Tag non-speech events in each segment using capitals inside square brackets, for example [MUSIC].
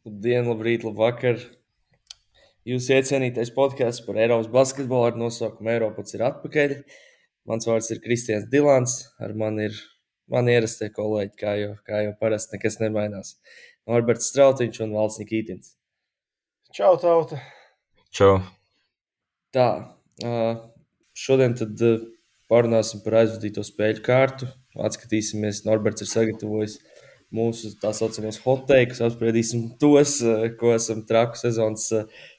Labdien, labrīt, labvakar! Jūsu iecienītais podkāsts par Eiropas basketbolu ar nosaukumu Eiropas ir atpakaļ. Mans vārds ir Kristians Dilants, ar mani ir mani ierastie kolēģi, kā jau, kā jau parasti nekas nemainās. Norberts Strautiņš un Valsts Nikītins. Čau, tauta! Čau! Tā, šodien tad parunāsim par aizvadīto spēļu kārtu. Atskatīsimies, Norberts ir sagatavojis mūsu tā saucamos hoteikus, apspriedīsim tos, ko esam traku sezonas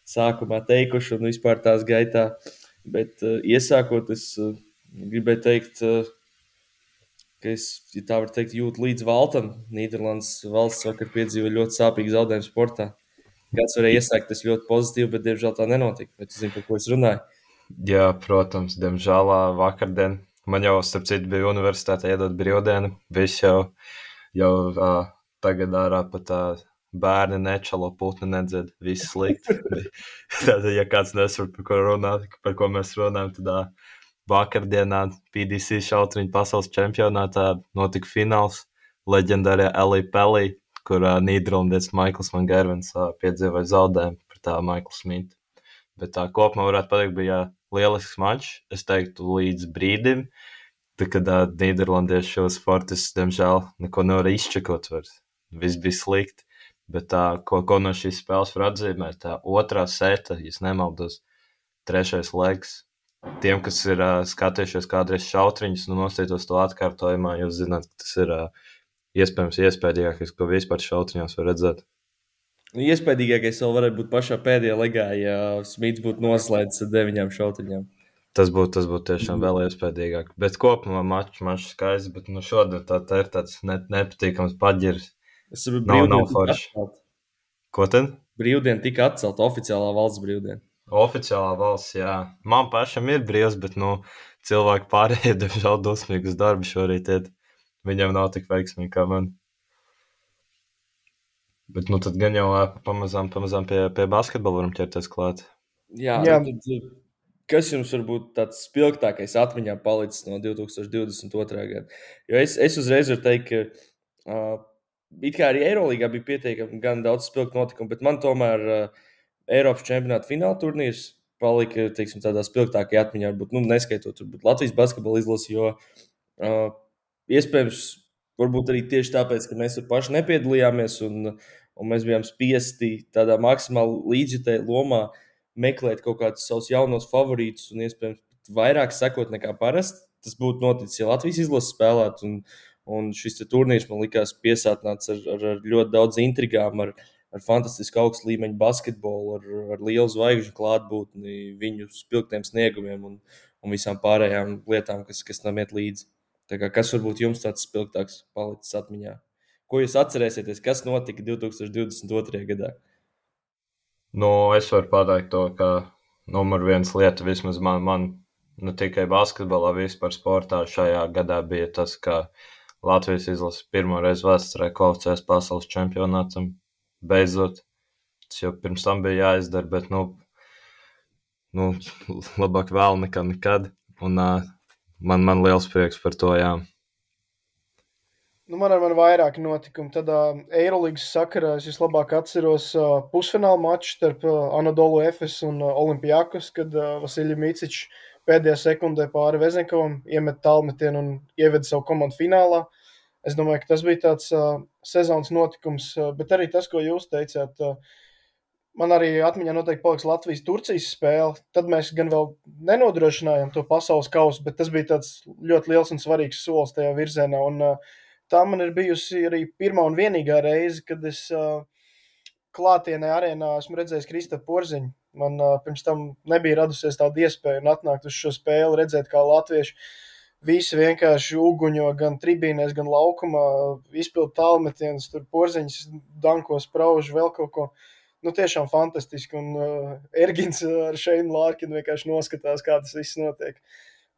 sākumā teikuši un vispār tās gaitā. Bet iesākot, es gribēju teikt, ka es, ja tā var teikt, jūtu līdz Valtam. Nīderlandes valsts vakar piedzīvoja ļoti sāpīgu zaudējumu sportā. Kāds varēja iesākt, tas ļoti pozitīvi, bet diemžēl tā nenotika. Bet es zinu, par ko es runāju. Jā, protams, diemžēl vakardien man jau, starp citu, bija universitāte iedot brīvdienu. Viss jau, jau uh, tagad ārā pat uh, bērni nečalo, putni nedzird, viss slikti. [LAUGHS] Tātad, ja kāds nesaprot, par ko runāt, par ko mēs runājam, tad uh, vakardienā PDC šautriņu pasaules čempionātā notika fināls leģendārajā Elī Pelī kur uh, Nīderlandietis Maikls Van Gervens uh, piedzīvoja zaudējumu pret uh, Maiklu Smitu. Bet tā kopumā varētu pateikt, bija lielisks mačs. Es teiktu, līdz brīdim, tad, kad uh, Nīderlandieši šos sportistus, diemžēl, neko nevar izčakot vairs. Viss bija slikti. Bet tā, ko, ko no šīs spēles var atzīmēt, tā otrā seta, ja nemaldos, trešais laiks. Tiem, kas ir uh, skatījušies kādreiz šautriņus, nu nostītos to atkārtojumā, jūs zināt, ka tas ir uh, iespējams iespējīgākais, ko vispār šauciņos var redzēt. Nu, iespējīgākais vēl varētu būt pašā pēdējā legā, ja Smits būtu noslēdzis ar deviņām šauciņām. Tas būtu, tas būtu tiešām vēl iespējīgāk. Bet kopumā mačs mač skaists, bet nu, šodien tā, tā ir tāds ne, nepatīkams paģirs. Es nav forši. Ko tad? Brīvdiena tika atcelta oficiālā valsts brīvdiena. Oficiālā valsts, jā. Man pašam ir brīvs, bet nu, cilvēki pārējie, [LAUGHS] diemžēl, dusmīgi uz darbu šorīt. Iet viņam nav tik veiksmīgi kā man. Bet nu, tad gan jau pamazām, pamazām pie, pie basketbola varam ķerties klāt. Jā, Jā. Nu, tad, kas jums varbūt tāds spilgtākais atmiņā palicis no 2022. gada? Jo es, es uzreiz varu teikt, ka uh, it kā arī Eirolandā bija pietiekami gan daudz spilgtu notikumu, bet man tomēr uh, Eiropas čempionāta fināla turnīrs palika teiksim, tādā spilgtākajā atmiņā, varbūt nu, neskaitot Latvijas basketbola izlasi, jo uh, Iespējams, varbūt arī tieši tāpēc, ka mēs tur paši nepiedalījāmies un, un mēs bijām spiesti tādā maksimāli līdzjutēji lomā meklēt kaut kādus savus jaunos favorītus un iespējams vairāk sekot nekā parasti. Tas būtu noticis, ja Latvijas izlases spēlētu. Un, un šis turnīrs man likās piesātināts ar, ar, ar ļoti daudz intrigām, ar, ar fantastisku augstu līmeņu basketbolu, ar, ar lielu zvaigžņu klātbūtni, viņu spilgtiem sniegumiem un, un visām pārējām lietām, kas, kas tam iet līdzi. Kā, kas varbūt jums tāds spilgtāks palicis atmiņā? Ko jūs atcerēsieties, kas notika 2022. gadā? Nu, es varu pateikt to, ka numur viens lieta vismaz man, man ne tikai basketbolā, vispār sportā šajā gadā bija tas, ka Latvijas izlase pirmo reizi vēsturē kvalificēs pasaules čempionātam. Beidzot, tas jau pirms tam bija jāizdara, bet, nu, nu labāk vēl nekā nekad. Un, uh, man, man liels prieks par to. Jā. Nu, man ir vairāki notikumi. Tad uh, Eirolandes sakarā es vislabāk atceros uh, pusfināla maču starp uh, Anadolu Efes un uh, Olimpijākus, kad uh, Vasiljs Micičs pēdējā sekundē pāri Vezenkovam iemet tālmetienu un ieveda savu komandu finālā. Es domāju, ka tas bija tāds uh, sezonas notikums, uh, bet arī tas, ko jūs teicāt, uh, Man arī atmiņā noteikti paliks Latvijas-Turcijas spēle. Tad mēs gan vēl nenodrošinājām to pasaules kausu, bet tas bija ļoti liels un svarīgs solis tajā virzienā. Un, uh, tā man ir bijusi arī pirmā un vienīgā reize, kad es uh, klātienē arēnā esmu redzējis Kristofru Porziņu. Man uh, pirms tam nebija radusies tāda iespēja atnākt uz šo spēli, redzēt, kā latvieši visi vienkārši uguņo gan tribīnēs, gan laukumā, izpildīt tālmetienus, tur porziņus, dankos, praužu, vēl kaut ko nu, tiešām fantastiski. Un uh, Ergins ar Šeinu Lārkinu vienkārši noskatās, kā tas viss notiek.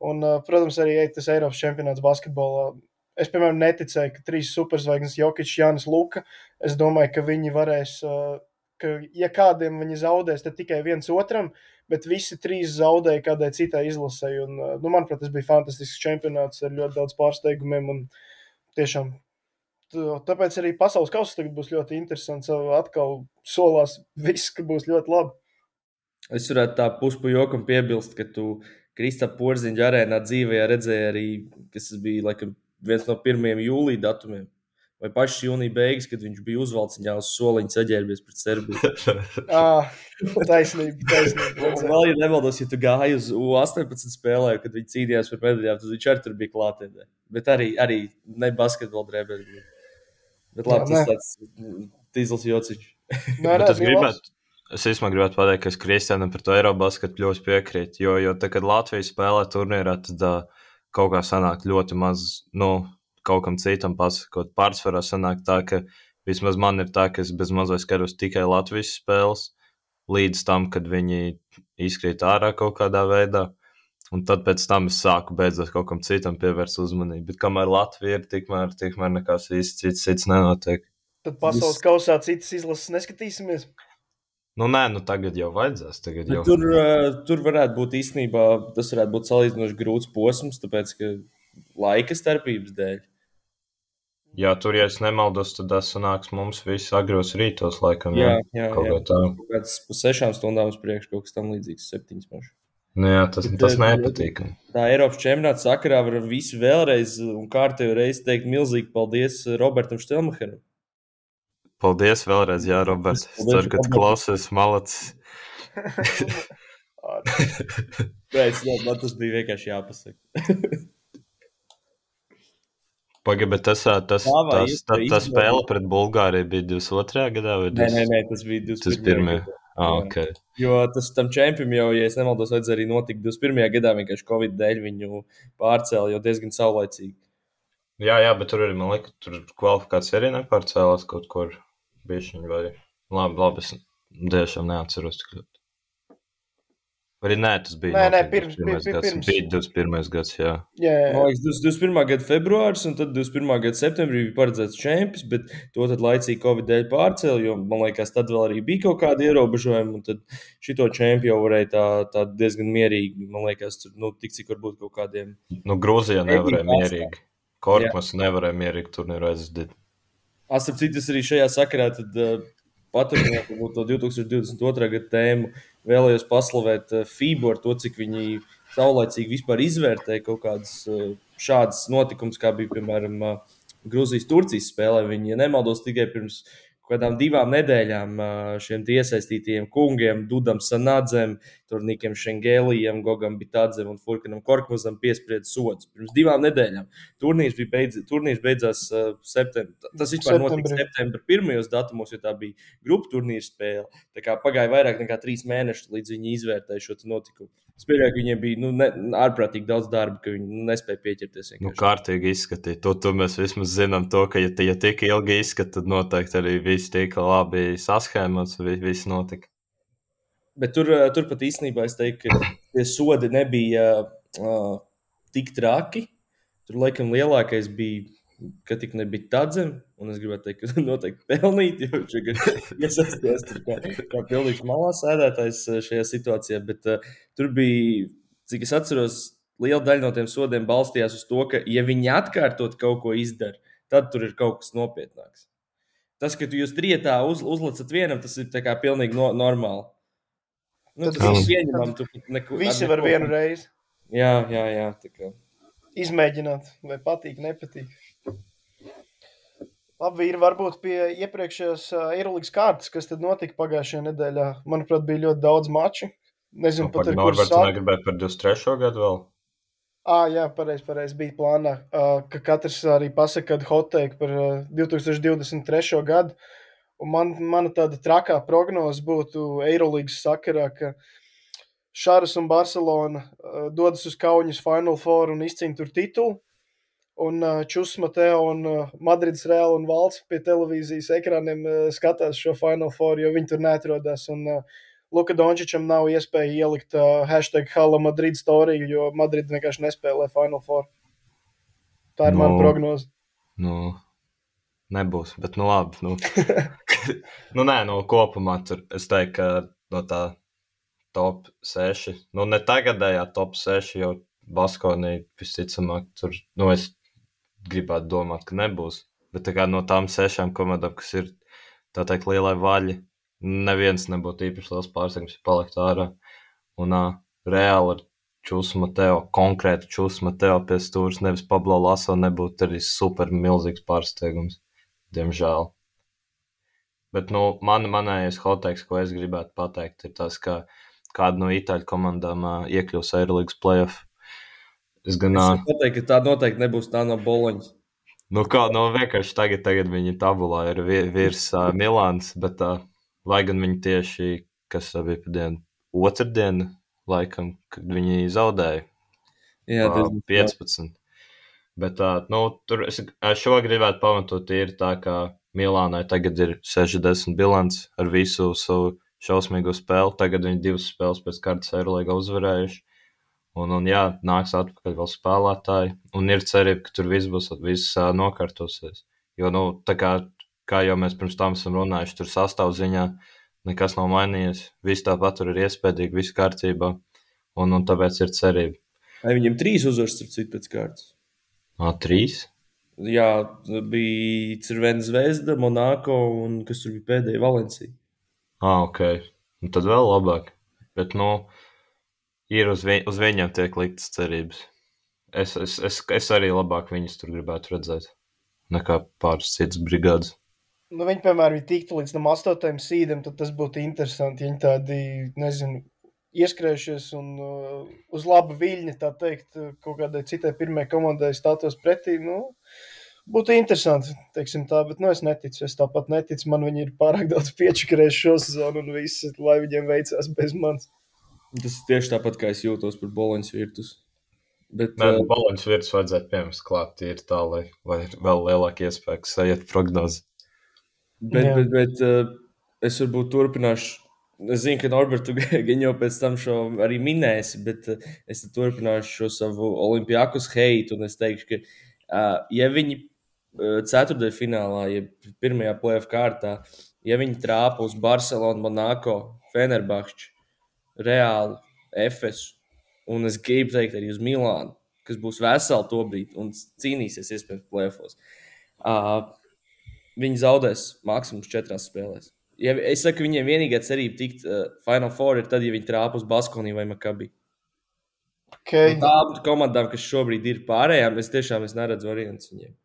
Un, uh, protams, arī tas Eiropas čempionāts basketbolā. Es, piemēram, neticēju, ka trīs superzvaigznes, Jokic, Jānis Luka, es domāju, ka viņi varēs, ka, ja kādiem viņi zaudēs, tad tikai viens otram, bet visi trīs zaudēja kādai citai izlasē. Un, nu, manuprāt, tas bija fantastisks čempionāts ar ļoti daudz pārsteigumiem un tiešām tāpēc arī pasaules kausa tagad būs ļoti interesants. Atkal solās viss, ka būs ļoti labi. Es varētu tā puspujokam piebilst, ka tu Kristapā Porziņa arēnā dzīvē redzēji arī, kas bija laikam, viens no pirmajiem jūlijā datumiem vai pašas jūnija beigas, kad viņš bija uzvalciņā uz soliņa saģērbies pret Serbiju. [LAUGHS] ah, taisnība, taisnība. Vēl, ja nemaldos, ja tu gāji uz U18 spēlē, kad viņi cīnījās par medaļām, tad viņš arī tur bija klātienē. Bet arī, arī ne basketbola drēbēs. Bet labi, Jā, tas tāds tīzls jociņš. Nē, nē, es gribētu. Es īstenībā gribētu pateikt, ka es Kristianam par to Eirobasketbolu ļoti piekrītu. Jo, jo tad, kad Latvija spēlē turnīrā, tad uh, kaut kā sanāk ļoti maz. Nu, kaut kam citam pasakot. Pārsvarā sanāk tā, ka vismaz man ir tā, ka es bez mazliet skatos tikai Latvijas spēles, līdz tam, kad viņi izkrīt ārā kaut kādā veidā. Un tad pēc tam es sāku beidzot kaut kam citam pievērst uzmanību. Bet kamēr Latvija ir, tikmēr, tikmēr nekas īsti cits, cits nenotiek. Tad pasaules kausā citas izlases neskatīsimies. Nu, nē, nu tagad jau vajadzēs. Tagad jau. Tur, uh, tur varētu būt īstenībā tas varētu būt salīdzinoši grūts posms, tāpēc ka laika starpības dēļ. Jā, tur, ja es nemaldos, tad tas sanāks mums visus agros rītos, laikam. Jā, jā, kaut jā. tā. Kaut kāds pa sešām stundām uz priekšu, kaut kas tam līdzīgs, septiņas mašas. Nu jā, tas, Bet, tas nepatīk. Tā Eiropas čempionāta sakarā var visu vēlreiz un kārtējo reizi teikt milzīgi paldies Robertam Štelmacheram. Paldies vēlreiz, Jā, Roberts. Es ceru, ka klausies malacis. [LAUGHS] Nē, man tas bija vienkārši jāpasaka. [LAUGHS] Pagaid, bet tas, tas, tas, tas, tas, tas spēle pret Bulgāriju bija 22. gadā vai 20... nē, nē, nē, tas bija 21. gadā. Ah, okay. Jo tas tam čempionam jau, ja es nemaldos, vajadzēja arī notikt 21. gadā, vienkārši Covid dēļ viņu pārcēla jau diezgan saulaicīgi. Jā, jā, bet tur arī, man liekas, tur kvalifikācija arī nepārcēlās kaut kur bišķiņ vai labi, labi, es tiešām neatceros tik ļoti. Arī nē, tas bija. Nē, nē, pirms, pirms, gads, pirms. bija 21. gads. Jā, jā, jā. Man liekas, 21. gada februāris un tad 21. gada septembrī bija paredzēts čempions, bet to tad laicīgi Covid dēļ pārcēla, jo man liekas, tad vēl arī bija kaut kādi ierobežojumi. Un tad šito čempionu varēja tā, tā diezgan mierīgi, man liekas, tur, nu, tik cik varbūt kaut kādiem. Nu, Grūzijā nevarēja mierīgi. Korpus nevarēja mierīgi turnīru aizdīt. Asap citas arī šajā sakarā tad uh, paturpināt to 2022. gada tēmu vēlējos paslavēt eh, FIBU ar to, cik viņi saulēcīgi vispār izvērtēja kaut kādas eh, šādas notikumus, kā bija piemēram eh, Grūzijas-Turcijas spēlē. Viņi, ja nemaldos, tikai pirms kādām divām nedēļām šiem iesaistītajiem kungiem, Dudam Sanadzem, Turnīkiem Šengēlijam, Gogam Bitadzem un Furkanam Korkmazam piespriedz sodus. Pirms divām nedēļām. Turnīrs, beidz, turnīrs beidzās septembrī. Tas vispār notika septembrī pirmajos datumos, jo tā bija grupu turnīra spēle. Tā kā pagāja vairāk nekā trīs mēnešus, līdz viņi izvērtēja šo notikumu. Es pieļauju, ka viņiem bija nu, ne, ārprātīgi daudz darba, ka viņi nu, nespēja pieķerties. Vienkārši. Nu, kārtīgi izskatīt. To, to mēs vismaz zinām, to, ka, ja, ja tik ilgi izskatīt, tad noteikti arī viss tika labi saskēmots, viss notika. Bet tur, eh, tur pat īstenībā es teiktu, ka tie sodi nebija uh, tik traki. Tur laikam lielākais bija, ka tik nebija tadzem, un es gribētu teikt, ka [LAUGHS] noteikti pelnīt, jo viņš ir [LAUGHS] iesaistījies kā, kā pilnīgs malā sēdētājs eh, šajā situācijā. Bet uh, tur bija, cik es atceros, liela daļa no tiem sodiem balstījās uz to, ka, ja viņi atkārtot kaut ko izdara, tad tur ir kaut kas nopietnāks. Tas, ka jūs trietā uz, uzlicat vienam, tas ir pilnīgi no, normāli. Nu, tas ir pieņemami. Tu neko, Visi var vienu reizi. Jā, jā, jā. Kā. Izmēģināt, vai patīk, nepatīk. Labi, ir varbūt pie iepriekšējās Eirolandes kārtas, kas tad notika pagājušajā nedēļā. Manuprāt, bija ļoti daudz maču. Nezinu, nu, pat ar Norberts sāk... negribētu par 23. gadu vēl. Ah, jā, pareizi, pareizi bija plānā, ka katrs arī pasaka, kad hoteiku par uh, 2023. gadu. Un man, mana tāda trakā prognoze būtu Eirolandes sakarā, ka Šāras un Barcelona dodas uz Kaunas Final Four un izcīna tur titulu. Un uh, Čus Mateo un Madrids Reāla un Valsts pie televīzijas ekrāniem uh, skatās šo Final Four, jo viņi tur neatrodas. Un Luka Dončičam nav iespēja ielikt hashtag Hala Madrid storiju, jo Madrid vienkārši nespēlē Final Four. Tā ir no, mana prognoze. No, nebūs, bet nu labi. Nu. [LAUGHS] nu, nē, no kopumā tur es teiktu, ka no tā top 6, nu ne tagadējā top 6, jo Baskonī visticamāk tur, nu es gribētu domāt, ka nebūs. Bet tā no tām sešām komandām, kas ir tā teikt lielai vaļai, neviens nebūtu īpaši liels pārsteigums, ja palikt ārā. Un uh, reāli ar Čūsu Mateo, konkrēti Čūsu Mateo pie stūres, nevis Pablo Laso, nebūtu arī super milzīgs pārsteigums. Diemžēl. Bet, nu, man, manējais hoteiks, ko es gribētu pateikt, ir tas, ka kāda no itāļu komandām uh, iekļūs Eirolandes playoff. Es gan es pateicu, ka tā noteikti nebūs tā no Boloņas. Nu, kā no nu, vienkārši tagad, tagad viņi tabulā ir virs uh, Milāns, bet uh, lai gan viņi tieši, kas bija pa dienu, otrdien, laikam, kad viņi zaudēja. Jā, uh, 15. Bet uh, nu, tur es šo gribētu pamatot, ir tā, ka Milānai tagad ir 60 bilants ar visu savu šausmīgo spēli. Tagad viņi divas spēles pēc kārtas Eirolandā uzvarējuši. Un, un jā, nāks atpakaļ vēl spēlētāji. Un ir cerība, ka tur viss būs viss, uh, nokārtosies. Jo, nu, tā kā, kā jau mēs pirms tam esam runājuši, tur sastāvziņā nekas nav mainījies. Viss tāpat tur ir iespējams, viss kārtībā. Un, un tāpēc ir cerība. Vai viņam trīs uzvaras, starp citu, pēc kārtas? Ā, trīs? Jā, bija Cirvena Zvezda, Monako un kas tur bija pēdējā Valencija. Ah, ok. Un tad vēl labāk. Bet, nu, ir uz, vi uz viņiem tiek liktas cerības. Es, es, es, es arī labāk viņus tur gribētu redzēt nekā pāris citas brigādes. Nu, viņi, piemēram, ja tiktu līdz tam astotajam sīdam, tad tas būtu interesanti. Ja viņi tādi, nezinu, ieskrējušies un uh, uz laba viļņa, tā teikt, kaut kādai citai pirmajai komandai stātos pretī. Nu, būtu interesanti, teiksim tā, bet nu, es neticu. Es tāpat neticu. Man viņi ir pārāk daudz [LAUGHS] piečakarējuši šo sezonu un viss, lai viņiem veicās bez manis. Tas ir tieši tāpat, kā es jūtos par Boloņas virtus. Bet, Nē, uh, Boloņas virtus vajadzētu piemēram klāt tīri tā, lai, lai vēl lielāka iespēja sajiet prognozi. Bet, Jā. bet, bet uh, es varbūt turpināšu. Es zinu, ka Norberts [LAUGHS] gan jau pēc tam šo arī minēsi, bet uh, es turpināšu šo savu olimpiākus heitu. Es teikšu, ka, uh, ja viņi ceturtajā finālā, ja pirmajā plēsoņa kārtā, ja viņi trāpa uz Barcelonu, Monako, Fenerbahču, Reāli, Efesu. Un es gribu teikt, arī uz Milānu, kas būs vesela to brīdi un cīnīsies iespējams plēfos. Uh, viņi zaudēs maksimums četrās spēlēs. Ja es saku, viņiem vienīgā cerība tikt uh, Final Four ir tad, ja viņi trāpa uz Baskoniju vai Makabi. Okay. Tām komandām, kas šobrīd ir pārējām, es tiešām es neredzu variantus viņiem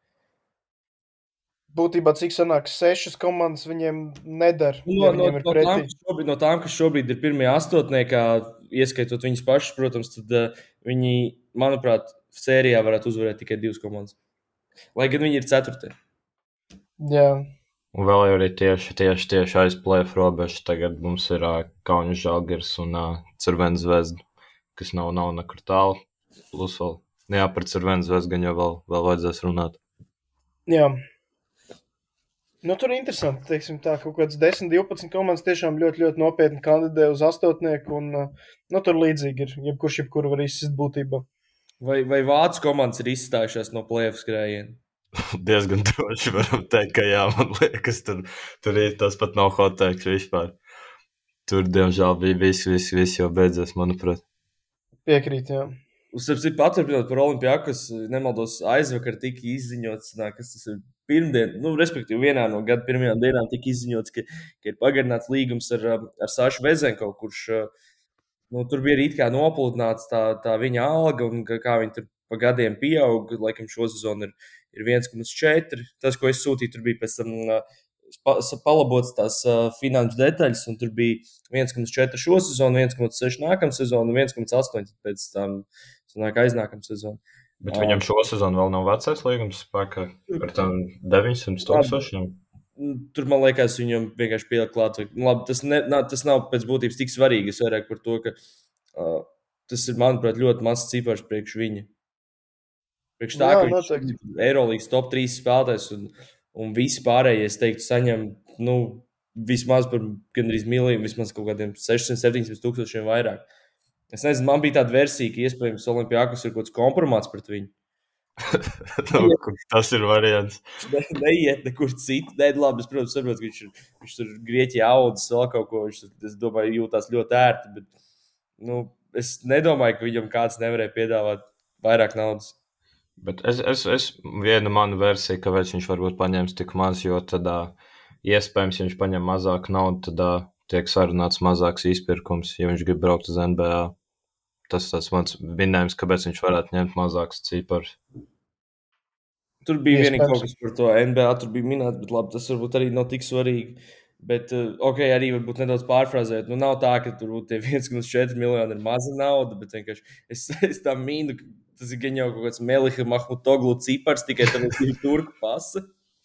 būtībā cik sanāk, sešas komandas viņiem nedara. No, ja no, no, tām, šobrīd, no tām, kas šobrīd ir pirmie astotniekā, ieskaitot viņus pašus, protams, tad uh, viņi, manuprāt, sērijā varētu uzvarēt tikai divas komandas. Lai gan viņi ir ceturtie. Jā. Un vēl jau arī tieši, tieši, tieši aiz plēf robežas tagad mums ir uh, Kaunis Žalgirs un uh, Cervens Zvezda, kas nav, nav nekur tālu. Plus vēl, jā, par Cervens Zvezdu gan jau vēl, vēl vajadzēs runāt. Jā. Nu, tur ir interesanti, teiksim, tā kaut kāds 10, 12 komandas tiešām ļoti, ļoti nopietni kandidē uz astotnieku. Un, nu, tur līdzīgi ir. Jebkurš jebkuru var izsist būtībā. Vai, vai vācu komandas ir izstājušās no plēsoņa skrējiena? [LAUGHS] Diezgan droši varam teikt, ka jā, man liekas, tur, tur ir tas pat nav hoteiks vispār. Tur, diemžēl, bija viss, viss, viss jau beidzies, manuprāt. Piekrīt, jā. Uzsversim, paturpinot par Olimpiju, kas, nemaldos, aizvakar tika izziņots, kas tas ir pirmdien, nu, respektīvi, vienā no gada pirmajām dienām tika izziņots, ka, ka ir pagarināts līgums ar, um, ar Sašu Vezenko, kurš uh, nu, tur bija arī noplūdināts tā, tā viņa alga un kā viņi tur pa gadiem pieaug. Laikam šo sezonu ir, ir 1,4. Tas, ko es sūtīju, tur bija pēc tam uh, palabots tās uh, finanšu detaļas, un tur bija 1,4 šo sezonu, 1,6 nākamā sezona un 1,8 pēc tam aiznākamā sezona. Bet um, viņam šo sezonu vēl nav vecais līgums spēkā par tām 900 tūkstošiem. Tur man liekas, viņam vienkārši pielikt klāt. Nu, labi, tas, ne, nā, tas nav pēc būtības tik svarīgi. Es vairāk par to, ka uh, tas ir, manuprāt, ļoti mazs cipars priekš viņa. Priekš tā, Jā, ka viņš ir Eirolandes top 3 spēlētājs un, un visi pārējie, es teiktu, saņem nu, vismaz par gandrīz miljonu, vismaz kaut kādiem 600, 700 tūkstošiem vairāk. Es nezinu, man bija tāda versija, ka iespējams Olimpijākas ir kaut kāds kompromāts pret viņu. [LAUGHS] nu, tas ir variants. Ne, neiet nekur citur. Nē, labi, es, protams, saprotu, ka viņš, ir, viņš tur Grieķijā audzis vēl kaut ko. Viņš, es domāju, jūtās ļoti ērti. Bet, nu, es nedomāju, ka viņam kāds nevarēja piedāvāt vairāk naudas. Bet es, es, es viena mana versija, kāpēc viņš varbūt paņems tik maz, jo tad iespējams, ja viņš paņem mazāk naudu, tad tiek sarunāts mazāks izpirkums, ja viņš grib braukt uz NBA. Tas tas mans minējums, kāpēc viņš varētu ņemt mazākus ciparus. Tur bija vienīgi kaut kas par to NBA, tur bija minēts, bet labi, tas varbūt arī nav tik svarīgi. Bet, uh, ok, arī varbūt nedaudz pārfrāzēt. Nu, nav tā, ka tur būtu 1,4 [LAUGHS] miljoni ir maza nauda, bet vienkārši es, [LAUGHS] es tā mīnu, ka tas ir gan jau kaut kāds Meliha Mahmutoglu cipars, tikai tam ir turku pasa.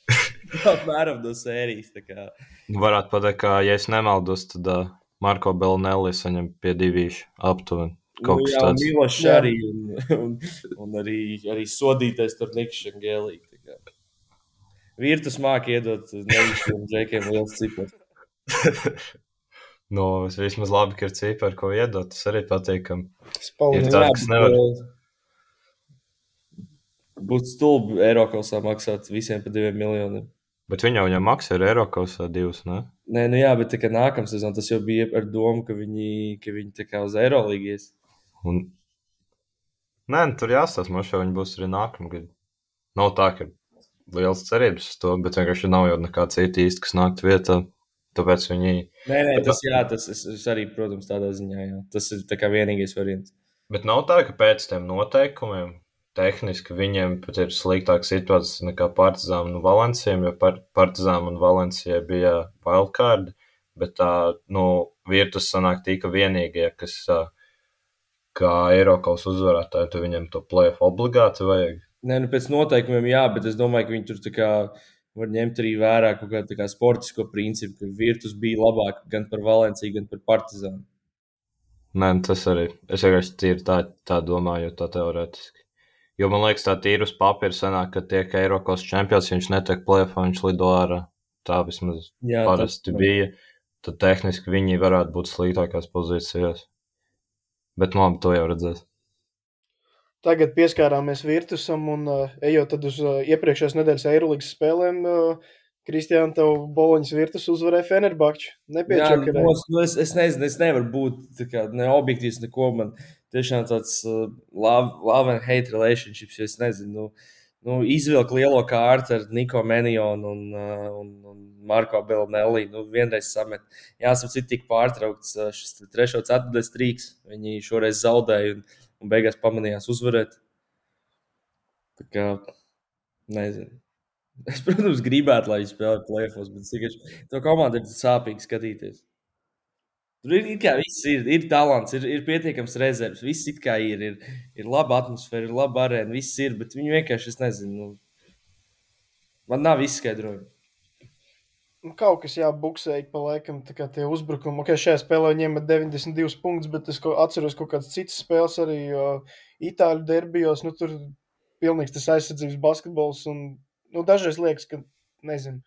[LAUGHS] Apmēram no sērijas. Nu, varētu pateikt, ka, ja es nemaldos, tad uh, Marko Belnelli saņem pie divīšu aptuveni. Kaut nu, jā, tāds. Milošs arī, un, un, un arī, arī sodītais tur Nikšs un Gēlīgi. Virtus māki iedot nevišķiem džekiem liels cipars. [LAUGHS] nu, vismaz labi, ka ir cipari, ko iedot. Tas arī patīkam. Ir tā, kas nevar. Būtu stulbi Eiropasā maksāt visiem par diviem miljoniem. Bet viņi jau viņam maksā ar Eiropasā divus, ne? Nē, nu jā, bet tā kā nākamā sezona tas jau bija ar domu, ka viņi, ka viņi tā kā uz Eirolīgies. Un... Nē, nu, tur jāstāsta, man šeit viņi būs arī nākamā gada. Nav tā, ka liels cerības uz to, bet vienkārši nav jau nekā cita īsti, kas nāktu vietā. Tāpēc viņi. Nē, nē tas, jā, tas es, es arī, protams, tādā ziņā, jā. tas ir tā kā vienīgais variants. Bet nav tā, ka pēc tiem noteikumiem tehniski viņiem pat ir sliktāka situācija nekā Partizānam un Valencijam, jo par, Partizānam un Valencijai bija wildcard, bet tā, nu, Virtus sanāk tika vienīgie, kas kā Eiropas uzvarētāji, tu viņiem to playoff obligāti vajag. Nē, nu pēc noteikumiem, jā, bet es domāju, ka viņi tur kā, var ņemt arī vērā kaut kādu kā sportisko principu, ka Virtus bija labāk gan par Valenciju, gan par Partizānu. Nē, nu, tas arī. Es vienkārši tīri tā, tā domāju, tā teorētiski. Jo man liekas, tā tīra uz papīra sanāk, ka tiek Eiropas čempions, viņš netiek plēfā, viņš lido ārā. Tā vismaz jā, parasti tas, bija. Tad tehniski viņi varētu būt sliktākās pozīcijās. Bet man to jau redzēs. Tagad pieskārāmies virtusam un uh, ejot uz uh, iepriekšējās nedēļas Eirolandes spēlēm. Uh, Kristiāna, tev Boloņas virtus uzvarēja Fenerbahču. Nepieciešams. Nu, nu, es, es nezinu, es nevaru būt kā, ne objektīvs, neko. Man tiešām tāds uh, love, love and hate relationships, jo es nezinu. Nu, nu, izvilkt lielo kārtu ar Niko Menionu un, uh, un, un Marko Belnelli. Nu, vienreiz samet. Jāsaka, cik tika pārtraukts šis trešo ceturtais trīks. Viņi šoreiz zaudēja. Un, un beigās pamanījās uzvarēt. Tā kā nezinu. [LAUGHS] Es, protams, gribētu, lai viņi spēlētu plēfos, bet vienkārši to komandu ir sāpīgi skatīties. Tur ir, ir, ir, ir talants, ir, ir pietiekams rezerves, viss ir kā ir. Ir, ir laba atmosfēra, ir laba arēna, viss ir, bet viņi vienkārši, es nezinu, nu, man nav izskaidrojumu nu, kaut kas jābuksēja pa laikam, tā kā tie uzbrukumi. Ok, šajā spēlē viņiem ir 92 punktus, bet es atceros kaut kādas citas spēles arī Itāļu derbijos. Nu, tur pilnīgs tas aizsardzības basketbols. Un, nu, dažreiz liekas, ka, nezinu,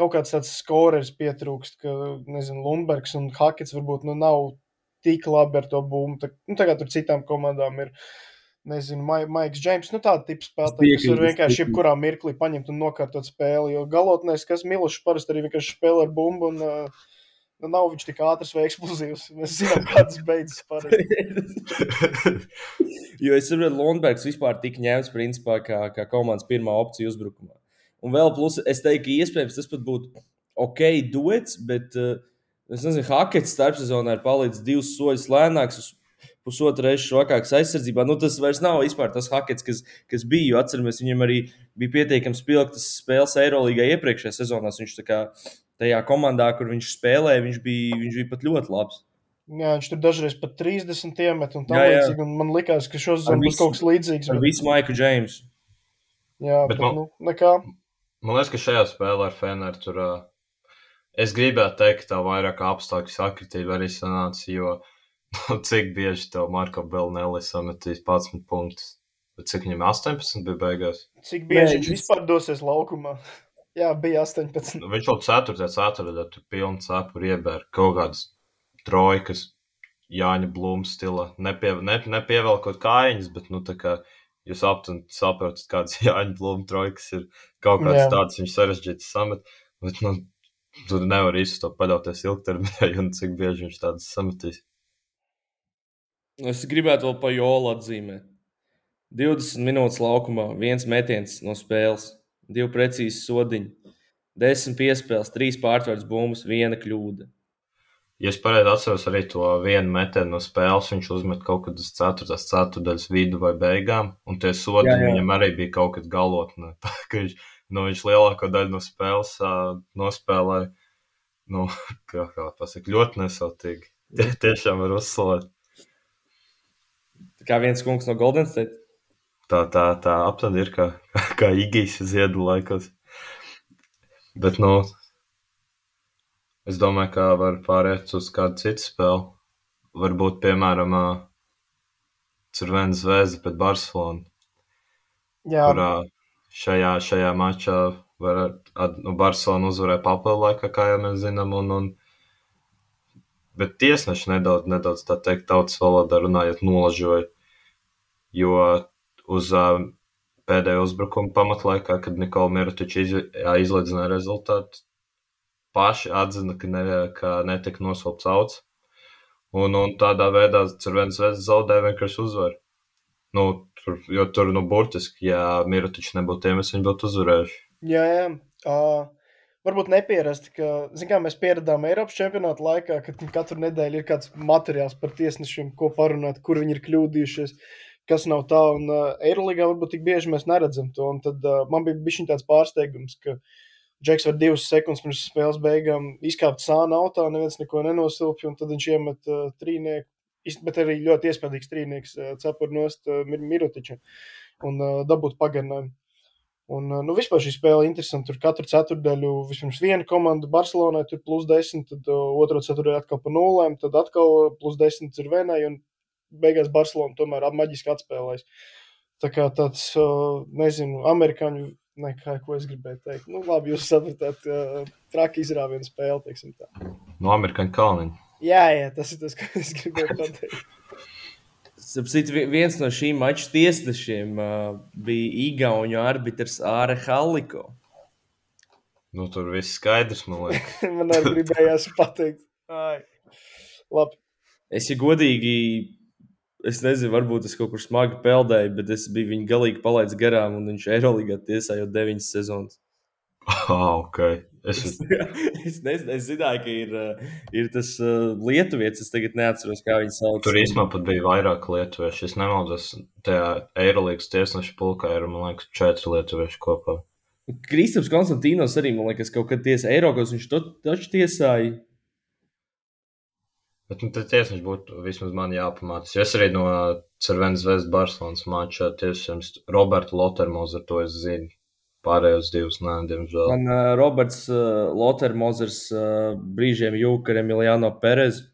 kaut kāds tāds skorers pietrūkst, ka, nezinu, Lumbergs un Hakets varbūt nu, nav tik labi ar to būmu. Tā, nu, tagad tur citām komandām ir. Uh, nezinu, Maiks Džeims, nu tāda tipa spēlētāja, kas var vienkārši jebkurā mirklī paņemt un nokārtot spēli. Jo galotnēs, kas Milošs parasti arī vienkārši spēlē ar bumbu, un uh, nu, nav viņš tik ātrs vai eksplozīvs. Mēs zinām, kādas beidzas parasti. [LAUGHS] jo es saprotu, Lundbergs vispār tika ņemts principā kā, kā komandas pirmā opcija uzbrukumā. Un vēl plus, es teiktu, iespējams tas pat būtu ok, duets, bet uh, es nezinu, Hakets starpsezonā ir palicis divus soļus lēnāks. Uz pusotru reizi šokāks aizsardzībā. Nu, tas vairs nav vispār tas hakets, kas, kas bija. Jo atceramies, viņam arī bija pietiekami spilgtas spēles Eirolandā iepriekšējā sezonā. Viņš kā, tajā komandā, kur viņš spēlēja, viņš bija, viņš bija pat ļoti labs. Jā, viņš tur dažreiz pat 30 iemet un tā līdzīgi. Man liekas, ka šo sezonu būs kaut kas līdzīgs. Ar bet... visu Maiku Džeimsu. Jā, bet, bet man, nu, nekā. Man liekas, ka šajā spēlē ar Feneru tur. Uh... Es gribētu teikt, ka tā vairāk apstākļu sakritība arī sanāca, jo cik bieži tev Marko Belnēlis sametīs 11 punktus? Bet cik viņam 18 bija beigās? Cik bieži viņš vispār dosies laukumā? Jā, bija 18. Nu, viņš jau 4. ceturtajā tur pilnu cepuru iebēra kaut kādas trojkas, Jāņa Blūmas stila. Nepie, ne, nepievelkot kājiņas, bet, nu, tā kā jūs aptun saprotat, kādas [LAUGHS] Jāņa Blūma trojkas ir. Kaut kādas Jā. tādas viņš sarežģītas samet. Bet, nu, tu nevari īsti to paļauties ilgtermiņā, un cik bieži viņš tādas sametīs. Es gribētu vēl pa jolu atzīmēt. 20 minūtes laukumā, viens metiens no spēles, divi precīzi sodiņi, 10 piespēles, 3 pārtvērs bumbas, viena kļūda. Ja es pareizi atceros arī to vienu metienu no spēles, viņš uzmet kaut kad uz 4. ceturdaļas vidu vai beigām, un tie sodi Jā, jā. viņam arī bija kaut kad galotnē. [LAUGHS] Viņš, nu, viņš lielāko daļu no spēles uh, nospēlēja, nu, [LAUGHS] kā, kā pasaka, ļoti nesautīgi. Tie tiešām var uzslavēt. Tā kā viens kungs no Golden State. Tā, tā, tā aptuveni ir kā, [LAUGHS] kā Igijas ziedu laikos. Bet, nu, es domāju, ka var pāriet uz kādu citu spēli. Varbūt, piemēram, Cervena zvezda pret Barcelonu, Jā, kurā šajā, šajā mačā var, at- nu, Barcelona uzvarēja papildu laikā, kā jau mēs zinām, un, un bet tiesneši nedaudz, nedaudz tā teikt, tautas valodā runājot, nolažoja. Jo uz uh, pēdējo uzbrukumu pamatlaikā, kad Nikola Mirotičs iz, jā, izlaidzināja rezultātu, paši atzina, ka, ne, ka netika noslēpts auts. Un, un tādā veidā Cervens Zvezda zaudēja vienkārši uzvaru. Nu, tur, jo tur, nu, burtiski, ja Mirotičs nebūtu iemests, viņi būtu uzvarējuši. jā, jā. Uh, varbūt nepierasti, ka, kā, mēs pieradām Eiropas čempionāta laikā, kad katru nedēļu ir kāds materiāls par tiesnešiem, ko parunāt, kur viņi ir kļūdījušies, kas nav tā, un uh, Eiroligā varbūt tik bieži mēs neredzam to, un tad uh, man bija bišķiņ tāds pārsteigums, ka Džeks var divas sekundes pirms spēles beigām izkāpt sāna autā, neviens neko nenosilpja, un tad viņš iemet uh, trīnieku, bet arī ļoti iespaidīgs trīnieks uh, cepur nost uh, Mir Mirotičam un uh, dabūt pagarinājumu. Un, uh, nu, vispār šī spēle ir interesanta. Tur katru ceturdaļu vispirms viena komanda Barcelonai, tur plus 10, tad uh, otru ceturdaļu atkal pa nulēm, tad atkal plus 10 ir vienai, un beigās Barcelona tomēr maģiski atspēlēs. Tā kā tāds, nezinu, amerikāņu, ne, kā, ko es gribēju teikt. Nu, labi, jūs sapratāt, traki izrāviena spēle, teiksim tā. No amerikāņu kalniņa. Jā, jā, tas ir tas, ko es gribēju pateikt. [LAUGHS] Sapcīt, viens no šīm maču tiesnešiem uh, bija Igaunijas arbitrs Āra Halliko. Nu, tur viss skaidrs, man liekas. [LAUGHS] Man arī gribējās pateikt. Ai. Labi. Es, ja godīgi, es nezinu, varbūt es kaut kur smagi peldēju, bet es biju viņu galīgi palaidis garām, un viņš Eirolandā tiesāja jau deviņas sezonas. [LAUGHS] Ah, ok. Es, es [LAUGHS] nezinu, es zināju, ka ir, uh, ir tas uh, lietuvietis. Es tagad neatceros, kā viņu sauc. tur īstenībā pat bija vairāk lietuviešu. Es nemaldos, tajā Eirolandes tiesneša pulkā ir, man liekas, četri lietuvieši kopā. Kristaps Konstantīnos arī, man liekas, kaut kad tiesāja Eiropas. Viņš to taču tiesāja. Bet nu, tad tiesneši būtu vismaz man jāpamācās. Es arī no Cervenas Zvezdas Barcelonas mačā tiešām Robertu Lotermozu ar to es zinu. Pārējos divus, nē, diemžēl. Man uh, Roberts uh, Lotermozers uh, brīžiem jūka ar Emiliano Perezu.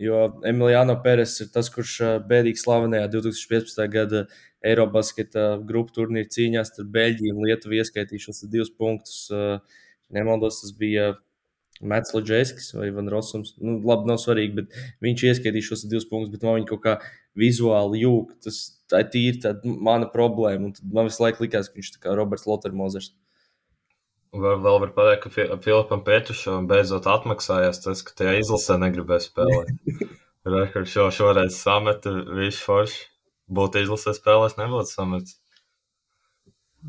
Jo Emiliano Peres ir tas, kurš bēdīgi slavenajā 2015. gada Eirobasketa grupu turnīra cīņā starp Beļģiju un Lietuvu ieskaitīšos divus punktus. Nemaldos, tas bija Mats Loģēskis vai Van Rosums. Nu, labi, nav svarīgi, bet viņš ieskaitīšos divus punktus, bet man viņa kaut kā vizuāli jūka. Tas tā ir tīri mana problēma. Un tad man visu laiku likās, ka viņš ir tā kā Roberts Lotermozers. Vēl, vēl var pateikt, ka Fi- Filipam Pētušam beidzot atmaksājās tas, ka tajā izlasē negribēja spēlēt. [LAUGHS] Rekord šo, šoreiz sameta viņš forši. Būtu izlasē spēlēs, nebūtu samets.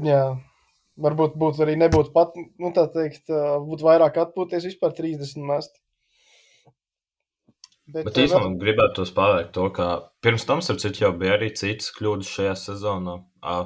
Jā, varbūt būtu arī nebūtu pat, nu tā teikt, būtu vairāk atpūties vispār 30 mest. Bet, Bet ā, īstenībā gribētu tos paveikt to, ka pirms tam, starp citu, jau bija arī citas kļūdas šajā sezonā.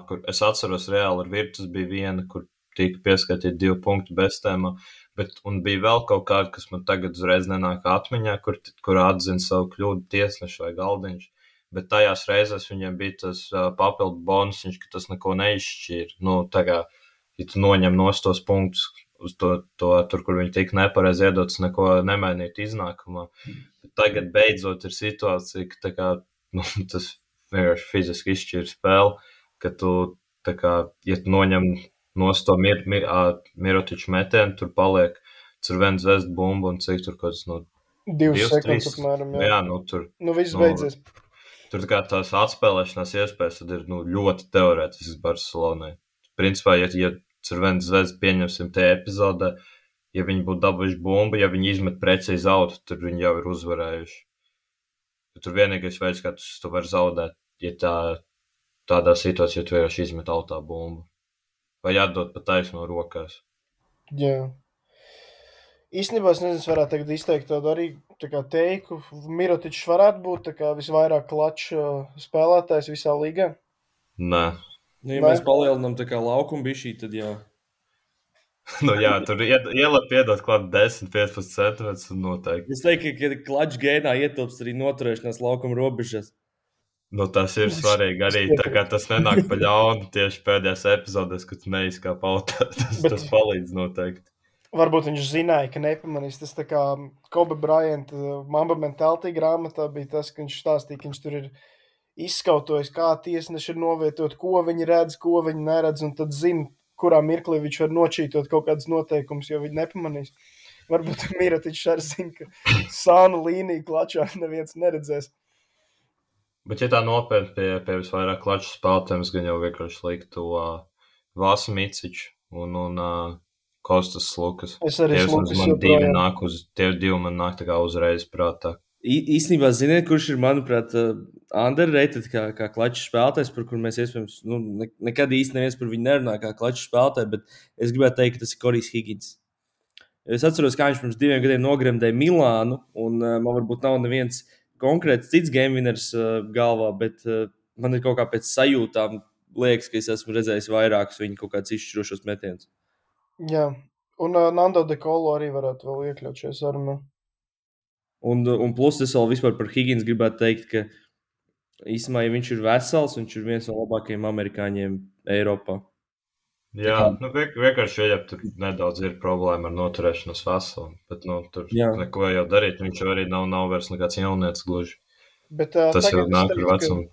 Kur es atceros, reāli ar virtus bija viena, kur tika pieskaitīti divi punkti bez tēma. Bet, un bija vēl kaut kāda, kas man tagad uzreiz nenāk atmiņā, kur, kur atzina savu kļūdu tiesnešu vai galdiņš. Bet tajās reizēs viņiem bija tas uh, papildu bonus, ka tas neko neizšķīra. Nu, tā kā, ja tu noņem nost tos punktus uz to, to tur, kur viņi tika nepareizi iedots, neko nemainīt iznākumā. Bet tagad beidzot ir situācija, ka kā, nu, [LAUGHS] tas vienkārši fiziski izšķir spēli, ka tu, kā, ja tu noņem nost to mir, mir, mirotiču metienu, tur paliek cervena zvezda bumba un cik tur kaut kas, nu, divas divas, sekundes apmēram. Jā, jā, nu, tur, nu viss nu, beidzies. tur tā kā tās atspēlēšanās iespējas tad ir nu, ļoti teorētiskas Barcelonai. Principā, ja, ja cervena zvezda pieņemsim tajā epizodē, ja viņi būtu dabūjuši bumbu, ja viņi izmet precīzi autu, tad viņi jau ir uzvarējuši. Jo Tur vienīgais veids, kā tu to vari zaudēt, ja tā tādā situācijā tu vienkārši izmet autā bumbu. Vai atdot pa taisno rokās. Jā. Īstenībā es nezinu, varētu tagad izteikt tādu arī tā kā teiku. Mirotičs varētu būt tā kā visvairāk klačs uh, spēlētājs visā līgā. Nē, Nu, ja Vai? mēs palielinām tā kā laukumu bišķī, tad jā. Nu, jā tur ielai piedot klāt 10, 15 centimetrus un noteikti. Es teiktu, ka klačs gēnā ietilpst arī noturēšanās laukuma robežas. Nu, tas ir svarīgi arī. Tā kā tas nenāk pa ļaunu tieši pēdējās epizodēs, kad tu neizkāp autā. [LAUGHS] Tas, Bet- tas palīdz noteikti. Varbūt viņš zināja, ka nepamanīs. Tas tā kā Kobe Bryant, uh, Mamba mentāltī grāmatā bija tas, ka viņš stāstīja, ka viņš tur ir izskautojis, kā tiesneši ir novietot, ko viņi redz, ko viņi neredz, un tad zina, kurā mirklī viņš var nočītot kaut kādus noteikumus, jo viņi nepamanīs. Varbūt [LAUGHS] Mirotičs arī zina, ka sānu līniju klačā [LAUGHS] neviens neredzēs. Bet, ja tā nopietni pie, pie visvairāk klaču spēlētājiem, gan jau vienkārši liktu uh, Vāsu Miciču un, un uh, Kostas Lukas. Es arī man divi nāk uz, tie divi man nāk tā kā uzreiz prātā. Īstenībā, ziniet, kurš ir, manuprāt, underrated kā, kā klačs spēlētājs, par kuru mēs iespējams nu, ne, nekad īsti neviens par viņu nerunājam, kā klačs spēlētāju, bet es gribētu teikt, ka tas ir Korijs Higgins. Es atceros, kā viņš pirms diviem gadiem nogremdēja Milānu, un uh, man varbūt nav neviens konkrēts cits game winners uh, galvā, bet uh, man ir kaut kā pēc sajūtām liekas, ka es esmu redzējis vairākus viņa kaut kādus izšķirošos metienus. Jā, un uh, Nando de Colo arī varētu vēl iekļaut šajā sarunā. Un, un plus es vēl vispār par Higgins gribētu teikt, ka īstenībā, ja viņš ir vesels, viņš ir viens no labākajiem amerikāņiem Eiropā. Jā, nu, vien, vienkārši viņam tur nedaudz ir problēma ar noturēšanos veselumu. Bet, nu, tur Jā. neko jau darīt. Viņš jau arī nav, nav vairs nekāds jaunietis gluži. Bet, uh, Tas jau nāk ar vecumu.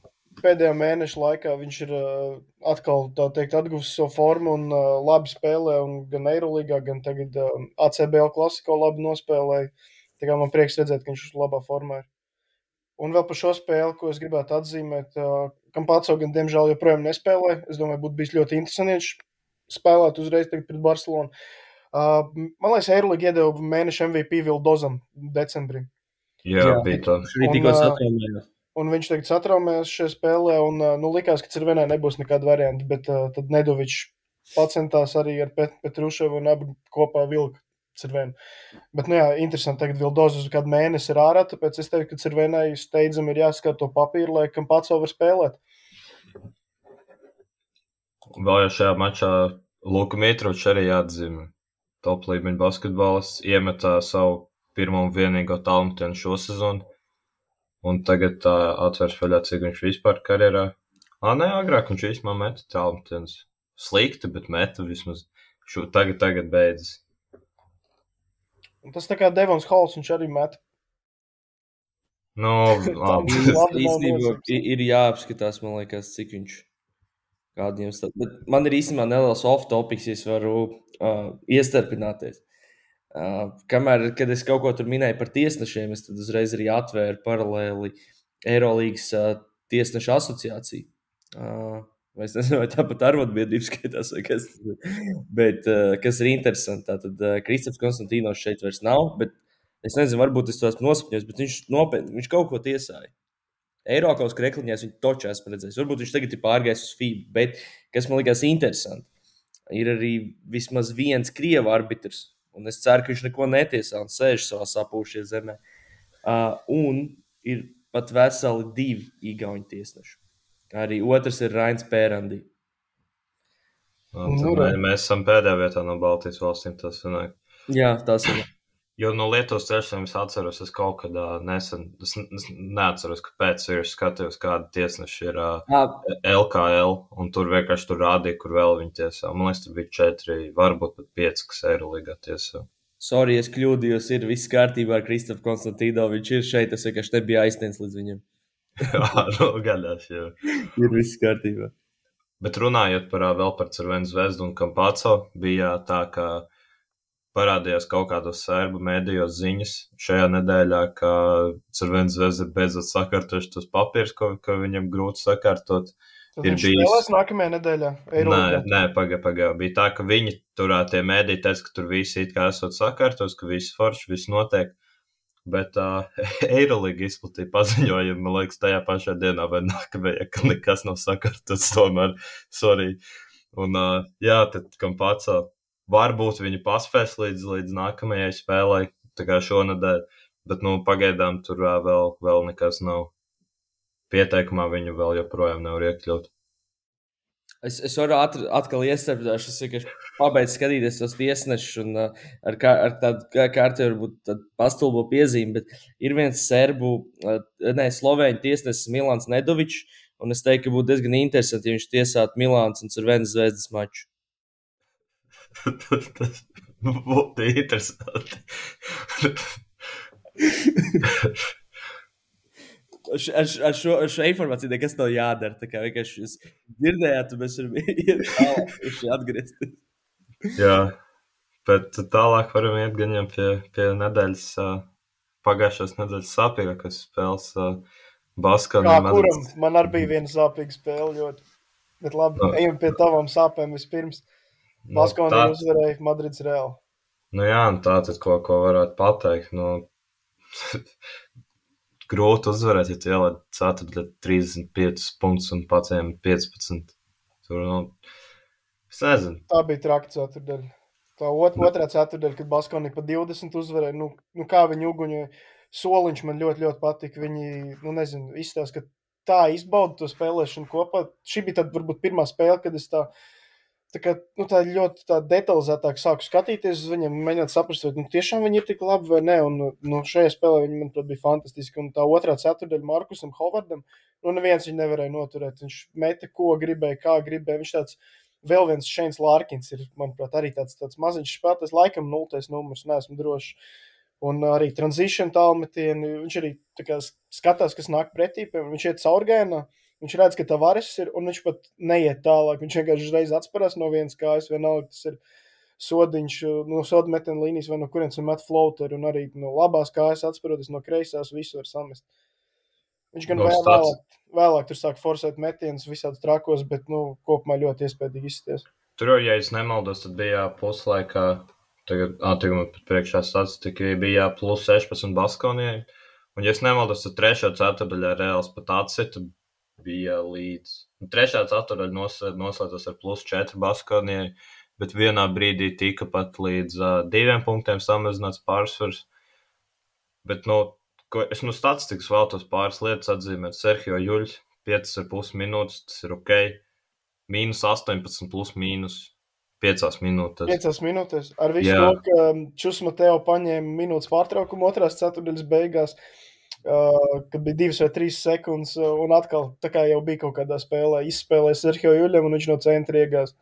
pēdējā mēneša laikā viņš ir uh, atkal teikt, atguvis savu formu un uh, labi spēlē. Un gan Eirolandā, gan tagad uh, ACBL klasiko labi nospēlēja. Tā kā man prieks redzēt, ka viņš ir labā formā. Un vēl par šo spēli, ko es gribētu atzīmēt, kam pats gan diemžēl joprojām nespēlē. Es domāju, būtu bijis ļoti interesanti, spēlētu uzreiz pret Barcelonu. Uh, man liekas, Eirolandā iedeva mēneša MVP Vildozam decembrī. Jā, jā, bija tā. Viņš tikko satraumējās. Un viņš tagad satraumējās šajā spēlē, un nu, likās, ka Cirvenē nebūs nekāda varianta. Bet uh, tad Nedovičs pacentās arī ar Pet Petruševu un abi kopā vilka Cirvenu. Bet, nu jā, interesanti, tagad Vildozs uz kādu mēnesi ir ārā, tāpēc es teiktu, ka Cirvenai steidzami ir jāskat to papīru, lai kam pats vēl var spēlēt. Vēl jau šajā mačā Luka Mitrovičs arī jāatzīmē. Top līmeņa basketbolists iemetā savu pirmo un vienīgo talantu šo sezonu. Un tagad tā atveras vaļā, cik viņš vispār karjerā. Ā, nē, agrāk viņš vispār meta talantus. Slikti, bet meta vismaz. Šo, tagad, tagad beidzas. Un tas tā kā Devons Halls, viņš arī met. Nu, [LAUGHS] labi. [LAUGHS] Īstenībā ir jāapskatās, man liekas, cik viņš kādiem stāv. Bet man ir īstenībā neliels off-topics, ja es varu uh, iestarpināties. Uh, kamēr, kad es kaut ko tur minēju par tiesnešiem, es tad uzreiz arī atvēru paralēli Eirolandes uh, tiesnešu asociāciju. Uh, vai es nezinu, vai tāpat arotbiedrības skaitās, vai kas. Bet uh, kas ir interesanti, tad uh, Kristofers Konstantīnos šeit vairs nav. Bet es nezinu, varbūt es to esmu nospņojis, bet viņš nopietni, viņš kaut ko tiesāja. Eiropas krekliņās viņa toču esmu redzējis. Varbūt viņš tagad ir pārgājis uz FIBA, bet kas man likās interesanti, ir arī vismaz viens krievu arbitrs. Un es ceru, ka viņš neko netiesā un sēž savā sapūšajā zemē. Uh, un ir pat veseli divi īgauņu tiesneši. Arī otrs ir Rains Pērandi. Nu, mē, mēs esam pēdējā vietā no Baltijas valstīm. Tas sanāk. Jā, tas ir. Jo no Lietuvas tiešām es atceros, es kaut kad uh, nesen, es, es neatceros, kāpēc ir skatījos, kāda tiesneša ir uh, LKL, un tur vienkārši tur rādīja, kur vēl viņi tiesā. Man liekas, tur bija četri, varbūt pat pieci, kas Eirolīgā tiesā. sorry, es kļūdījos. Ir viss kārtībā ar Kristofu Konstantīnu. Viņš ir šeit. Es vienkārši nebiju aizsniegts līdz viņam. [LAUGHS] Jā, nu, gadās, jā. Ir viss kārtībā. Bet runājot par vēl par Cervenu zvezdu un Kampaco, bija tā, ka parādījās kaut kādos sērbu mēdījos ziņas šajā nedēļā, ka Cervenu zvezda beidzot sakārtojuši tos papīrus, ko, ko viņam grūti sakārtot. Tad Ir bijis- spēlēs nākamajā nedēļā. Nē, Eirolandā. nē pagaidi, pagaidi. Bija tā, ka viņi tur ā, tie mēdīji teica, ka tur viss it kā esot sakārtos, ka viss forši, viss notiek. Bet uh, [LAUGHS] Eirolanda izplatīja paziņojumu, man liekas, tajā pašā dienā vai nākamajā, ka nekas nav sakārtots. Tomēr, sorry. Un, uh, jā, tad uh, varbūt viņi paspēs līdz, līdz nākamajai spēlei, tā kā šonadēļ. Bet, nu, pagaidām tur uh, vēl, vēl nekas nav. Pieteikumā viņu vēl joprojām nevar iekļaut. Es, es varu atr, atkal iestrādāt, es vienkārši pabeidzu skatīties tos tiesnešus, un uh, ar, kā, ar tādu kā kārtu varbūt pastulbo piezīmi, bet ir viens serbu, uh, ne, slovēņu tiesnesis Milans Nedovičs, un es teiktu, ka būtu diezgan interesanti, ja viņš tiesātu Milāns un Cervenas zvezdas maču. Tas būtu interesanti. [LAUGHS] ar, ar, šo, ar šo informāciju nekas nav jādara. Tā kā vienkārši jūs dzirdējāt, mēs varam iet tālāk, atgriezties. Jā, bet tālāk varam iet gan pie, pie nedēļas, pagājušās nedēļas sāpīgākās spēles. Baskām. Kā kuram? Man arī bija viena sāpīga spēle ļoti. Bet labi, no. ejam pie tavām sāpēm vispirms. Baskonī no, tā... uzvarēja Madrids Reāli. Nu jā, nu tā tad ko, ko varētu pateikt. Nu, [LAUGHS] grūti uzvarēt, ja tu ielaiž 4, 35 punktus un pats 15. Tur, nu, es nezinu. Tā bija traka ceturdaļa. Tā ot, otrā ceturdaļa, kad Baskonī pa 20 uzvarēja, nu, nu kā viņi uguņoja, soliņš man ļoti, ļoti patika. Viņi, nu nezinu, izstāsta, ka tā izbauda to spēlēšanu kopā. Šī bija tad varbūt pirmā spēle, kad es tā Tā, kā, nu, tā ļoti tā detalizētāk sāku skatīties uz viņiem, mēģināt saprast, vai nu, tiešām viņi ir tik labi vai nē. Un, nu, šajā spēlē viņi, manuprāt, bija fantastiski. Un tā otrā ceturdaļa Markusam Hovardam, nu, neviens viņu nevarēja noturēt. Viņš meta, ko gribēja, kā gribēja. Viņš tāds vēl viens Šeins Lārkins ir, manuprāt, arī tāds, tāds maziņš spēlētājs, laikam nultais numurs, neesmu drošs. Un arī tranzīciju tālmetienu. Viņš arī kā, skatās, kas nāk pretī. Viņš iet caurgājumā. Viņš redz, ka tavares ir, un viņš pat neiet tālāk. Viņš vienkārši uzreiz atsparās no vienas kājas, vienalga tas ir sodiņš, no soda metiena līnijas, vai no kurienes ir met floater, un arī no labās kājas atsparoties, no kreisās, visu var samest. Viņš gan no vēl, vēlāk, vēlāk tur sāk forsēt metienus visādus trakos, bet, nu, kopumā ļoti iespējīgi izsties. Tur, ja es nemaldos, tad bija puslaikā, tagad, ā, tagad man pat priekšā statistika bija plus 16 Baskonijai, un, ja es nemaldos, tad trešā ceturdaļā Reāls pat atsita, bija līdz. Nu, trešā ceturdaļa noslēdzās ar plus 4 Baskonijai, bet vienā brīdī tika pat līdz uh, diviem punktiem samazināts pārsvars. Bet, nu, ko, es no statistikas vēlos pāris lietas atzīmēt. Sergio Juļs, 5,5 minūtes, tas ir ok. Mīnus 18, plus mīnus 5 minūtes. 5 minūtes. Ar visu Jā. to, ka Čusma Teo paņēma minūtes pārtraukumu otrās ceturdaļas beigās. Uh, Uh, kad bija divas vai trīs sekundes, uh, un atkal tā kā jau bija kaut kādā spēlē, izspēlēja Sergio Juļam, un viņš no centra iegās.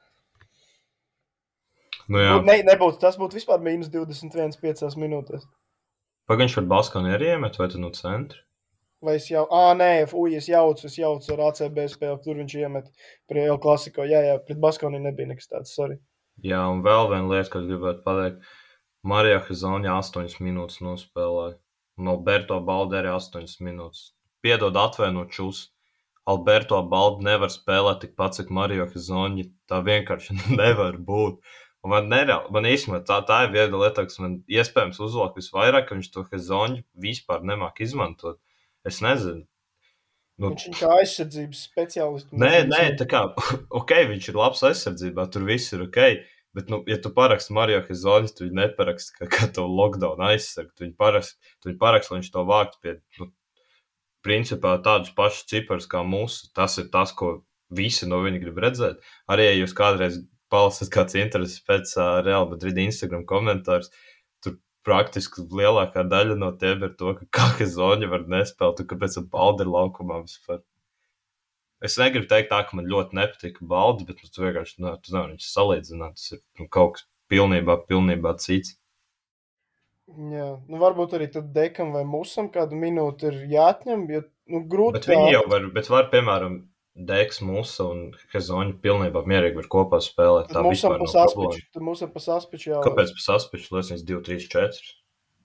Nu, jā. ne, nebūtu, tas būtu vispār mīnus 21, 5 minūtēs. Pagaidām, viņš ar Baskonu arī iemet, vai tu no centra? Vai es jau, ah, nē, uj, es jaucu, es jaucu ar ACB spēli, tur viņš iemet pret El Clasico. Jā, jā, pret Baskonu nebija nekas tāds, sorry. Jā, un vēl viena lieta, ko gribētu pateikt. Marija Hazoņa 8 minūtes nospēlēja Alberto Balde arī 8 minūtes. Piedod, atvainot čūs. Alberto Balde nevar spēlēt tikpat, cik Mario Hizonji. Tā vienkārši [LAUGHS] nevar būt. Un man, nereāli, man īstenībā tā, tā ir viena lieta, kas man iespējams uzlūk visvairāk, ka viņš to Hizonju vispār nemāk izmantot. Es nezinu. Nu, viņš ir aizsardzības speciālists. Nē, nē, tā kā, [LAUGHS] ok, viņš ir labs aizsardzībā, tur viss ir ok. Bet, nu, ja tu paraksti Mario Hazonis, tu viņu neparaksti kā, kā to lockdown aizsargu. Tu viņu paraksti, tu viņu paraksti, lai viņš to vāktu pie, nu, principā tādus pašus ciparus kā mūsu. Tas ir tas, ko visi no viņa grib redzēt. Arī, ja jūs kādreiz palasat kāds intereses pēc uh, Real Madrid Instagram komentārus, tur praktiski lielākā daļa no tiem ir to, ka kā Hazoņa var nespēlēt, un kāpēc tam Balder laukumā vispār. Es negribu teikt, tā, ka man ļoti nepatika baldi, bet nu, tu vienkārši nu, tu nevari viņus salīdzināt. Tas ir nu, kaut kas pilnībā, pilnībā cits. Jā, nu varbūt arī tad dekam vai musam kādu minūti ir jāatņem, jo nu, grūti. Bet viņi jau var, bet var, piemēram, Deks, Musa un Hezoņa pilnībā mierīgi var kopā spēlēt. Tā vispār nav problēma. Tad musam pa saspiču jau. Kāpēc pa saspiču? Liesnīs 2, 3, 4.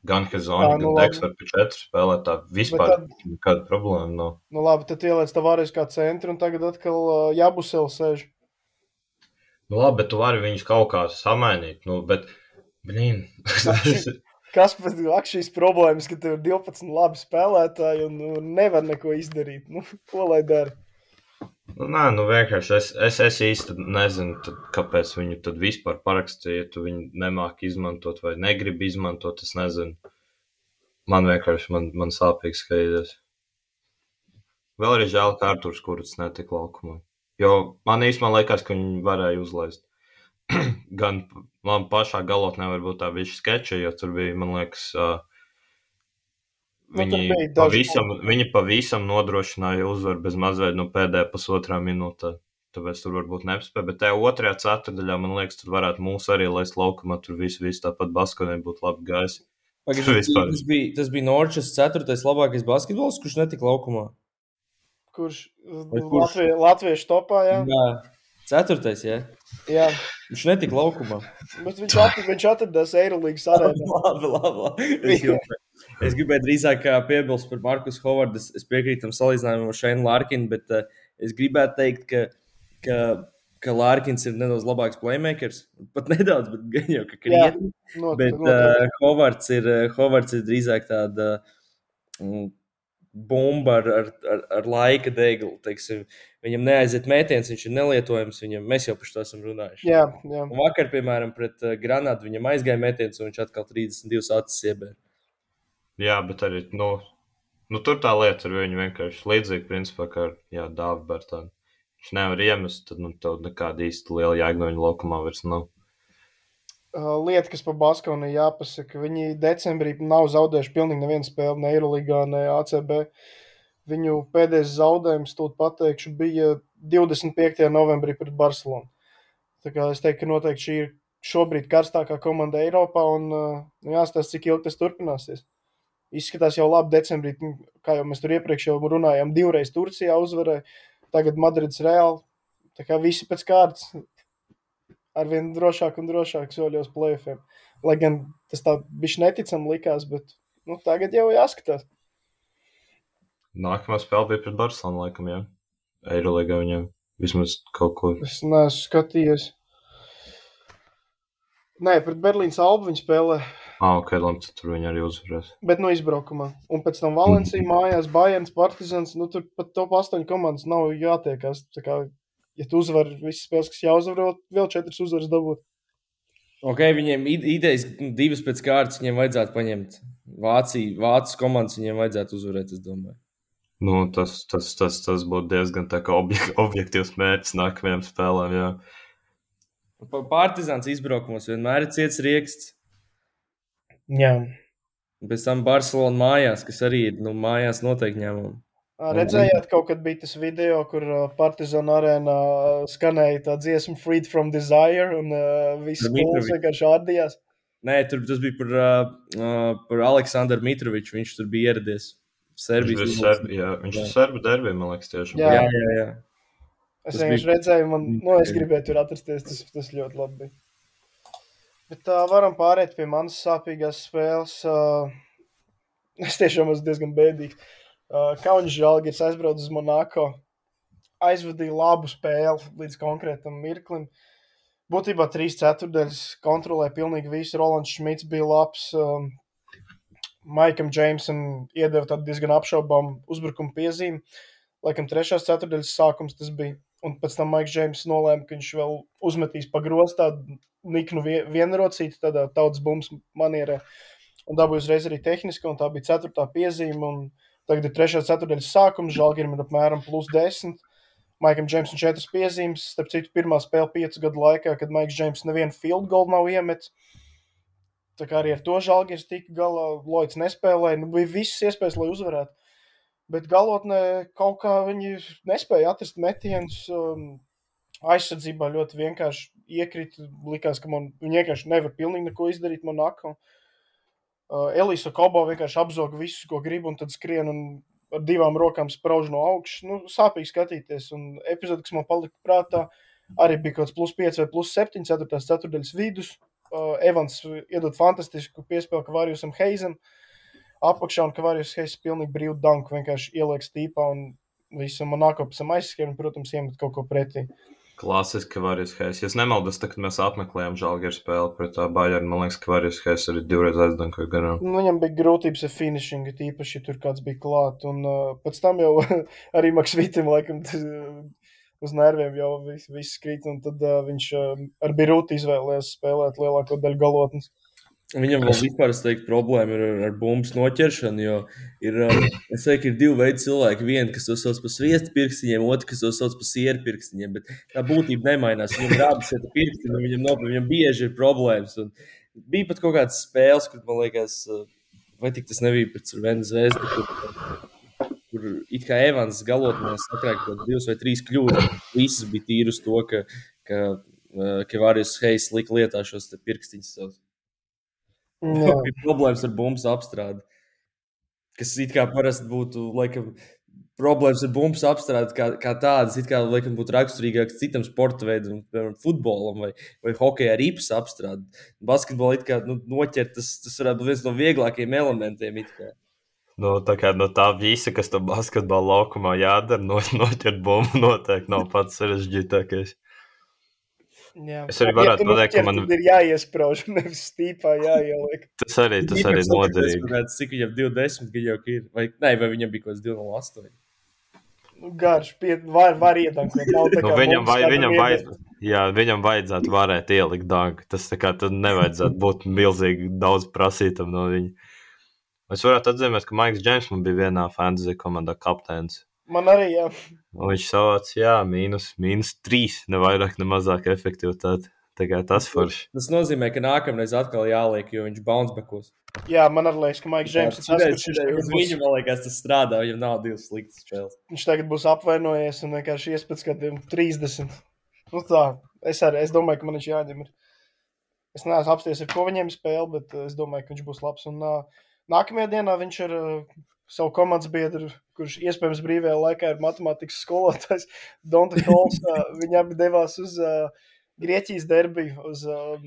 Gan Hezonja, nu, gan Deks var pie četru spēlēt. Tā vispār nekāda problēma nav. Nu labi, tad ieliec tavāries kā centru un tagad atkal uh, jābusel sēž. Nu labi, bet tu vari viņus kaut kā samainīt. Nu, bet, blīn. [LAUGHS] kas pēc šīs problēmas, ka tev ir 12 labi spēlētāji un, un nevar neko izdarīt? Nu, ko lai dara? Nu, nē, nu vienkārši es, es, es īsti nezinu, tad, kāpēc viņu tad vispār parakstīja. Ja tu viņu nemāki izmantot vai negribi izmantot, es nezinu. Man vienkārši man, man sāpīgi skaidrs. Vēl arī žēl, ka Arthurs Kurts netika laukumā. Jo man īstenībā liekas, ka viņi varēja uzlaist. [CLEARS THROAT] Gan man pašā galotnē varbūt tā bija sketča, jo tur bija, man liekas, uh, viņi, Nu, bija daži pavisam, viņi pavisam nodrošināja uzvaru bez mazliet no pēdējā pusotrā minūtē. Tāpēc tur varbūt nespēja. Bet tajā otrajā ceturdaļā, man liekas, tur varētu mūs arī laist laukumā. Tur viss, viss tāpat Baskonē būtu labi gājis. Pagaidām, [LAUGHS] Vispār. tas bija, tas bija Norčs ceturtais labākais basketbols, kurš netika laukumā. Kurš kurš? Latvie, latviešu topā, jā. Jā, ceturtais, jā. jā. Viņš netika laukumā. Bet viņš, at, viņš atradās Eirolandes arēnā. [LAUGHS] labi, labi, labi. Es, gribēju, es gribēju drīzāk piebilst par Markusu Hovardu. Es, es piekrītu tam salīdzinājumam ar Šēnu Lārkinu, bet uh, es gribētu teikt, ka, ka, ka Lārkins ir nedaudz labāks playmakers. Pat nedaudz, bet gan jau ka krietni. Not, Bet uh, Hovards, ir, Hovards ir drīzāk tāda mm, bumba ar, ar, ar, ar laika deglu. Teiksim. Viņam neaiziet mētījums, viņš ir nelietojams. Viņam, mēs jau par to esam runājuši. jā, jā. Un vakar, piemēram, pret uh, Granādu viņam aizgāja mētījums, un viņš atkal 32 acis iebēra. Jā, bet arī nu, nu, tur tā lieta ir viņa vienkārši līdzīga principā kā ar jā, Dāvidu Bērtānu. Viņš nevar iemest, tad nu, tev nekāda īsta liela jēga no viņa laukumā vairs nav. Uh, lieta, kas par Baskonu jāpasaka, viņi decembrī nav zaudējuši pilnīgi nevienu spēli, ne Eirolandā, ne ACB. Viņu pēdējais zaudējums, tūlīt pateikšu, bija 25. novembrī pret Barcelonu. Tā kā es teiktu, ka noteikti šī ir šobrīd karstākā komanda Eiropā, un uh, nu, jāstāsta, cik ilgi tas turpināsies. Izskatās jau labi decembrī, kā jau mēs tur iepriekš jau runājām, divreiz Turcijā uzvarēja, tagad Madrids Reāli. Tā kā visi pēc kārtas arvien drošāk un drošāk soļos plēfiem. Lai gan tas tā bija neticami likās, bet nu, tagad jau jāskatās. Nākamā spēle bija pret Barcelonu, laikam, jā. Eirolandā viņam vismaz kaut ko. Es neesmu skatījies. Nē, pret Berlīnas albu viņa spēlē, Ah, ok, labi, tur viņi arī uzvarēs. bet no izbraukumā. Un pēc tam Valencija mājās, Bajans, Partizans. Nu, tur pat top 8 komandas nav jātiekās. Tā kā, ja tu uzvari visas spēles, kas jāuzvar, vēl, vēl 4 uzvaras dabūt. Okay, viņiem ide- idejas divas pēc kārtas viņiem vajadzētu paņemt. Vācija, Vācijas komandas viņiem vajadzētu uzvarēt, es domāju. Nu, tas, tas, tas, tas būtu diezgan tā kā objek [LAUGHS] objektīvs mērķis nākamajām spēlēm. Jā. Pa- Partizāns izbraukumos vienmēr ir ciets rieksts. Jā. Pēc tam Barcelona mājās, kas arī ir nu, mājās noteikti ņēmumi. Redzējāt, kaut kad bija tas video, kur uh, Partizāna arēnā uh, skanēja tā dziesma Freed from Desire, un uh, viss skolas vienkārši ārdījās. Nē, tur tas bija par, uh, uh, par Aleksandru Mitroviču. Viņš tur bija ieradies. Viņš Serbijas bija izlases. serbi, jā, viņš ir serbu derbī, man liekas, tieši. Jā. Jā, jā, jā. Es vienkārši bija- redzēju, man, nu, es gribēju tur atrasties. Tas, tas ļoti labi bija. Bet tā varam pāriet pie manas sāpīgās spēles. Uh, es tiešām esmu diezgan bēdīgs. Uh, Kaunis Žalgiris aizbrauca uz Monako. Aizvadīja labu spēli līdz konkrētam mirklim. Būtībā trīs ceturdaļas kontrolēja pilnīgi visu. Rolands Šmits bija labs. Um, Maikam Džeimsam iedeva tādu diezgan apšaubāmu uzbrukumu piezīmi. Laikam trešās ceturdaļas sākums tas bija. Un pēc tam Maiks Džeims nolēma, ka viņš vēl uzmetīs pa grozu tādu niknu vie- vienrocīti, tādā tautas bumbas manierē. Un dabūja uzreiz arī tehniski, un tā bija ceturtā piezīme. Un tagad ir trešā ceturdaļas sākums, Žalgirim ir apmēram plus desmit. Maikam Džeimsam četras piezīmes. Starp citu, pirmā spēle piecu gadu laikā, kad Maiks Džeims nevienu field goal nav iemetis. Tā kā arī ar to Žalgiris tika galā, Lloyds nespēlēja. Nu, bija visas iespējas, lai uzvarētu. Bet galotnē kaut kā viņi nespēja atrast metienus. Um, aizsardzībā ļoti vienkārši iekrita. Likās, ka man, viņi vienkārši nevar pilnīgi neko izdarīt Monako. Uh, Elīsa Kobo vienkārši apzoga visu, ko grib, un tad skrien un ar divām rokām sprauž no augšas. Nu, sāpīgi skatīties. Un epizode, kas man palika prātā, arī bija kaut kāds plus 5 vai plus 7, 4. ceturdaļas vidus. Uh, Evans iedod fantastisku piespēli Kavārijusam Heizam. Apakšā un Kavārijus Heizs pilnīgi brīvu danku vienkārši ieliek stīpā un visam tam aizskrien un, protams, iemet kaut ko pretī. Klasiski Kavārijas Heis. Ja nemaldos, tad, mēs apmeklējām Žalgiris spēli pret Baļāru, man liekas, Kavārijas Heis arī divreiz aizdankoja garām. Nu, viņam bija grūtības ar finishing, tīpaši, ja tur kāds bija klāt. Un uh, pēc tam jau [LAUGHS] arī Maksvitam, laikam, tas, uh, uz nerviem jau viss, viss krīt, un tad uh, viņš uh, ar Birūti izvēlējās spēlēt lielāko daļu galotnes. Viņam vēl vispār teiktu, problēma ir ar, ar bumbu noķeršanu, jo ir, um, es teiktu, ir divi veidi cilvēki. Viens, kas to sauc par sviestu pirkstiņiem, otrs, kas to sauc par sieru pirkstiņiem. Bet tā būtība nemainās. Viņam rādas ir pirkstiņi, viņam, nopietni, viņam bieži ir problēmas. Un bija pat kaut kādas spēles, kur man liekas, uh, vai tik tas nebija pēc Venezuelas zvezda, kur, kur it kā Evans galotnē sakrāk kaut divas vai trīs kļūdas. Visas bija tīras to, ka, ka, uh, ka Vārijas Heis lika lietā šos pirkstiņus savus. [LAUGHS] bija problēmas ar bumbu apstrādi. Kas it kā parasti būtu laikam, problēmas ar bumbu apstrādi, kā, kā tādas, it kā laikam, būtu raksturīgākas citam sporta veidam, piemēram, futbolam vai, vai hokeja ar īpas apstrādi. Basketbolā it kā nu, noķert, tas, tas varētu būt viens no vieglākajiem elementiem. No, tā kā no tā visa, kas tam basketbola laukumā jādara, no, [LAUGHS] noķert bumbu noteikti nav pats sarežģītākais. Jā. Es arī varētu ja, pateikt, ka man ir jāiesprāž, [LAUGHS] nevis stīpā jāieliek. Tas arī, tas arī noderīgi. Kāds, cik viņam 20 gadi jau ir? Vai, nē, vai viņam bija kaut kāds 208? Nu, garš, pie, var, var iedankot. Nu, viņam, vai, viņam, vajadz, jā, viņam vajadzētu varēt ielikt dāngu. Tas tā kā tad nevajadzētu būt milzīgi daudz prasītam no viņa. Es varētu atzīmēt, ka Maiks Džeims man bija vienā fantasy komandā kapteinis. Man arī, jā. Un viņš savāc, jā, mīnus, mīnus trīs, ne vairāk, ne mazāk efektivitāti. Tā kā tas forši. Tas nozīmē, ka nākamreiz atkal jāliek, jo viņš bouncebackus. Jā, man arī liekas, ka Maiks Džeims ir tas, kurš man liekas, tas strādā, viņam nav divas sliktas spēles. Viņš tagad būs apvainojies un vienkārši ies pēc kādiem 30. Nu tā, es arī, es domāju, ka man viņš jāņem. Ir. Es neesmu apsties, ar ko viņiem spēle, bet es domāju, ka viņš būs labs. Un uh, nākamajā dienā viņš ir uh, savu komandas biedru, kurš iespējams brīvajā laikā ir matemātikas skolotājs, Donta Kols. Viņi abi devās uz uh, Grieķijas derbiju, uz uh,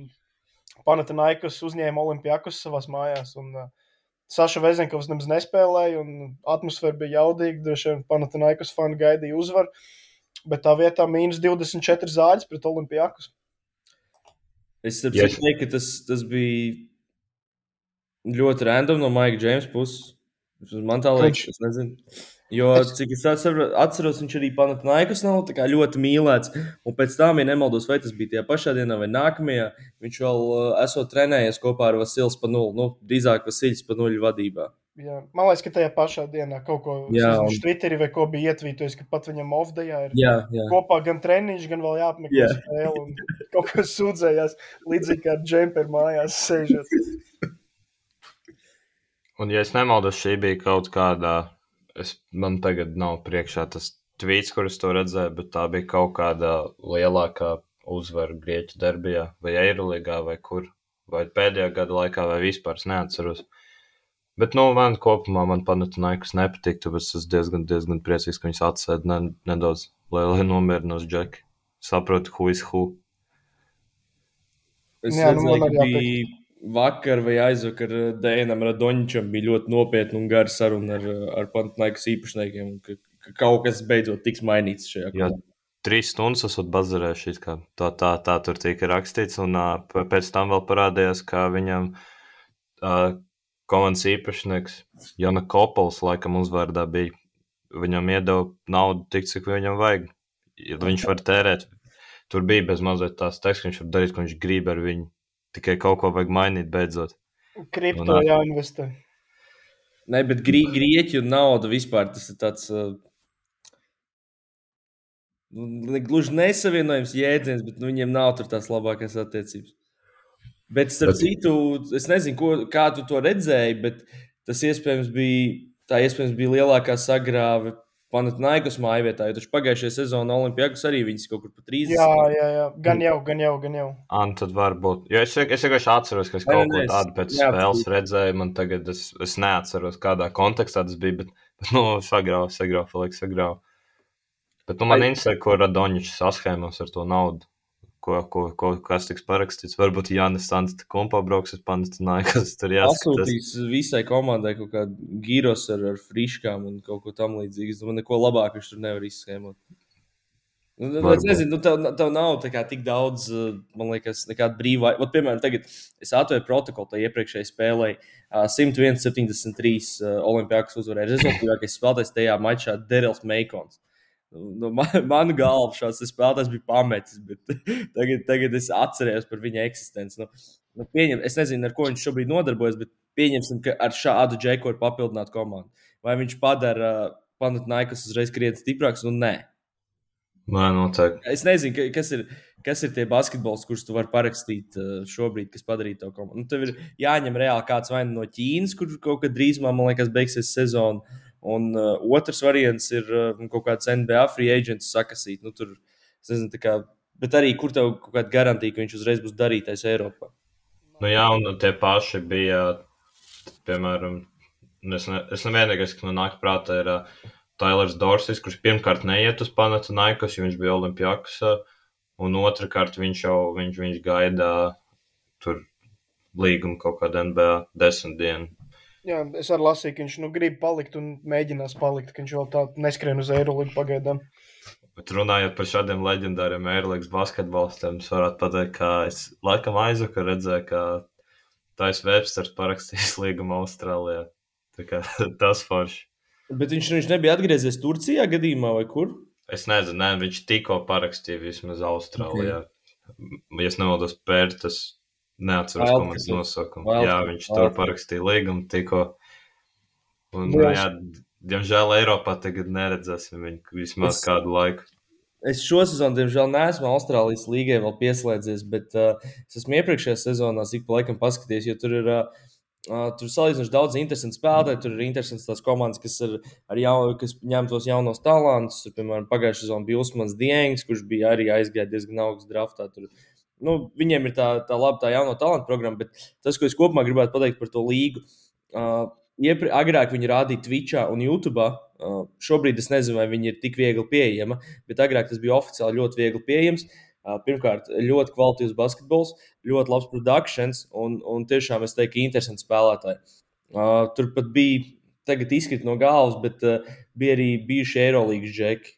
Panathinaikos, uzņēma Olimpijakus savās mājās. Un, uh, Saša Vezenkovs nemaz nespēlēja, un atmosfēra bija jaudīga. Droši vien Panathinaikos fani gaidīja uzvaru, bet tā vietā mīnus 24 zāģis pret Olimpijakus. Es saprotu, yes. ka tas, tas bija ļoti random no Maika Džeimsa puses. Man tā liekas, es nezinu. Jo, cik es atceros, viņš arī Panathinaikos nav ļoti mīlēts. Un pēc tam, ja nemaldos, vai tas bija tajā pašā dienā vai nākamajā, viņš vēl uh, esot trenējies kopā ar Vasilis Panulu. Nu, drīzāk Vasilis Panuļu vadībā. Jā. Man liekas, ka tajā pašā dienā kaut ko jā, un... Twitterī vai ko bija ietvītojis, ka pat viņam off-dayā ir jā, jā. kopā gan treniņš, gan vēl jāapmeklē spēle. [LAUGHS] Kaut kas sūdzējās līdzīgi kā džemper mājās sēžot. [LAUGHS] Un, ja es nemaldos, šī bija kaut kāda, es, man tagad nav priekšā tas tvīts, kurus to redzēju, bet tā bija kaut kāda lielākā uzvara Grieķu derbijā, vai Eiroligā, vai kur, vai pēdējā gada laikā, vai vispār, es neatceros. Bet, nu, man kopumā man Panathinaikos nepatīk, tāpēc es diezgan, diezgan priecīgs, ka viņas atsēd ne, nedaudz, lai, lai nomierinos Džeki. Saprotu, who is who. Es Jā, nu, redzēju, ka bija vakar vai aizvakar eh, Dēnam Radoņčam bija ļoti nopietna un gara saruna ar, eh, ar Pantnaikas īpašniekiem, ka, ka kaut kas beidzot tiks mainīts šajā komandā. Trīs stundas esat bazarējušies, kā tā, tā, tā tur tika rakstīts, un uh, pēc tam vēl parādījās, ka viņam uh, komandas īpašnieks Jana Kopals, laikam uzvārdā bija, viņam iedeva naudu tik, cik viņam vajag. Viņš var tērēt. Tur bija bez mazliet tās teiks, ka viņš var darīt, ko viņš grib ar viņu Tikai kaut ko vajag mainīt beidzot. Kripto jāinvestē. Nē, bet grī, grieķu nauda vispār tas ir tāds. Uh, Gluži nesavienojams jēdziens, bet nu, viņiem nav tās labākās attiecības. Bet, starp bet... citu, es nezinu, ko, kā tu to redzēji, bet tas iespējams bija, tā iespējams bija lielākā sagrāve Panathinaikos māju vietā, jo taču pagājušajā sezonā Olimpijākus arī viņas kaut kur pa 30. Jā, jā, jā. gan jau, gan jau, gan jau. An, tad varbūt. Jo es, es vienkārši atceros, ka es kaut ko tādu pēc jā, spēles redzēju, man tagad es, es neatceros, kādā kontekstā tas bija, bet, bet nu, sagrauj, sagrauj, Feliks, sagrauj. Bet, nu, man interesē, ko Radoņš saschēmos ar to naudu ko, ko, ko, kas tiks parakstīts. Varbūt Jānis Sants kompā brauks uz Panastināju, kas tur jāskatās. Pasūtīs visai komandai kaut kādu gīros ar, ar friškām un kaut ko tam līdzīgu. Es domāju, neko labāk viņš tur nevar izskēmot. Nu, nu, es nezinu, nu, tev, tev nav kā, tik daudz, man liekas, nekāda brīvā. Ot, piemēram, tagad es atvēru protokolu tajā iepriekšējā spēlē. 101, 73 Olimpijas uzvarēja. Rezultātīvākais spēlētājs tajā mačā - Derils Meikons. Nu, [LAUGHS] man, man galva šāds spēlētājs bija pametis, bet [LAUGHS] tagad, tagad es atceros par viņa eksistenci. Nu, nu, pieņem, es nezinu, ar ko viņš šobrīd nodarbojas, bet pieņemsim, ka ar šādu džeku var papildināt komandu. Vai viņš padara uh, Panathinaikos uzreiz krietni stiprāks? Nu, nē. Nē, noteikti. Es nezinu, kas ir, kas ir tie basketbols, kurus tu vari parakstīt šobrīd, kas padarīja to komandu. Nu, tev ir jāņem reāli kāds vai no Ķīnas, kur kaut kad drīzumā, man liekas, beigsies sezona. Un uh, otrs variants ir uh, kaut kāds NBA free agents sakasīt. Nu, tur, nezinu, kā, bet arī kur tev kaut kāda garantija, ka viņš uzreiz būs darītais Eiropā. Nu, jā, un tie paši bija, piemēram, es, ne, es nevienīgais, kas man nāk prātā, ir uh, Tailers Dorsis, kurš pirmkārt neiet uz Panathinaikos, jo viņš bija Olimpijāks, un otrkārt viņš jau viņš, viņš gaida tur līgumu kaut kādā NBA desmit dienu. Jā, es arī lasīju, ka viņš nu, grib palikt un mēģinās palikt, ka viņš vēl tā neskrien uz Eirolandu pagaidām. Bet runājot par šādiem leģendāriem Eirolandes basketbolistiem, es varētu pateikt, ka es laikam aizvakar redzēju, ka Tais Websters parakstījis [LAUGHS] līgumu Austrālijā. Tā kā [LAUGHS] tas forši. Bet viņš, viņš nebija atgriezies Turcijā gadījumā vai kur? Es nezinu, ne, viņš tikko parakstīja vismaz Austrālijā. Okay. Ja es nemaldos, Pērtas, neatceros komandas nosaukumu. Wild. Jā, viņš Wild. tur parakstīja līgumu tikko. Un, jā, jā diemžēl Eiropā tagad neredzēsim viņu vismaz es, kādu laiku. Es šo sezonu, diemžēl, neesmu Austrālijas līgai vēl pieslēdzies, bet uh, es esmu iepriekšējā sezonā ik pa laikam paskatījies, jo tur ir uh, Uh, tur salīdzinoši daudz interesantu spēlētāju. Tur ir interesants tās komandas, kas, ir, jaun, kas ņem tos jaunos talantus. Piemēram, pagājušā sezonā bija Usmans Diengs, kurš bija arī aizgājis diezgan augstu draftā. Tur, nu, viņiem ir tā, tā laba tā jauno talantu programma, bet tas, ko es kopumā gribētu pateikt par to līgu, uh, iepri, agrāk viņi rādīja Twitchā un YouTube. Uh, šobrīd es nezinu, vai viņi ir tik viegli pieejami, bet agrāk tas bija oficiāli ļoti viegli pieejams. Uh, Pirmkārt, ļoti kvalitīvs basketbols, ļoti labs produkcijas un, un tiešām es teiktu, interesants spēlētāji. Uh, tur pat bija, tagad izkrīt no galvas, bet uh, bija arī bijuši Eirolandes džeki.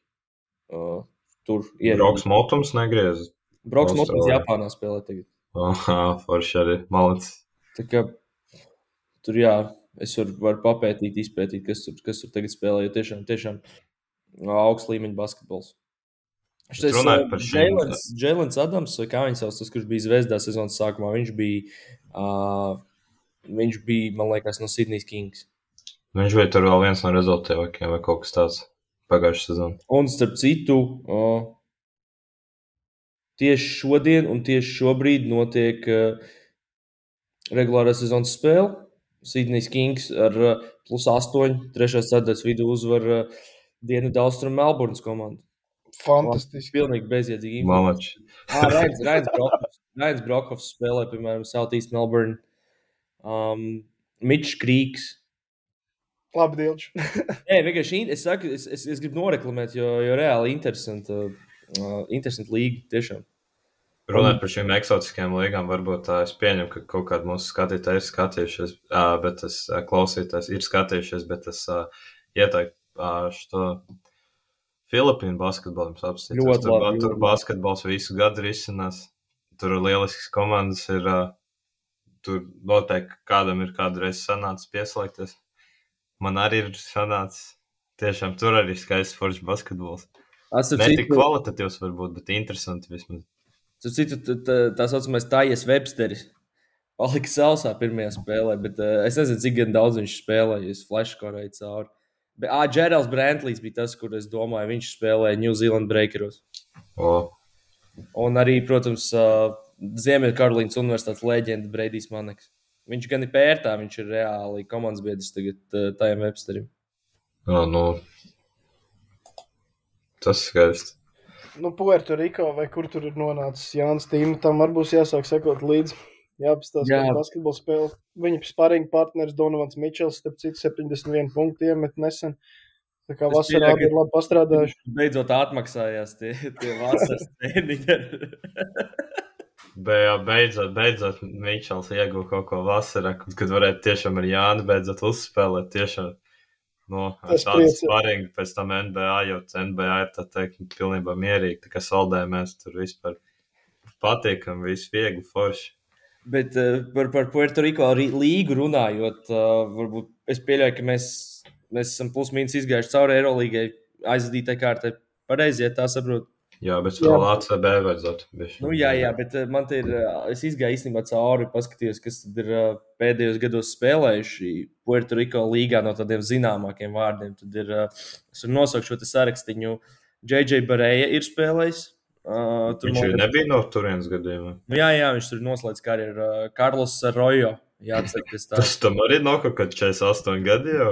Uh, tur ir. Broks Motums negriezis. Broks Motums Japānā spēlē tagad. Aha, forši arī malets. Tā kā tur jā, es varu var papētīt, izpētīt, kas tur, kas tur tagad spēlē, jo tiešām, tiešām augsts līmeņa basketbols. Šis šiem. Jēlins Adams, kā viņš sauc, tas, kurš bija zvezdā sezonas sākumā, viņš bija, uh, viņš bija, man liekas, no Sydney's Kings. Viņš bija tur vēl viens no rezultātiem vai kaut kas tāds pagājušā sezonā. Un starp citu, uh, tieši šodien un tieši šobrīd notiek uh, regulārā sezonas spēle. Sydney's Kings ar uh, plus 8, 3. ceturtais vidū uzvar uh, Dienvidu Austrumu Melburnas komandu. Fantastiski. Pilnīgi bezjēdzīgi. Malači. [LAUGHS] ah, Rains, Rains, Brokovs, Rains Brokovs spēlē, piemēram, Southeast Melbourne. Um, Mitčs Krīks. Labi, Dilčs. [LAUGHS] Nē, vienkārši es, saku, es, es, es gribu noreklamēt, jo, jo reāli interesanti uh, interesant līga tiešām. Runājot par šīm eksotiskajām līgām, varbūt tā es pieņemu, ka kaut kādi mūsu skatītāji ir skatījušies, uh, bet tas uh, klausītājs ir skatījušies, bet es uh, ieteiktu uh, šo Filipīnu basketbolam apstāties. Tur, labi. Tur basketbols visu gadu risinās. Tur ir lielisks komandas. Ir, uh, tur noteikti kādam ir kādreiz sanācis pieslēgties. Man arī ir sanācis. Tiešām tur arī skaists foršs basketbols. Ne tik kvalitatīvs varbūt, bet interesanti vismaz. Tur citu tā, saucamais Tājas Websteris. Palika sausā pirmajā spēlē, bet uh, es nezinu, cik daudz viņš spēlēja. Es flashkorēju cauri. Bet, ah, Džerals Brantlijs bija tas, kur es domāju, viņš spēlēja New Zealand Breakeros. Oh. Un arī, protams, uh, Ziemeļkarolīnas Universitātes leģenda Breidijs Maneks. Viņš gan ir pērtā, viņš ir reāli komandas biedrs tagad uh, tajam Websterim. Oh, nu. Tas skaisti. Nu, Puerto Riko vai kur tur ir nonācis Jānis Tīm, tam varbūt jāsāk sekot līdzi. Jāapstāsta, Jā. kā basketbola spēle. Viņa sparring partneris Donovans Mičels, starp citu, 71 punktu iemet nesen. Tā kā vasarā bija labi pastrādājuši. Beidzot atmaksājās tie, tie vasaras [LAUGHS] treniņi. Jā, beidzot, beidzot Mičels ieguva kaut ko vasarā, kad varētu tiešām ar Jānu beidzot uzspēlēt. Tiešām Nu, priecē. svarīgi pēc tam NBA, jo NBA ir tā teikt, pilnībā mierīgi. Tā kā saldējamies tur vispār patīkami, viss viegli, forši. Bet uh, par, par Puerto Rico arī līgu runājot, uh, varbūt es pieļauju, ka mēs, mēs esam plus-minus izgājuši cauri Eirolangai aizdītai kārtai. Pareizi, ja tā saprotu. Jā, bet Jā. vēl ACB vajadzētu. bišķi. Nu, jā, jā, bet uh, man te ir. Uh, es izgāju īstenībā cauri, paskatījos, kas tad ir uh, pēdējos gados spēlējuši Puerto Rico līgā no tādiem zināmākiem vārdiem. Tad ir, es varu nosaukt šo te sarakstiņu. JJ Barēja ir spēlējis. Uh, tur Viņš jau nebija no turienes gadījumā. Nu, jā, jā, viņš tur noslēdz karjeru. Uh, Karlos Rojo. Jā, tas Tas tam arī nav kaut kāds 48 gadi jau.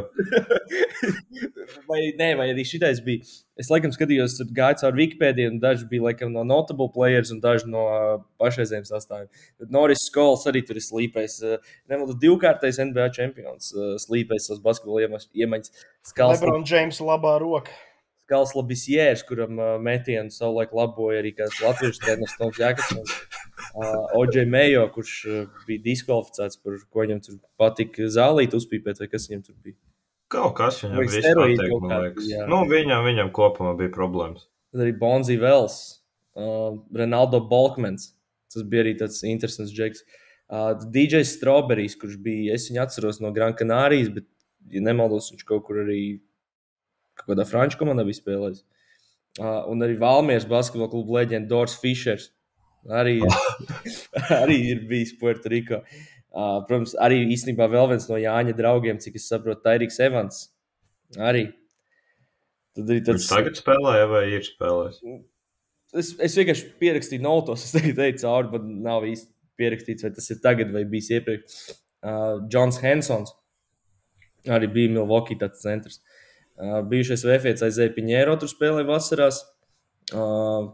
[LAUGHS] vai, nē, vai arī šitais bija. Es laikam skatījos, tur gāju caur Wikipēdiju, un daži bija laikam, no notable players, un daži no uh, pašreizējiem sastāviem. Tad Noris Skols arī tur ir slīpējis. Uh, Nemaldu, divkārtais NBA čempions, uh, slīpējis savas basketbola iemaņas-. Skals, Lebrona Džeimsa labā roka. Skals Labisjērs, kuram uh, metienu savulaik laboja arī kāds latviešu treneris Toms Jākapsons. OJ Mejo, kurš bija diskvalificēts par ko viņam tur patika zālīt, uzpīpēt, vai kas viņam tur bija. Kaut kas viņam liekas. jā. Nu, viņam, viņam kopumā bija problēmas. Tad arī Bonzi Vels, uh, Ronaldo Balkmans. Tas bija arī tāds interesants džeks. Uh, DJs Strawberries, kurš bija, es viņu atceros no Gran Canārijas, bet, ja nemaldos, viņš kaut kur arī kaut kādā franču komandā bija spēlējis. Uh, un arī Valmieras basketbola kluba leģenda Dors Fischers. Arī, [LAUGHS] arī ir bijis Puerto Rico. Uh, protams, arī īstenībā vēl viens no Jāņa draugiem, cik es saprotu, Tairiks Evans. Arī. Tad arī Viņš tagad spēlēja vai ir spēlējis? Es, es vienkārši pierakstīju notos, [LAUGHS] es tagad teicu, cauri, bet nav īsti pierakstīts, vai tas ir tagad vai bijis iepriekš. Uh, Džons Hensons arī bija Milwaukee tāds centrs. Uh, bijušais VFC aizēja Piņēro, tur spēlēja vasarās. Uh,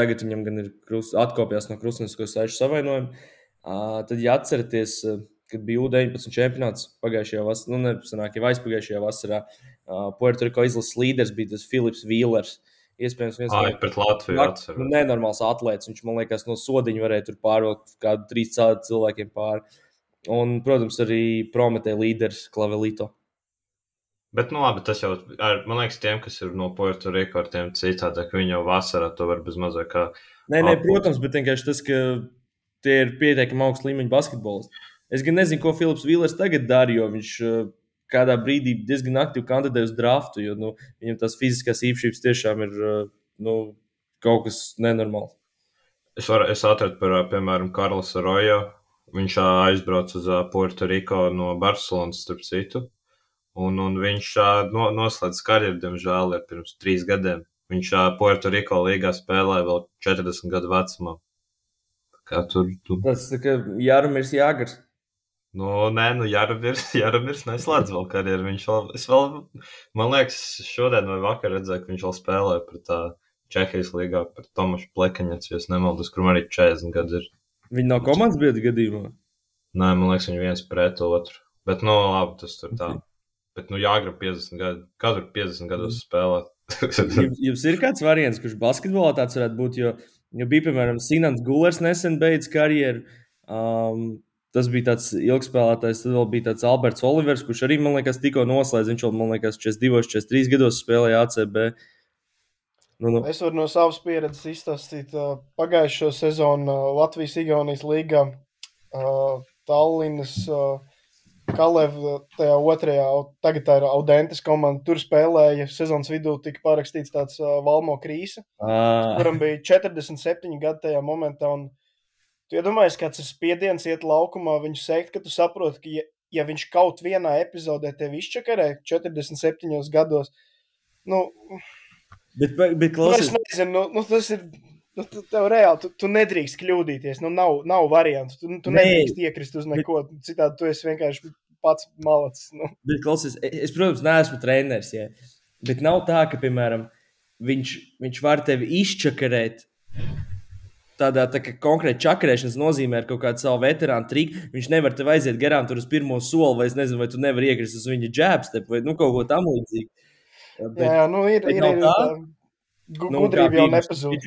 tagad viņam gan ir krus, atkopjās no krustveida sēžu savainojuma. Uh, tad, ja atceraties, uh, kad bija U-19 čempionāts pagājušajā vasarā, nu, nesanāk, jau aizpagājušajā vasarā, uh, Puerto Rico izlases līderis bija tas Filips Vīlers. Iespējams, viens Nu, atceros. nenormāls atlētājs. Viņš man liekas, no sodiņa varēja tur pārvilkt kādu trīs cilvēkiem pāri. Un, protams, arī Prometē līderis Klavelito. Bet, nu, labi, tas jau, ar, man liekas, tiem, kas ir no Puerto Rico, ar tiem citādi, ka viņi jau vasarā to var bez mazā kā. Nē, nē, protams, bet vienkārši tas, ka tie ir pietiekami augsta līmeņa basketbolisti. Es gan nezinu, ko Filips Vīlers tagad dara, jo viņš uh, kādā brīdī diezgan aktīvi kandidēja uz draftu, jo nu, viņam tās fiziskās īpašības tiešām ir uh, nu, kaut kas nenormāls. Es, var, es atradu par, piemēram, Karlos Rojo. Viņš aizbrauca uz Puerto Rico no Barcelonas, starp citu. Un, un viņš no, noslēdz karjeru, diemžēl, ir pirms trīs gadiem. Viņš ā, Puerto Rico līgā spēlēja vēl 40 gadu vecumā. Kā tur, tur. Tas ir kā Jāramirs Jāgars. Nu, nē, nu, Jaramirs, [LAUGHS] Jaramirs neslēdz vēl karjeru. Viņš vēl, es vēl, man liekas, šodien vai vakar redzēju, ka viņš vēl spēlēja par tā Čehijas līgā, par Tomašu Plekaņets, ja nemaldos, kuram arī 40 gadu ir. Viņi nav komandas biedri gadījumā. Nē, man liekas, viņi viens pret otru. Bet, nu, labi, tas tur tā. [LAUGHS] Bet, nu, jāgrib 50 gadu. Katru 50 gadus spēlēt. [LAUGHS] Jums, jums ir kāds variants, kurš basketbolā tāds varētu būt? Jo, jo bija, piemēram, Sinants Gulers nesen beidz karjeru. Um, tas bija tāds ilgspēlētājs. Tad vēl bija tāds Alberts Olivers, kurš arī, man liekas, tikko noslēdz. Viņš jau, man liekas, 42, 43 gados spēlēja ACB. Nu, nu. Es varu no savas pieredzes izstāstīt uh, pagājušo sezonu uh, Latvijas-Igaunijas līgā. Uh, Tallinas uh, Kalevā tajā otrajā, tagad tā ir Audentes komanda. Tur spēlēja sezonas vidū tika parakstīts tāds uh, Valmo Krīsa, Ah, kuram bija 47 gadi tajā momentā. Un, tu iedomājies, kāds ir spiediens iet laukumā, viņu sekt, ka tu saproti, ka ja, ja viņš kaut vienā epizodē tevi izčakarē 47 gados, nu, bet, bet, bet Nu, es klausies, nezinu, nu, nu, tas ir. Nu, tu, tev reāli, tu, tu nedrīkst kļūdīties. Nu, nav, nav variantu. Tu, tu Nē. nedrīkst iekrist uz neko. Citādi tu esi vienkārši pats malacis. Nu. bet klausies, es, protams, neesmu treneris. Ja. Bet nav tā, ka, piemēram, viņš, viņš var tevi izčakarēt. Tādā tā konkrēti čakarēšanas nozīmē ar kaut kādu savu veterānu triku. Viņš nevar tev aiziet garām tur uz pirmo soli, vai es nezinu, vai tu nevari iekrist uz viņa džēbstep vai nu, kaut ko tamlīdzīgu. Jā, nu ir, ir, ir tā? tā. Gu, nu, gudrība kā jau nepazūd.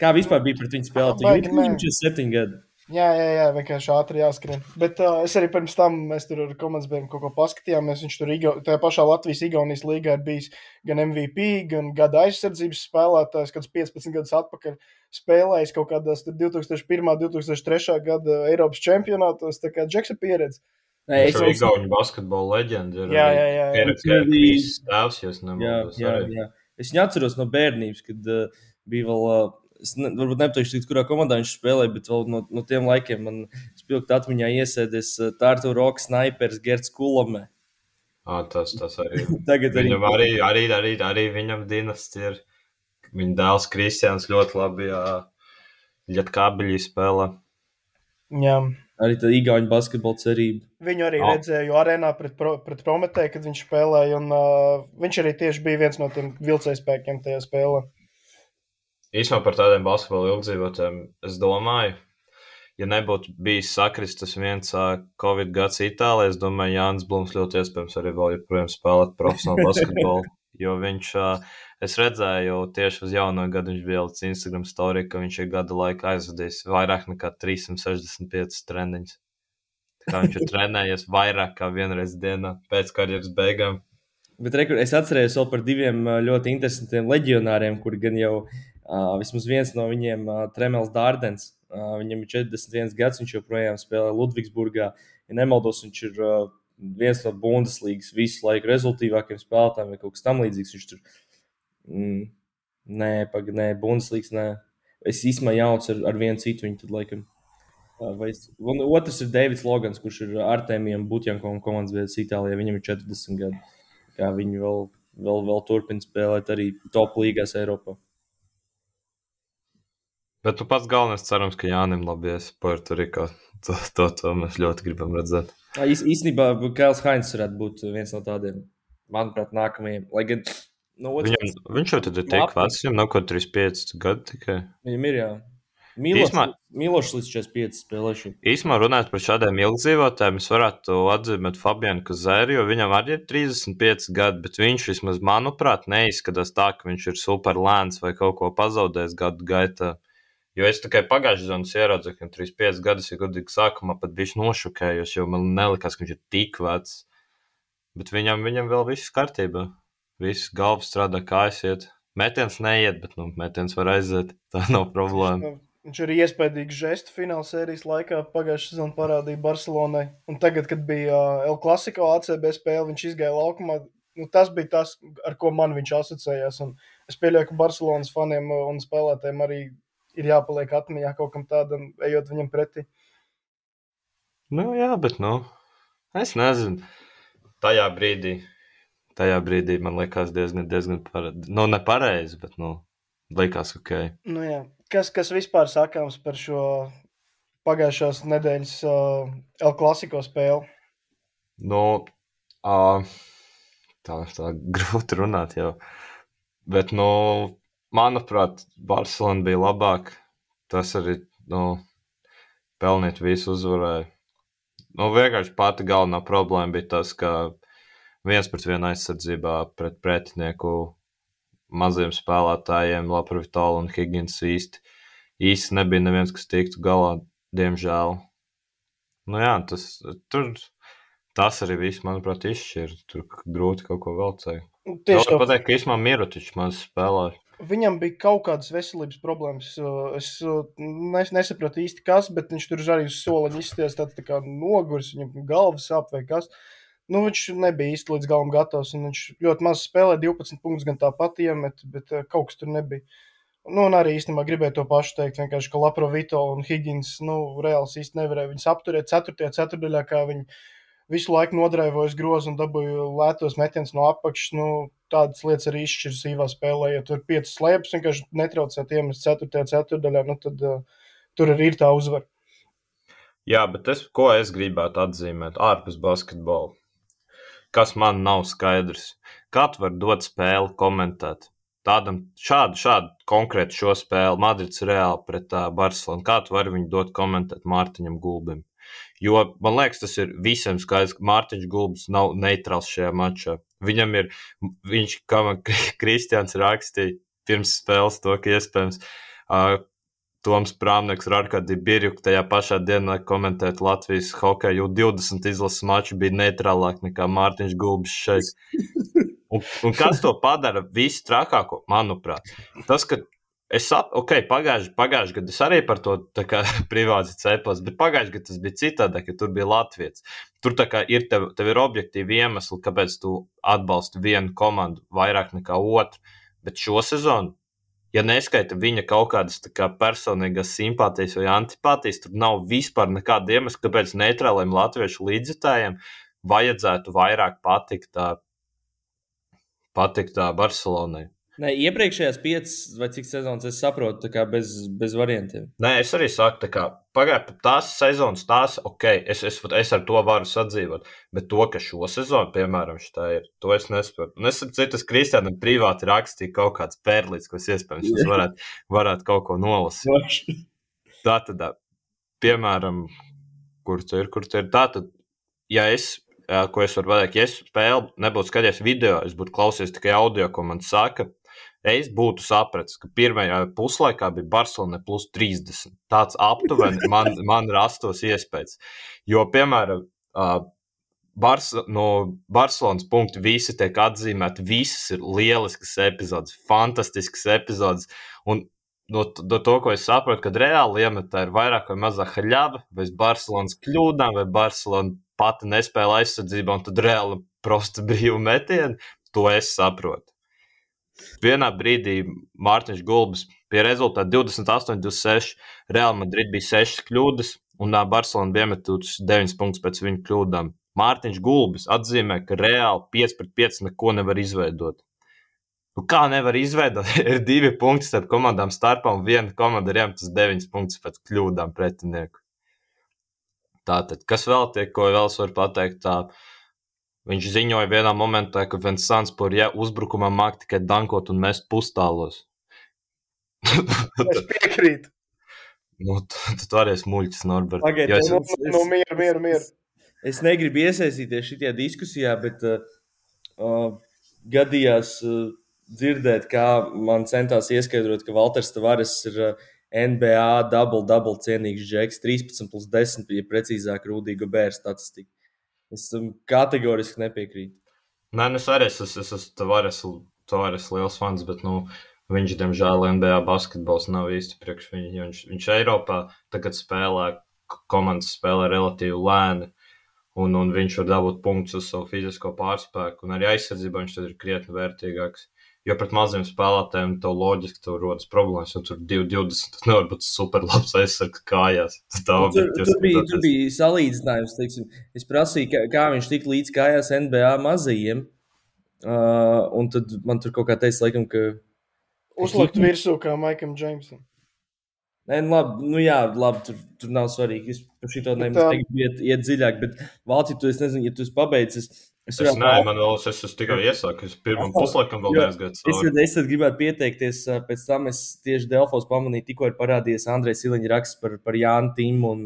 Kā vispār bija pret viņu spēlēt? Viņam ir 7 gadi. Jā, jā, jā, vienkārši ātri jāskrien. Bet uh, es arī pirms tam mēs tur ar komandas bērnu kaut ko paskatījāmies. Viņš tur Iga, tajā pašā Latvijas-Igaunijas līgā ir bijis gan MVP, gan gada aizsardzības spēlētājs, kad 15 gadus atpakaļ spēlējis kaut kādās 2001. un 2003. gada Eiropas čempionātos. Tā kā Džeksa pieredze. Nē, es jau Igaunijas basketbola leģenda. Jā, jā, jā. jā. Krīzes tēvs, ja es nemaldos. Jā, jā, jā. Es viņu atceros no bērnības, kad uh, bija vēl. Uh, Es ne, varbūt nepateikšu, kurā komandā viņš spēlēja, bet no, no tiem laikiem man spilgti atmiņā iesēdies uh, Tārtu Roka snipers Gerts Kulame. À, tas, tas arī. [LAUGHS] Tagad arī. Viņam arī, arī, arī, arī viņam dinastija ir. Viņa dēls Kristians ļoti labi Ļatkabeļī spēlē. Jā. Arī tā īgāņu basketbola cerība. Viņu arī oh. redzēju arēnā pret, pro, pret Prometēju, kad viņš spēlēja. Un, uh, viņš arī tieši bija viens no tiem vilcējspēkiem tajā spēlē īstenībā par tādiem basketbola ilgdzīvotājiem es domāju, ja nebūtu bijis sakristas viens Covid gads Itālijā, es domāju, Jānis Blūms ļoti iespējams arī vēl joprojām spēlēt profesionālu [LAUGHS] basketbolu. Jo viņš, es redzēju, tieši uz jauno gadu viņš bija līdz Instagram story, ka viņš ir gada laikā aizvadījis vairāk nekā 365 treniņus. Kā viņš ir [LAUGHS] trenējies vairāk kā vienreiz dienā pēc karjeras beigām. Bet rekur, es atceros vēl par diviem ļoti interesantiem leģionāriem, kuri gan jau vismaz viens no viņiem, Tremels Dārdens, viņam ir 41 gads, viņš joprojām spēlē Ludvigsburgā. Ja nemaldos, viņš ir viens no Bundeslīgas visu laiku rezultātīvākajiem spēlētājiem vai kaut kas tamlīdzīgs. Viņš tur, mm, nē, pagaidi, nē, Bundeslīgas, nē. Es īstenībā jaucu ar, ar vienu citu viņu, tad laikam. Vai es, un otrs ir Deivids Logans, kurš ir Artēmijam Butjankom komandas vietas Itālijā. Viņam ir 40 gadi. Kā viņi vēl, vēl, vēl turpina spēlēt arī top līgās Eiropā. Bet tu pats galvenais cerams, ka Jānis labies Puertoriko. [LAUGHS] To, to, to mēs ļoti gribam redzēt. Īs, īstenībā Kails Hainz varētu būt viens no tādiem, manuprāt, nākamajiem. Lai gan no otras puses, viņš jau tad ir tik vecs, viņam nav kaut 35 gadi tikai. Viņam ir jā. Mīlošs līdz 45 spēlēšanu. Īsumā runājot par šādiem ilgdzīvotājiem, es varētu atzīmēt Fabianu Kazēru, jo viņam arī ir 35 gadi, bet viņš vismaz, manuprāt, neizskatās tā, ka viņš ir super lēns vai kaut ko pazaudējis gadu gaitā. Jo es tikai pagājušajā zonā ieraudzīju, ka viņam 35 gadus ir gudīgi sākumā, pat bija nošokējis, jo man nelikās, ka viņš ir tik vecs. Bet viņam, viņam vēl viss kārtībā. Viss galvas strādā, kā aiziet. Metiens neiet, bet nu, metiens var aiziet. [LAUGHS] Tā nav problēma. Viņš arī iespējams žestu fināla sērijas laikā pagājušā sezonā parādīja Barcelonai. Un tagad, kad bija uh, El Clasico ACB spēle, viņš izgāja laukumā. Nu, tas bija tas, ar ko man viņš asociējās. Un es pieļauju, ka Barcelonas faniem un spēlētājiem arī ir jāpaliek atmiņā kaut kam tādam, ejot viņam pretī. Nu, jā, bet, nu, es nezinu. Tajā brīdī, tajā brīdī man liekas diezgan, diezgan pareizi. Nu, nepareizi, bet, nu, likās ok. Nu, jā. Kas, kas vispār sakāms par šo pagājušās nedēļas uh, El Clasico spēli? Nu, uh, tā, tā grūti runāt jau. Bet, nu, manuprāt, Barcelona bija labāka. Tas arī nu, pelnīt visu uzvarēja. Nu, vienkārši pati galvenā problēma bija tas, ka viens pret vienu aizsardzībā pret pretinieku maziem spēlētājiem, Latvijas un Higgins īsti, īsti nebija neviens, kas tiktu galā, diemžēl. Nu, jā, tas, tur, tas arī viss, manuprāt, izšķir. Tur grūti kaut ko vēl teikt. Tieši tā. Pateikt, ka Ismā Mirotičs maz spēlēja. Viņam bija kaut kādas veselības problēmas. Es nes, nesapratu īsti, kas, bet viņš tur arī uz soliņa izskatījās tāds tā kā noguris, viņam galvas sāp vai kas. Nu, viņš nebija īsti līdz galam gatavs, un viņš ļoti maz spēlēja, 12 punktus gan tāpat iemet, bet kaut kas tur nebija. Nu, un arī īstenībā gribēju to pašu teikt, vienkārši, ka Lapro Vito un Higgins, nu, reāls īsti nevarēja viņus apturēt 4. ceturdaļā, kā viņi visu laiku nodarbojas grozu un dabūju lētos metienus no apakšas. Nu, tādas lietas arī izšķiras īvā spēlē. Ja tur piecas slēpjas vienkārši netraucēt iemest 4. ceturdaļā, nu, tad uh, tur arī ir tā uzvara. Jā, bet es, ko es gribētu atzīmēt ārpus basketbola, kas man nav skaidrs, kā tu vari dot spēli komentēt. Tādam šādu, šādu konkrētu šo spēli, Madrids reāli pret uh, Barcelonu. Kā tu vari viņu dot komentēt Mārtiņam Gulbim? Jo man liekas, tas ir visiem skaidrs, ka Mārtiņš Gulbis nav neitrāls šajā mačā. Viņam ir, viņš, kā man Kristians rakstīja pirms spēles, to, ka iespējams uh, Toms Prāmnieks ar Arkādiju Birjuku tajā pašā dienā komentēt Latvijas hokeju 20 izlases maču bija neitrālāk nekā Mārtiņš Gulbis šeit. Un, un kas to padara visstrakāko, manuprāt? Tas, ka es saprotu, ok, pagājušajā pagājuši gadā es arī par to kā, [LAUGHS] privāti cepos, bet pagājušajā gadā tas bija citādi, ka tur bija Latvijas. Tur ir, tev, tev ir objektīvi iemesli, kāpēc tu atbalsti vienu komandu vairāk nekā otru. Bet šo sezonu ja neskaita viņa kaut kādas kā, personīgas simpātijas vai antipātijas, tad nav vispār nekāda iemesla, kāpēc neitrāliem latviešu līdzjutējiem vajadzētu vairāk patikt, patikt Barcelonai. Nē, iepriekšējās piecas vai cik sezonas es saprotu, kā bez, bez variantiem. Nē, es arī saku, ka pagājušā tās sezonas, tās, ok, es, es, es ar to varu sadzīvot. Bet to, ka šo sezonu, piemēram, šī ir, to es nesaprotu. Un es saprotu, ka Kristiānam privāti rakstīja kaut kāds pērlīts, kas iespējams varētu, varētu kaut ko nolasīt. Tā tad, piemēram, kur tur ir, kur tur ir. Tā tad, ja es ko es varu pateikt, ja es spēli nebūtu skatījies video, es būtu klausies tikai audio, ko man saka, es būtu sapratis, ka pirmajā puslaikā bija Barcelona plus 30. Tāds aptuveni [LAUGHS] man, man rastos iespējas. Jo, piemēram, Bars, no Barcelonas punkta visi tiek atzīmēti. Visas ir lieliskas epizodes, fantastiskas epizodes. Un no, no to, ko es saprotu, kad reāli iemetā ir vairāk vai mazāk haļava, vai Barcelonas kļūdām, vai Barcelona pati nespēja aizsardzībā, un tad reāli prosta brīvu metienu, to es saprotu. Vienā brīdī Mārtiņš Gulbis pie rezultāta 28, 26. Real Madrid bija 6 kļūdas, un Barcelona bija iemetusi 9 punktus pēc viņa kļūdām. Mārtiņš Gulbis atzīmē, ka reāli 5 pret 5 neko nevar izveidot. Nu, kā nevar izveidot? [LAUGHS] ir divi punkti starp komandām starpā, un viena komanda ir iemetusi 9 punktus pēc kļūdām pretinieku. Tātad, kas vēl tiek, ko vēl es varu pateikt? Tā, uh, Viņš ziņoja vienā momentā, ka Vinsants Porje uzbrukumā māk tikai dankot un mest pustālos. [LAUGHS] es piekrītu. Nu, tu, tu arī esi muļķis, Norbert. Pagaid, es, nu, nu, nu, mieru, mieru, mieru. Es negribu iesaistīties šajā diskusijā, bet uh, uh, gadījās uh, dzirdēt, kā man centās ieskaidrot, ka Valters Tavares ir uh, NBA double-double cienīgs džeks, 13 plus 10, ja precīzāk, rūdīga bērnu statistika. Es tam kategoriski nepiekrītu. Nē, nu es arī esmu, es esmu Tavares, Tavares liels fans, bet nu, viņš, diemžēl, NBA basketbols nav īsti priekš viņa. Viņš, viņš Eiropā tagad spēlē, komandas spēlē relatīvi lēni, un, un viņš var dabūt punktus uz savu fizisko pārspēku, un arī aizsardzībā viņš tad ir krietni vērtīgāks. Jo pret maziem spēlētājiem to loģiski tur rodas problēmas, jo tur 2,20 tas nevar būt superlabs aizsargs kājās. Tā nu, tur, tur, bija, tur bija salīdzinājums, teiksim. Es prasīju, kā, kā viņš tik līdz kājās NBA mazajiem, uh, un tad man tur kaut kā teica, laikam, ka. Uzlikt virsū kā Maikam Džeimsam. Nē, nu labi, nu jā, labi, tur, tur nav svarīgi. Es par šo nemaz negribu iet, iet dziļāk, bet Vācijā, tu, es nezinu, ja tu esi pabeidzis Es, es nemanāšu, man vēl es, es tikai iesaku, es pirmam puslaikam vēl neesmu es, es tad gribētu pieteikties, pēc tam es tieši Delfos pamanīju, tikko ir parādījies Andrejs Siliņa raksts par, par Jānu Timu un,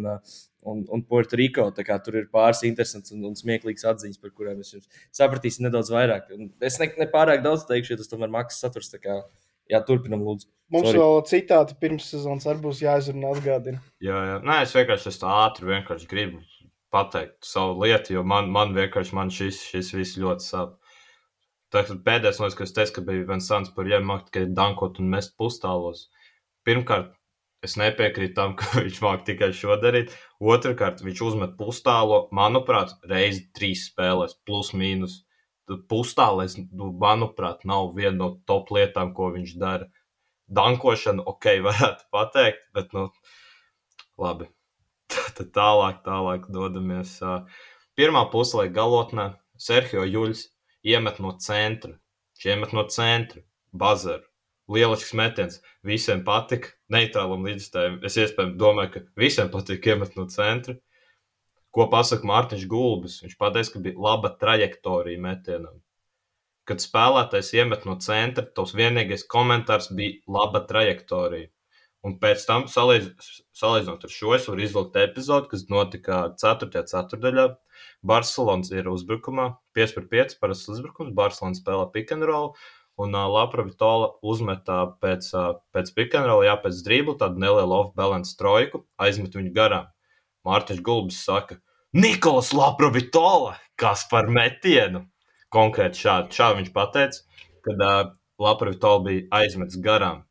un, un Puerto Rico. Tur ir pāris interesants un, un smieklīgs atziņas, par kurām es jums sapratīšu nedaudz vairāk. Es ne, ne pārāk daudz teikšu, jo tas tomēr maksas saturs. Jā, turpinam, lūdzu. Mums Sorry. vēl citāti pirms sezonas arī būs jāizrunā, atgādina. Jā, jā. Nē, es vienkārši es tā ātri vienkārši gribu pateikt savu lietu, jo man, man vienkārši man šis, šis viss ļoti sāp. Tātad pēdējais, liekas, kas teica, ka bija viens sans par jēmu, tikai dankot un mest pustālos. Pirmkārt, es nepiekrītu tam, [LAUGHS] ka viņš māk tikai šo darīt. Otrakārt, viņš uzmet pustālo, manuprāt, reizi trīs spēlēs, plus mīnus. Pustālēs, nu, manuprāt, nav viena no top lietām, ko viņš dara. Dankošana, ok, [LAUGHS] varētu pateikt, bet, nu, labi. Tad tālāk, tālāk dodamies. Pirmā puslaika galotnē Sergio Juļs iemet no centra. Viņš iemet no centra, bazaru. Lielisks metiens. Visiem patika. Neitrālam līdzstājam. Es iespējams domāju, ka visiem patīk iemet no centra. Ko pasaka Mārtiņš Gulbis? Viņš pateica, ka bija laba trajektorija metienam. Kad spēlētājs iemet no centra, tos vienīgais komentārs bija laba trajektorija. Un pēc tam, salīdz, salīdzinot ar šo, es varu izvilkt epizodi, kas notika 4. ceturdaļā. Barcelonas ir uzbrukumā, 5 pret 5, parasts uzbrukums. Barcelona spēlē pick and roll, Un uh, Laprovitola uzmetā pēc, uh, pēc pikantrola, jā, pēc dribla, tādu nelielu off-balance trojku, aizmet viņu garām. Mārtiņš Gulbis saka, Nikolas Laprovitola, kas par metienu? Konkrēti šādi, šādi viņš pateica, kad uh, Laprovitola bija aizmetis garām.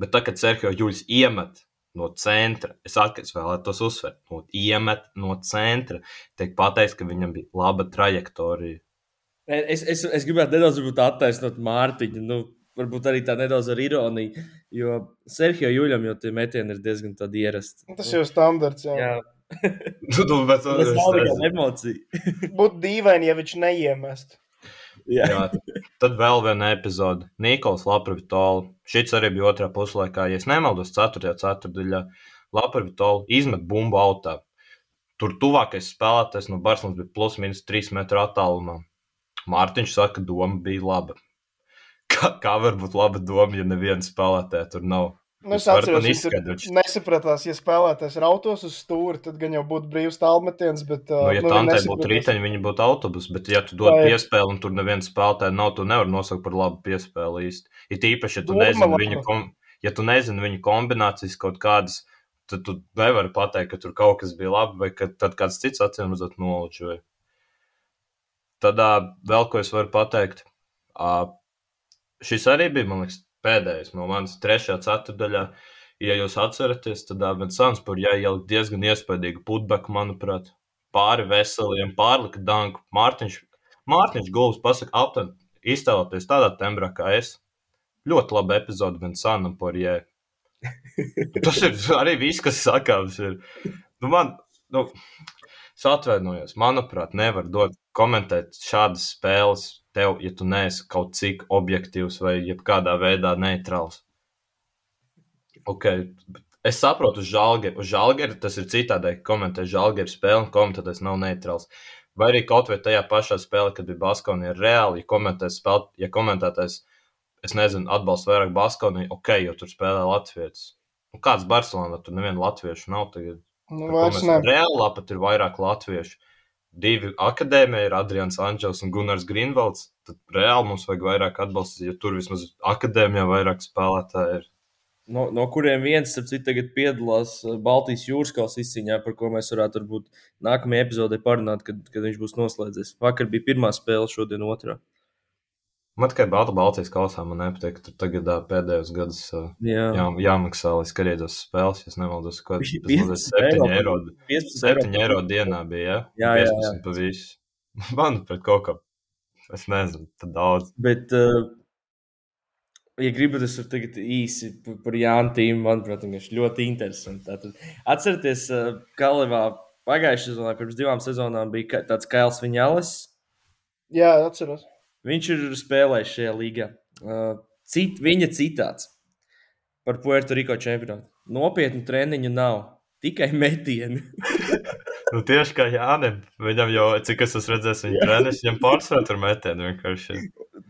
Bet tā, kad Sergio Juļs iemet no centra, es atkal vēlētos uzsvērt, no iemet no centra, tiek pateikts, ka viņam bija laba trajektorija. Es, es, es gribētu nedaudz attaisnot Mārtiņu. Nu, varbūt arī tā nedaudz ar ironiju, jo Sergio Juļam jau tie metieni ir diezgan tādi ierasti. Tas jau ir standarts. Jā. jā. tu, [LAUGHS] tu, bet, tas nav tikai emocija. Būtu dīvaini, ja viņš neiemestu. Jā. Jā, tad vēl viena epizode. Nikols Laprovitola. Šis arī bija otrā puslaikā, ja nemaldos, 4. ceturdaļā. Laprovitola izmet bumbu autā. Tur tuvākais spēlētājs no Barcelonas bija plus minus 3 metru attālumā. Mārtiņš saka, ka doma bija laba. Kā, kā var būt laba doma, ja neviena spēlētāja tur nav? Nu, es atceros, ka viņš nesapratās, ja spēlētājs rautos uz stūri, tad gan jau būtu brīvs tālmetiens. Bet, nu, ja nu, tā nesapratās... būtu rīteņi, viņi būtu autobus. Bet, ja tu dod Vai... piespēli un tur neviens spēlētājs nav, tu nevari nosaukt par labu piespēli īsti. Ir īpaši, ja tu Doma nezini viņu, kom... ja tu nezini viņu kombinācijas kaut kādas, tad tu nevari pateikt, ka tur kaut kas bija labi, vai ka tad kāds cits acīm redzot noličoja. Tad vēl ko es varu pateikt. Šis arī bija, man liekas, pēdējais no manas trešajā ceturdaļā. Ja jūs atceraties, tad Avensons par jāielikt diezgan iespaidīgu putbeku, manuprāt, pāri veseliem, pārlika danku. Mārtiņš, Mārtiņš Gulbs pasaka, aptuveni iztēloties tādā tembrā kā es. Ļoti laba epizode Vensonam par jē. Tas ir [LAUGHS] arī viss, kas sakāms. Ir. Nu, man, nu, es atvainojos, manuprāt, nevar dot komentēt šādas spēles tev, ja tu neesi kaut cik objektīvs vai jebkādā veidā neitrāls. Okay. Es saprotu, uz žālgeru. Uz žālgeru tas ir citādāk, komentēt žālgeru spēli un komentētājs nav neitrāls. Vai arī kaut vai tajā pašā spēlē, kad bija Baskovija, ir reāli, ja, komentēs spēl, ja komentētājs, es nezinu, atbalsta vairāk Baskoviju, ok, jo tur spēlē Latvijas. Nu, kāds Barcelonā tur nevienu latviešu nav tagad? Nu, vairs ne. Reāli pat ir vairāk latviešu divi akadēmija ir Adrians Anģels un Gunārs Grīnvalds. Tad reāli mums vajag vairāk atbalsta, jo tur vismaz akadēmijā vairāk spēlētāji ir. No, no kuriem viens, ap citu, tagad piedalās uh, Baltijas jūras kausa izcīņā, par ko mēs varētu varbūt nākamajā epizodē parunāt, kad, kad viņš būs noslēdzies. Vakar bija pirmā spēle, šodien otrā. Man tikai Balta Baltijas kausā man nepatīk, ka tur tagad pēdējos gados jā. Jā, jāmaksā, lai skatītos spēles. Es nemaldos, ko tas bija. 7 eiro, 7 eiro dienā bija. Ja? Jā, 15 jā, jā. pa visu. [LAUGHS] Man pret kaut kā, es nezinu, tad daudz. Bet, uh, ja gribat, es varu tagad īsi par Jānu tīmu, manuprāt, viņš ļoti interesanti. Tātad, atcerieties, uh, Kalevā pagājušajā sezonā, pirms divām sezonām bija tāds Kails Viņālis. Jā, atceros. Viņš ir spēlējis šajā līgā. Uh, cit, viņa citāts par Puerto Rico čempionātu. Nopietnu treniņu nav, tikai metieni. [LAUGHS] nu, tieši kā Jānis. Viņam jau, cik es esmu redzējis, viņa treniņš, viņam pārsvarā tur metieni vienkārši.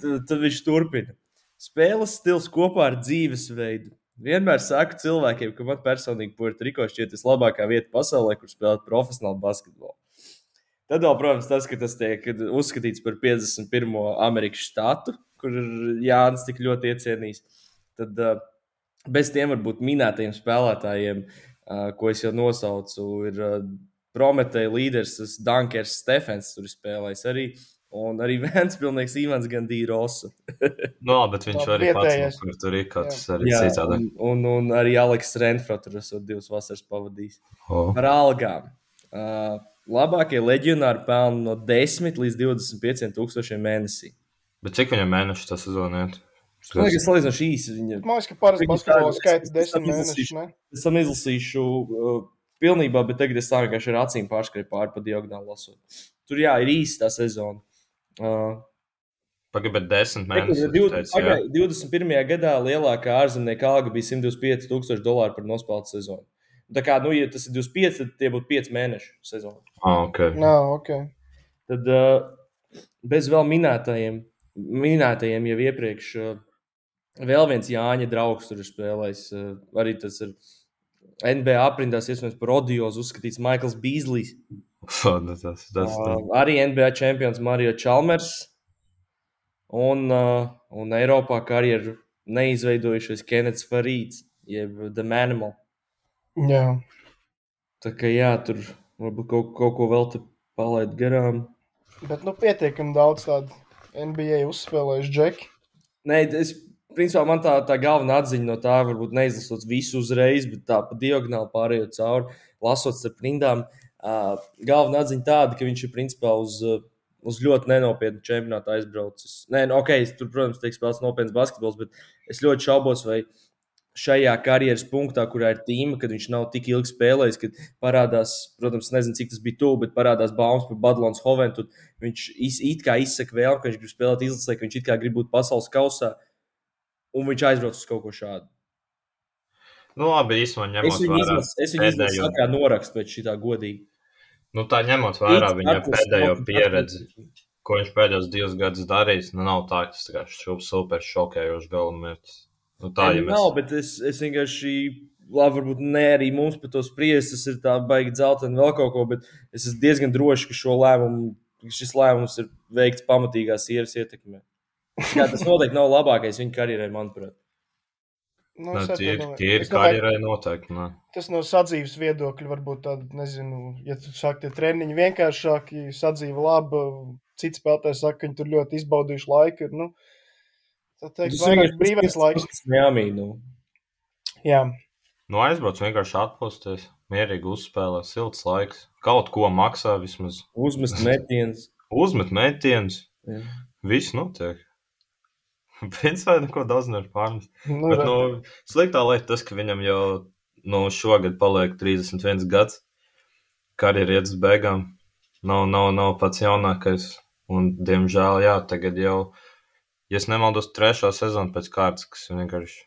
Tad, tad viņš turpina. Spēles stils kopā ar dzīvesveidu. Vienmēr saku cilvēkiem, ka man personīgi Puerto Rico šķiet vislabākā vieta pasaulē, kur spēlēt profesionālu basketbolu. Tad, vēl, protams, tas, ka tas tiek uzskatīts par 51. Amerikas štatu, kur Jānis tik ļoti iecienījis. Tad bez tiem varbūt minētajiem spēlētājiem, ko es jau nosaucu, ir Prometēja līderis Dunkers Stefens, tur spēlējis arī. Un arī [LAUGHS] viens pilnīgs Ivans Gandīrosa. [LAUGHS] no, bet viņš arī pats tur tur ir kaut kas arī citādi. Un, un, un arī Aleks Renfro tur esot divas vasaras pavadījis. Oh. Par algām. Uh, labākie leģionāri pelna no 10 līdz 25 tūkstošiem mēnesī. Bet cik viņam mēneši tas sezonā iet? Es domāju, ka salīdzinoši īsi. Viņa... Man liekas, ka parasti basketbola skaits 10 mēnešus. Es tam izlasīšu uh, pilnībā, bet tagad es tā vienkārši ar acīm pārskrēju pāri pa diagonāli lasot. Tur jā, ir īsta tā sezona. Uh, Pagaidiet, 10 mēnešus. 20, 21. gadā lielākā ārzemnieka alga bija 125,000 dolāru par nospēlētu sezonu. Tā kā, nu, ja tas ir 25, tad tie būtu 5 mēnešu sezona. Ah, ok. No, okay. Tad uh, bez vēl minētajiem, minētajiem jau iepriekš, uh, vēl viens Jāņa draugs tur ir spēlējis. Uh, arī tas ir NBA aprindās, iespējams, par odiozu uzskatīts Maikls Bīslijs. Oh, tas, tas, tas. Uh, arī NBA čempions Mario Čalmers. Un, uh, un Eiropā karjeru neizveidojušais Kenets Farīds, jeb The Manimal. Jā. Tā kā jā, tur varbūt kaut, kaut ko vēl te palaid garām. Bet nu pietiekami daudz tādu NBA uzspēlējuši džeki. Nē, es, principā, man tā, tā galvenā atziņa no tā, varbūt neizlasot visu uzreiz, bet tā pa diagonāli pārējot cauri, lasot starp rindām. Uh, galvenā atziņa tāda, ka viņš ir principā uz, uz ļoti nenopietnu čempionātu aizbraucis. Nē, nu, ok, tur, protams, tiek spēlēts nopietns basketbols, bet es ļoti šaubos, vai šajā karjeras punktā, kurā ir tīma, kad viņš nav tik ilgi spēlējis, kad parādās, protams, nezinu, cik tas bija tuvu, bet parādās baumas par Badlons Hoventu. Viņš iz, it kā izsaka vēlmu, ka viņš grib spēlēt izlasē, ka viņš it kā grib būt pasaules kausā, un viņš aizbrauc uz kaut ko šādu. Nu, labi, īstenībā ņemot vērā es viņu izlasu pēdējo, kā norakstu pēc šī tā godīgi. nu, tā ņemot vērā viņa Arturs pēdējo pieredzi, ko viņš pēdējos divus gadus darījis, nu, nav tā, ka tas šūp super šokējošs galvenmērķis. Nu, tā, Nē, ja nu mēs... Nav, bet es, es vienkārši, labi, varbūt ne arī mums par to spriest, tas ir tā baigi dzelteni vēl kaut ko, bet es esmu diezgan drošs, ka šo lēmumu, šis lēmums ir veikts pamatīgās sieras ietekmē. Jā, tas noteikti nav labākais viņa karjerai, manuprāt. Nu, tīri, domāju- tīri es domāju, karjerai noteikti. Ne. Tas no sadzīves viedokļa varbūt tāda, nezinu, ja tu saki, tie treniņi vienkāršāki, sadzīve laba, cits spēlētājs saka, ka viņi tur ļoti izbaudījuši laiku. Ir, nu, tā teikt, vairāk brīvais laiks. Miami, nu. Jā, Nu, aizbrauc vienkārši atpūsties, mierīgi uzspēlēt, silts laiks. Kaut ko maksā vismaz. Uzmest metienus. Uzmet metienus, Jā. viss notiek. [LAUGHS] Principā neko daudz nevar pārmest. nu, Bet nu, sliktā lieta tas, ka viņam jau nu, šogad paliek 31 gads. Karjeras iet uz beigām. Nav, nav, nav pats jaunākais. Un, diemžēl, jā, tagad jau, ja nemaldos, trešā sezona pēc kārtas, kas vienkārši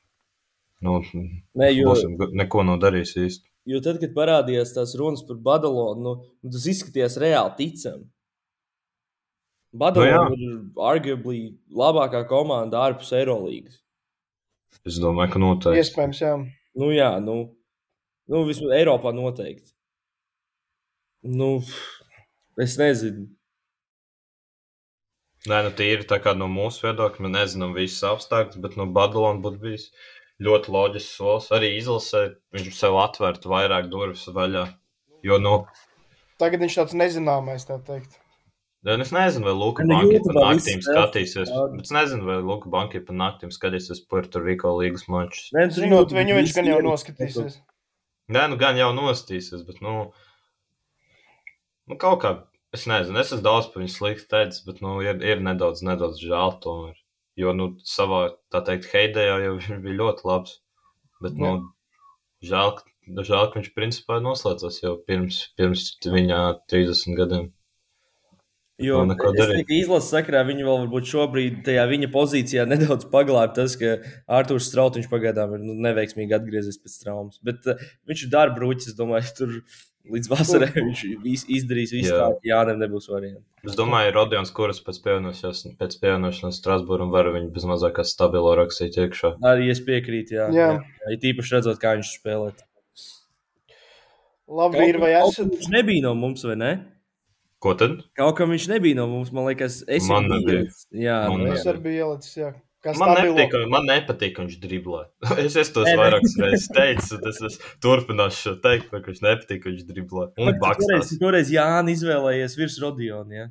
nu, Nē, jo, neko nav darījis īsti. jo tad, kad parādījās tās runas par Badalonu, nu, tas izskatījās reāli ticami. Badalona Nu, nu, ir arguably labākā komanda ārpus Eirolandes. Es domāju, ka noteikti. iespējams, jā. Nu, jā, nu, nu vismaz Eiropā noteikti. Nu, es nezinu. Nē, nu, tīri tā kā no mūsu viedokļa, mēs nezinām visas apstākļus, bet no Badalona būtu bijis ļoti loģisks solis. Arī izlasē viņš sev atvērtu vairāk durvis vaļā. Jo, nu, Tagad viņš tāds nezināmais, tā teikt. Ja es nezinu, vai Luka Nu, Banka pa naktīm skatīsies. es nezinu, vai Luka Banka pa naktīm skatīsies Puerto Rico līgas mačus. Zinot viņu, viņš gan jau noskatīsies. Nē, nu gan jau nostīsies, bet, nu, nu kaut kā, es nezinu, es esmu daudz par viņu slikti teicis, bet, nu, ir, ir nedaudz, nedaudz žēl tomēr. Jo, nu, savā, tā teikt, heidējā jau viņš bija ļoti labs. Bet, nu, žēl, žēl, ka viņš principā noslēdzās jau pirms, pirms viņa 30 gadiem. Jo izlases sakarā viņi vēl varbūt šobrīd tajā viņa pozīcijā nedaudz paglāba tas, ka Arthurs Strautiņš pagaidām ir nu, neveiksmīgi atgriezies pēc traumas. Bet uh, viņš ir darba brūķis, es domāju, tur līdz vasarai viņš vis, izdarīs visu Jā. tā, ka Jānem nebūs variantu. Es domāju, Rodions, kuras pēc pievienošanās, pēc pievienošanās Strasbūram var viņu bez mazākā stabilo rakstīt iekšā. Arī es piekrītu, jā. Jā. jā. jā. It īpaši redzot, kā viņš spēlē. Labi, ir vai Kaut esat? kam Viņš nebija no mums, vai ne? Ko tad? Kaut kam viņš nebija no mums, man liekas, es Man nebija. Jā, Man nu, Es jā. arī biju ielicis, jā. Kā Man nepatīk, man nepatīk, ka viņš driblē. [LAUGHS] es es nē. vairākas reizes teicu, un es, es turpināšu šo teikt, ka viņš nepatīk, ka viņš driblē. Un bakstās. Toreiz, toreiz Jānis izvēlējies virs Rodiona. Ja?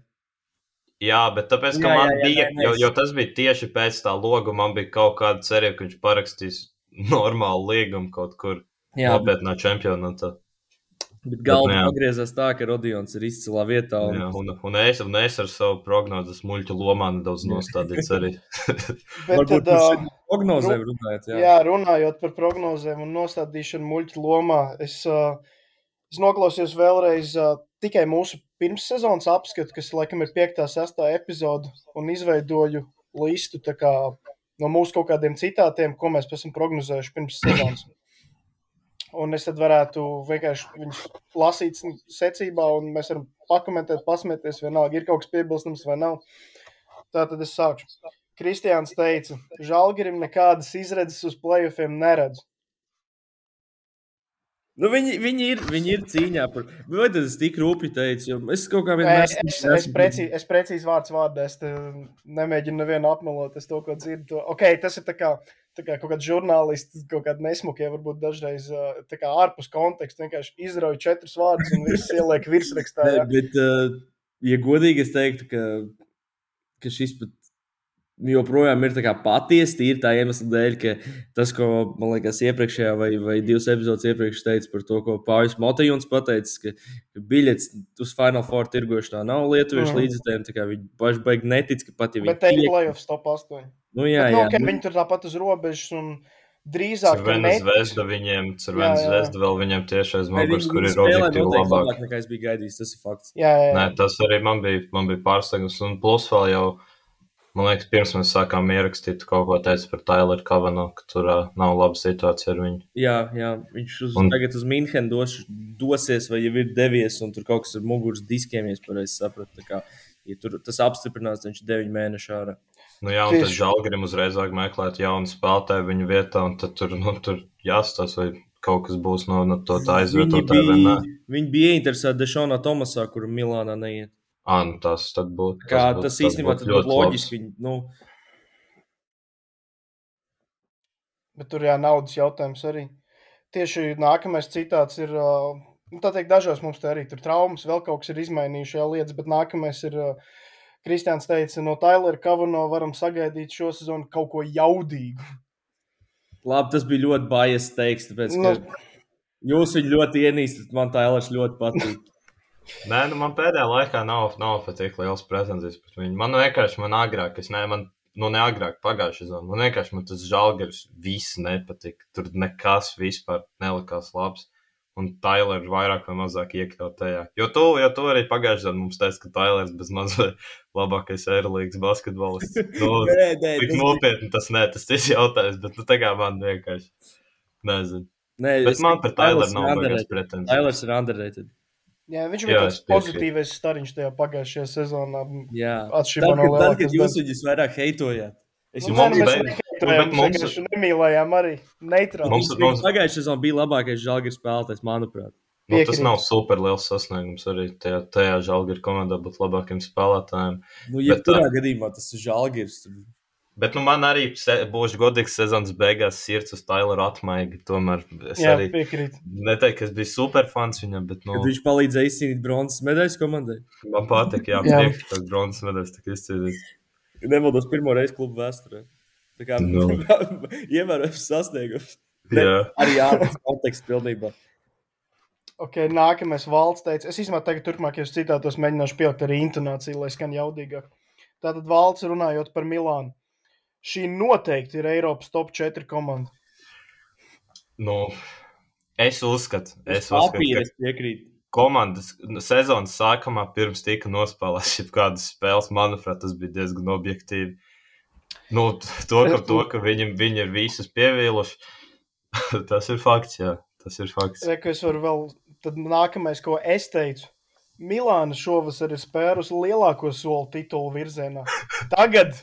Jā, bet tāpēc, ka Jā, man jā, jā, bija, nē, jo, jo tas bija tieši pēc tā loga, man bija kaut kāda cerība, ka viņš parakstīs [LAUGHS] normālu līgumu kaut kur Jā, nopietnā čempionātā. bet galva nu jā. pagriezās tā, ka Rodions ir izcilā vietā. Un, Jā, un, un, es, un es ar savu prognozes muļķu lomā nedaudz nostādīts arī. [LAUGHS] Bet Varbūt tad, prognozēm runājot, jā. Jā, runājot par prognozēm un nostādīšanu muļķu lomā, es, uh, es noklausījos vēlreiz uh, tikai mūsu pirmssezonas apskatu, kas laikam ir 5. un 6. epizode, un izveidoju listu kā, no mūsu kaut kādiem citātiem, ko mēs esam prognozējuši pirms sezonas. [LAUGHS] Un es tad varētu vienkārši viņus lasīt secībā, un mēs varam pakomentēt, pasmieties, vienalga, ir kaut kas piebilstams vai nav. Tā tad es sākšu. Kristiāns teica, Žalgirim nekādas izredzes uz playoffiem neredz. Nu, viņi, viņi, ir, viņi ir cīņā par. Vai tas ir tik rūpīgi teicis? Es kaut kā vienmēr es, es, es, precīzi, es precīzi vārds vārdā. Es nemēģinu nevienu apmelot. Es to, ko dzirdu. To. Ok, tas ir tā kā, kā kaut kāds žurnālists, kaut kāda nesmukie, varbūt dažreiz tā kā ārpus konteksta. Vienkārši izrauj četrus vārdus un viss ieliek virsrakstā. [LAUGHS] ne, bet, ja godīgi, es teiktu, ka, ka šis pat joprojām ir patiesa tīri tā iemesla dēļ, ka tas, ko man liekas, iepriekšējā vai, vai divas epizodes iepriekš teica par to, ko Pāvils Motajons pateicis, ka, biļets uz Final Four tirgošanā nav lietuviešu mm. līdzekļiem. Viņi paši baigi netic, ka pat ja viņi. Bet te ir playoffs top 8. Nu, jā, Bet, nu, jā. Okay, nu... Viņi tur tāpat uz robežas un drīzāk Cervena zvezda viņiem, Cervena zvezda vēl viņiem tieši aiz muguras, kur ir objektīvi labāk. labāk nekā es biju gaidījis, tas ir fakts. Jā, jā, jā. Nē, tas arī man bija, man bija pārsteigums, un plus vēl jau Man liekas, pirms mēs sākām ierakstīt, kaut ko teica par Taileru Kavanu, ka tur uh, nav laba situācija ar viņu. Jā, jā. viņš uz, un... tagad uz Münchenu dos, dosies, vai jau ir devies, un tur kaut kas ar muguras diskiem, ja es pareizi sapratu. Kā, ja tur tas apstiprinās, viņš ir 9 mēneši ārā. Nu jā, un tad Žalgarim uzreiz vajag meklēt jaunu spēlētāju viņu vietā, un tad tur, nu, tur jāstāsta, vai kaut kas būs no, no to tā aizvietotāja vai nē. Viņi bija ieinteresēti Dešonā Tomasā, kur Milānā neiet. Ah, nu tas būtu. Kā tas, tas īstenībā tas būtu loģiski. Viņi, nu... Bet tur jā, naudas jautājums arī. Tieši nākamais citāts ir, nu, tā teikt, dažos mums te arī tur traumas, vēl kaut kas ir izmainījušajā lietas, bet nākamais ir, Kristiāns teica, no Tailera Kavano varam sagaidīt šo sezonu kaut ko jaudīgu. Labi, tas bija ļoti bajas teiks, tāpēc, ka nu, jūs viņu ļoti ienīstat, man Tailers ļoti patīk. Nē, nu man pēdējā laikā nav, nav tik liels pretenzijas pret viņu. Man vienkārši, man agrāk, es ne, man, nu ne agrāk, pagājušajā sezonā, man vienkārši man tas žalgars viss nepatika. Tur nekas vispār nelikās labs. Un Tailers vairāk vai mazāk iekļaut tajā. Jo tu, jo tu arī pagājušajā gadā mums teici, ka Tailers bez mazliet labākais aerolīgas basketbolists. [LAUGHS] Nu, nē, nē, tik nopietni tas nē, tas ir jautājums, bet nu tā kā man vienkārši nezinu. Nē, bet man par Taileru nav baigās pretenzijas. Tailers ir underrated. Jā, viņš bija tāds pozitīvs stariņš tajā pagājušajā sezonā. Jā, atšķirībā no tā, kad jūs viņus vairāk heitojāt. Es heitojām, mums vienkārši nemīlējām arī neitrāli. Mums, mums... Pagājušajā sezonā bija labākais žalgars spēlētājs, manuprāt. Nu, tas nav super liels sasniegums arī tajā, tajā žalgara komandā būt labākiem spēlētājiem. Nu, ja Bet, kurā gadījumā tas ir tad Bet nu, man arī būs godīgs sezonas beigās, sirds uz Taileru atmaigi. Tomēr es Jā, arī piekrītu. neteiktu, ka es biju superfans viņam. Bet, nu, Kad viņš palīdzēja izcīnīt bronzas medaļas komandai. Man patīk, jā, jā. Priekš, tas bronzas medaļas tika izcīnīts. Nemaldos pirmo reizi klubu vēsturē. Tā kā Nu. [LAUGHS] ievērojams sasniegums. Jā. Arī ārpus konteksta pilnībā. Ok, nākamais valsts teica, es īstenībā tagad turpmākajos citātos mēģināšu pielikt arī intonāciju, lai skan jaudīgāk. Tātad valsts runājot par Milānu. Šī noteikti ir Eiropas top 4 komanda. Nu, es uzskatu, es Uz uzskatu ka es piekrītu. komandas sezonas sākumā pirms tika nospēlēts šī kādas spēles, manuprāt, tas bija diezgan objektīvi. Nu, to, ka, to, ka viņi, viņi ir visus pievīluši, [LAUGHS] tas ir fakts, jā, tas ir fakts. Reku es varu vēl, tad nākamais, ko es teicu. Milāna šovasar ir spērusi lielāko soli titulu virzienā. Tagad,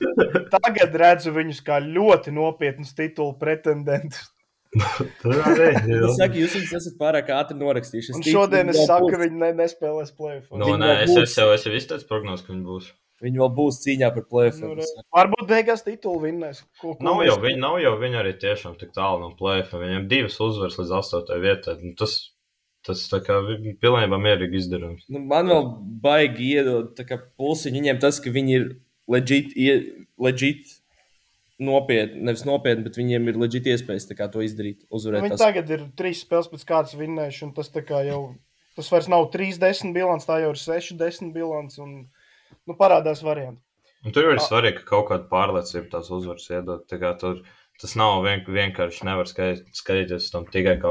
tagad redzu viņus kā ļoti nopietnus titulu pretendentus. [LAUGHS] Es saku, jūs viņus esat pārāk ātri norakstījuši. Un šodien es saku, ka viņi ne, nespēlēs plēsoņu. Nu, Viņi nē, es, būs. es jau esmu izteicis prognozes, ka viņi būs. Viņi vēl būs cīņā par plēsoņu. Nu, Varbūt beigās titulu vinnēs. Ko, ko Nav jau, viņi, nav jau viņi arī tiešām tik tālu no plēsoņa. Viņiem divas uzvaras līdz astotajai vietai. Nu, tas, tas tā kā pilnībā mierīgi izdarāms. Nu, man vēl baigi iedod tā kā pulsiņu viņiem tas, ka viņi ir legit, ie- legit nopietni, nevis nopietni, bet viņiem ir legit iespējas tā kā to izdarīt, Nu, uzvarēt. Viņi Tas. tagad ir trīs spēles pēc kārtas vinnējuši, un tas tā kā jau. Tas vairs nav 3-10 bilants, tā jau ir 6-10 bilants. Un, nu, parādās varianti. Un tur ir svarīgi, ka kaut kāda pārliecība tās uzvaras iedod. Tā kā Tur, tas nav vien, vienkārši nevar skatīties tam tikai kā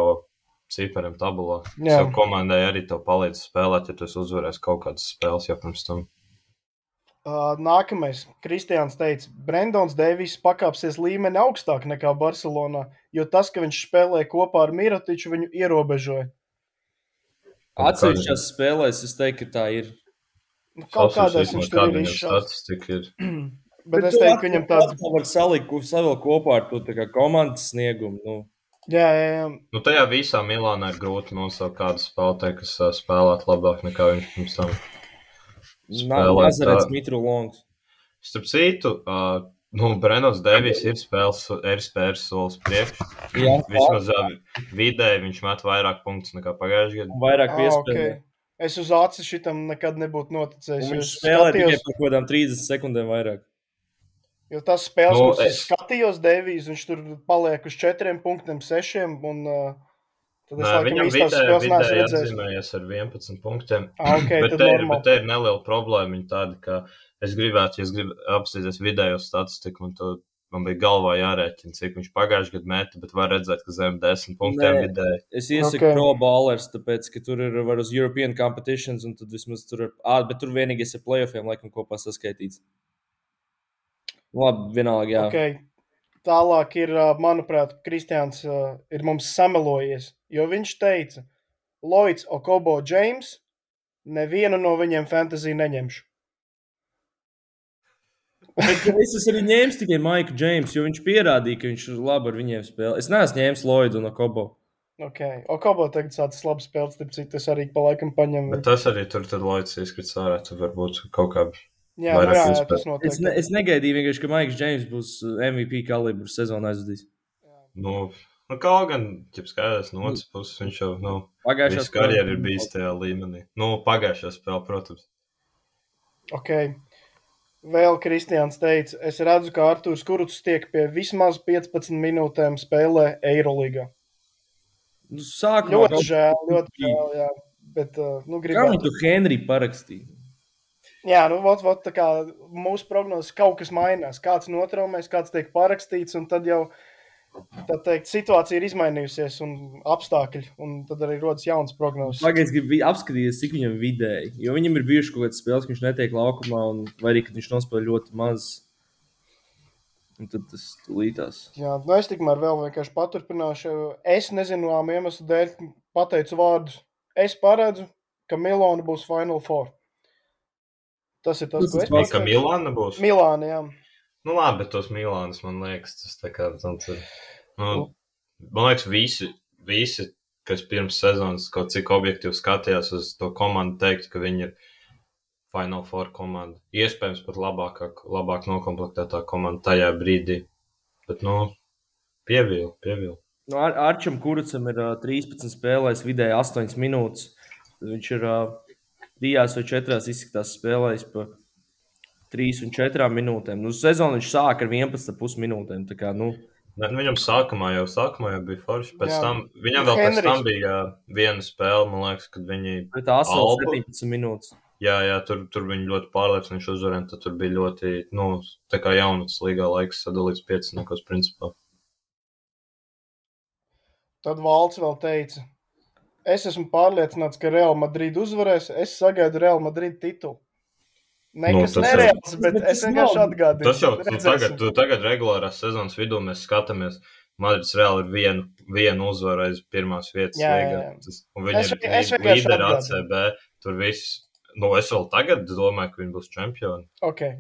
cipariem tabulā. Jā. Jau komandai arī to palīdz spēlēt, ja tu esi uzvarējis kaut kādas spēles jau pirms tam. Uh, nākamais. Kristians teica, Brendons Deivis pakāpsies līmeni augstāk nekā Barcelonā, jo tas, ka viņš spēlē kopā ar Mirotiču, viņu ierobežoja. Atsevišķās spēlēs es teiktu, ka tā ir. Nu, kaut kādās viņš tur ir statistika ir. [CLEARS THROAT] Bet es teiktu, ka viņam tāds tā var salikt, savēl kopā ar to tā kā komandas sniegumu. Nu, Jā, jā, jā. Nu, tajā visā Milānā ir grūti nosaukt kādu spēlētāju, kas uh, spēlētu labāk nekā viņš pirms tam. Ā. Mitru Longs. Starp citu, uh, nu, Brenots Devis ir spēles, ir spēles solis priekš. Jā, Vismaz uh, vidēji viņš met vairāk punktus nekā pagājušajā gadā. vairāk Ah, piespēlē. okay. Es uz acis šitam nekad nebūtu noticējis. Viņš spēlē tikai skatījos- par kaut kādām 30 sekundēm vairāk. Jo tas spēles, Nu, nu, es es- skatījos, Devijs, viņš tur paliek uz četriem punktiem, sešiem. Un, uh, tad es Nē, laikam viņam īstās vidēji spēles neesmu redzējis. atzīmējies ar 11 punktiem. Ah, ok, [CLEARS THROAT] bet, te, ir- bet te ir neliela problēma. Viņa tāda, ka es gribētu, ja es gribu apstīties vidējo statistiku, man, to, man bija galvā jārēķina, cik viņš pagājušajā gadā meta, bet var redzēt, ka zem 10 punktiem vidēji. Es iesaku Ok. okay. pro ballers, tāpēc, ka tur ir var uz European competitions, un tad vismaz tur ir. Ah, bet tur vienīgais ir playoffiem, laikam, kopā saskaitīts. Labi, vienalga, jā. Okay. Tālāk ir, manuprāt, Kristians ir mums samelojies, jo viņš teica, Lloyds, Okobo, James, nevienu no viņiem fantasy neņemšu. Es esmu arī ņēmis tikai Maiku Džeimsu, jo viņš pierādīja, ka viņš ir labi ar viņiem spēlē. Es neesmu ņēmis Lloydu un Kobo. Okay. Okobo tagad sācis labi spēlēt, citu, es arī pa laikam paņemu. Bet tas arī tur tad Loits izkrits ārā, tad varbūt kaut kā. Jā, nu, jā, jā, tas Es, noteikti. ne, es negaidīju vienkārši, ka Maiks Džeims būs uh, MVP kalibra sezonā aizvadījis. Nu, nu kaut gan, ja skaidrs, no otras puses, viņš jau, nu, Pagājušā visu karjeru ir bijis tajā līmenī. Nu, pagājušajā spēlē, protams. Okay. Vēl Kristians teica, es redzu, ka Arthurs Kuruts tiek pie vismaz 15 minūtēm spēlē Eirolīgā. Nu, Sākumā Ļoti žēl, ļoti žēl, jā. Bet, uh, nu, kā gribētu. viņu Henriju parakstīja. Jā, nu, vot, vot, tā kā mūsu prognozes kaut kas mainās. Kāds notraumēs, kāds tiek parakstīts, un tad jau tā teikt, situācija ir izmainījusies, un apstākļi, un tad arī rodas jauns prognozes. Pagaidiet, gribu apskatīties, cik viņam vidēji. Jo viņam ir bijuši kaut kādas spēles, ka viņš netiek laukumā, un arī, kad viņš nospēlē ļoti maz. Un tad tas līdās. Jā, nu es tikmēr vēl vienkārši paturpināšu. Es nezināmām iemeslu dēļ pateicu vārdus. Es paredzu, ka Milāna būs Final Four. Tas ir tas, Tas ko es pats, Ka. Milāna būs. Milāna, jā. Nu, labi, bet tos Milānus, man liekas, tas tā kā tāds ir. Nu, man liekas, visi, visi, kas pirms sezonas kaut cik objektīvi skatījās uz to komandu, teikt, ka viņi ir Final Four komanda. Iespējams, pat labākā, labāk nokomplektētā komanda tajā brīdī. Bet, nu, pievīlu, pievīlu. Nu, Ar Arčam Kurcam ir uh, 13 spēlēs, vidēji 8 minūtes. Viņš ir uh, 3 vai 4 izskatās spēlējis pa 3 un 4 minūtēm. Nu, sezonu viņš sāk ar 11,5 minūtēm. Tā kā, nu, Ne, nu, viņam sākumā jau, sākumā jau bija forši. Pēc Jā. tam, viņam vēl pēc Henrijs. tam bija viena spēle, man liekas, kad viņi Alba? 17 minūtes. Jā, jā tur, tur viņi ļoti pārliecinoši uzvarēja. Tad tur bija ļoti, nu, tā kā jaunas līgā laiks sadalīts pieciniekos principā. Tad Valds vēl teica, es esmu pārliecināts, ka Real Madrid uzvarēs. Es sagaidu Real Madrid titulu. Nekas Nu, tas jau- nereāls, bet es vienkārši atgādinu. Tas jau Redzēsim. tagad, tu tagad regulārās sezonas vidū mēs skatāmies. Madrids reāli ir viena, viena uzvara aiz pirmās vietas. Jā, jā, jā. Tas, un viņi Es ir es līderi. ACB. Tur viss, nu es vēl tagad domāju, ka viņi būs čempioni. Okay.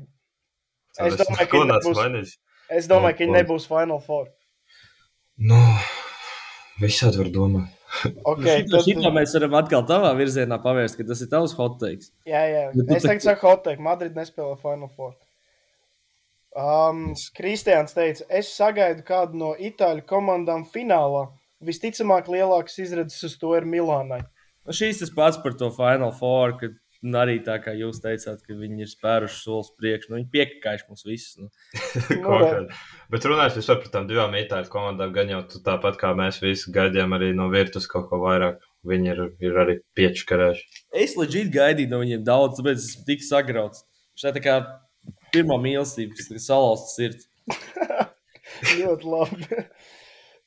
Tad Es domāju, ka nebūs-. Es domāju, ka viņi Nu, nebūs Final Four. Nu, visādi var domāt. [LAUGHS] Okay, Šitā, tad, šitā mēs varam atkal tādā virzienā pavērst, ka tas ir tavs hot takes. jā, jā. Tu Es tagad saku, hot take, Madrid nespēlē Final Four. Um, Kristians teica, es sagaidu kādu no itāļu komandām finālā. Visticamāk, lielākas izredzes uz to ir Milānai. Nu, šīs tas pats par to Final Four, kad nu, arī tā kā jūs teicāt, ka viņi ir spēruši solis priekš. Nu, viņi piekāpjas mums visus. Nu. [LAUGHS] Nu. Bet runājot par tām divām itāļu komandām, gan jau tu tāpat kā mēs visi gaidījām arī no virtuves kaut ko vairāk. Viņi ir, ir arī piečkarējuši. Es leģit gaidīju no viņiem daudz, tāpēc esmu tik sagrauts. Šī tā kā pirmā mīlestība, kas salauzta sirds. [LAUGHS] Ļoti labi.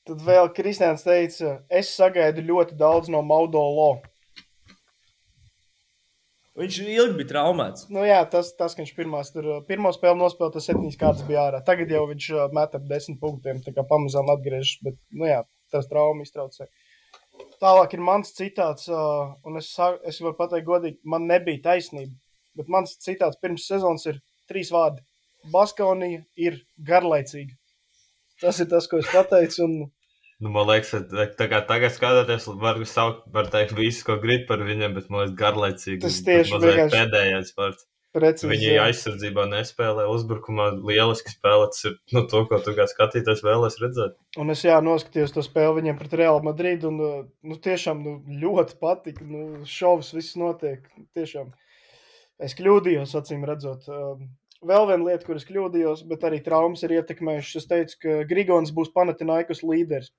Tad vēl Kristians teica, es sagaidu ļoti daudz no Maudolo. Viņš ilgi bija traumēts. Nu, jā, tas, tas, ka viņš pirmās, tur, pirmo spēli nospēlēja, tas septiņas kārtas bija ārā. Tagad jau viņš met ap desmit punktiem, tā kā pamazām atgriežas. Bet, nu jā, tas trauma iztraucē. Tālāk ir mans citāts, un es, es varu pateikt, godīgi, man nebija taisnība. Bet mans citāts pirms sezonas ir trīs vārdi. Baskonija ir garlaicīga. Tas ir tas, ko es pateicu, un Nu, man liekas, kā tagad skatoties, var, saukt, var teikt visu, ko grib par viņiem, bet man liekas, garlaicīgi. Tas tieši mazliet pēdējais vārds. Precīzi, Viņi jā. aizsardzībā nespēlē, uzbrukumā lieliski spēlē. Tas ir nu, to, ko tu kā skatītājs vēlēs redzēt. Un es jā, noskatījos to spēli viņiem pret Real Madrid. Un, uh, nu, tiešām nu, ļoti patika. Nu, šovs viss notiek. Tiešām. Es kļūdījos, acīm redzot. Um, Vēl viena lieta, kuras kļūdījos, bet arī traumas ir ietekmējušas. Es teicu, ka Grigons būs Panatinaikas līderis.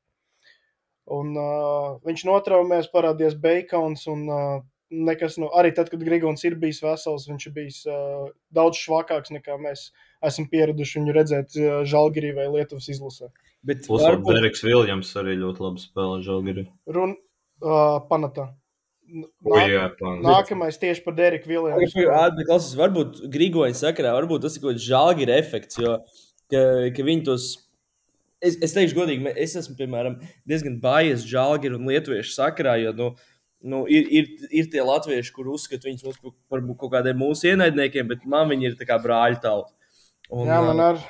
Un, uh, viņš notraumēs, parādījās Bacons. Un, uh, nekas, nu, arī tad, kad Grigons ir bijis vesels, viņš ir bijis uh, daudz švakāks nekā mēs esam pieraduši viņu redzēt uh, Žalgirī vai Lietuvas izlasē. Bet Plus, varbūt, Deriks Viljams arī ļoti labi spēlē žalgiri. Run, uh, panatā. N- O. Nākamais tieši par Deriku. Klausies, varbūt Grigoņa sakarā, varbūt tas ir kaut kāds žāģi efekts, jo ka, ka viņi tos. Es, es teikšu, godīgi, es esmu piemēram, diezgan baies žāģi un lietuviešu sakarā, jo nu, nu, ir, ir, ir tie latvieši, kur uzskata viņus mums par kaut kādiem mūsu ienaidniekiem, bet man viņi ir kā brāļi tauta. Un, Jā, man ā, ar.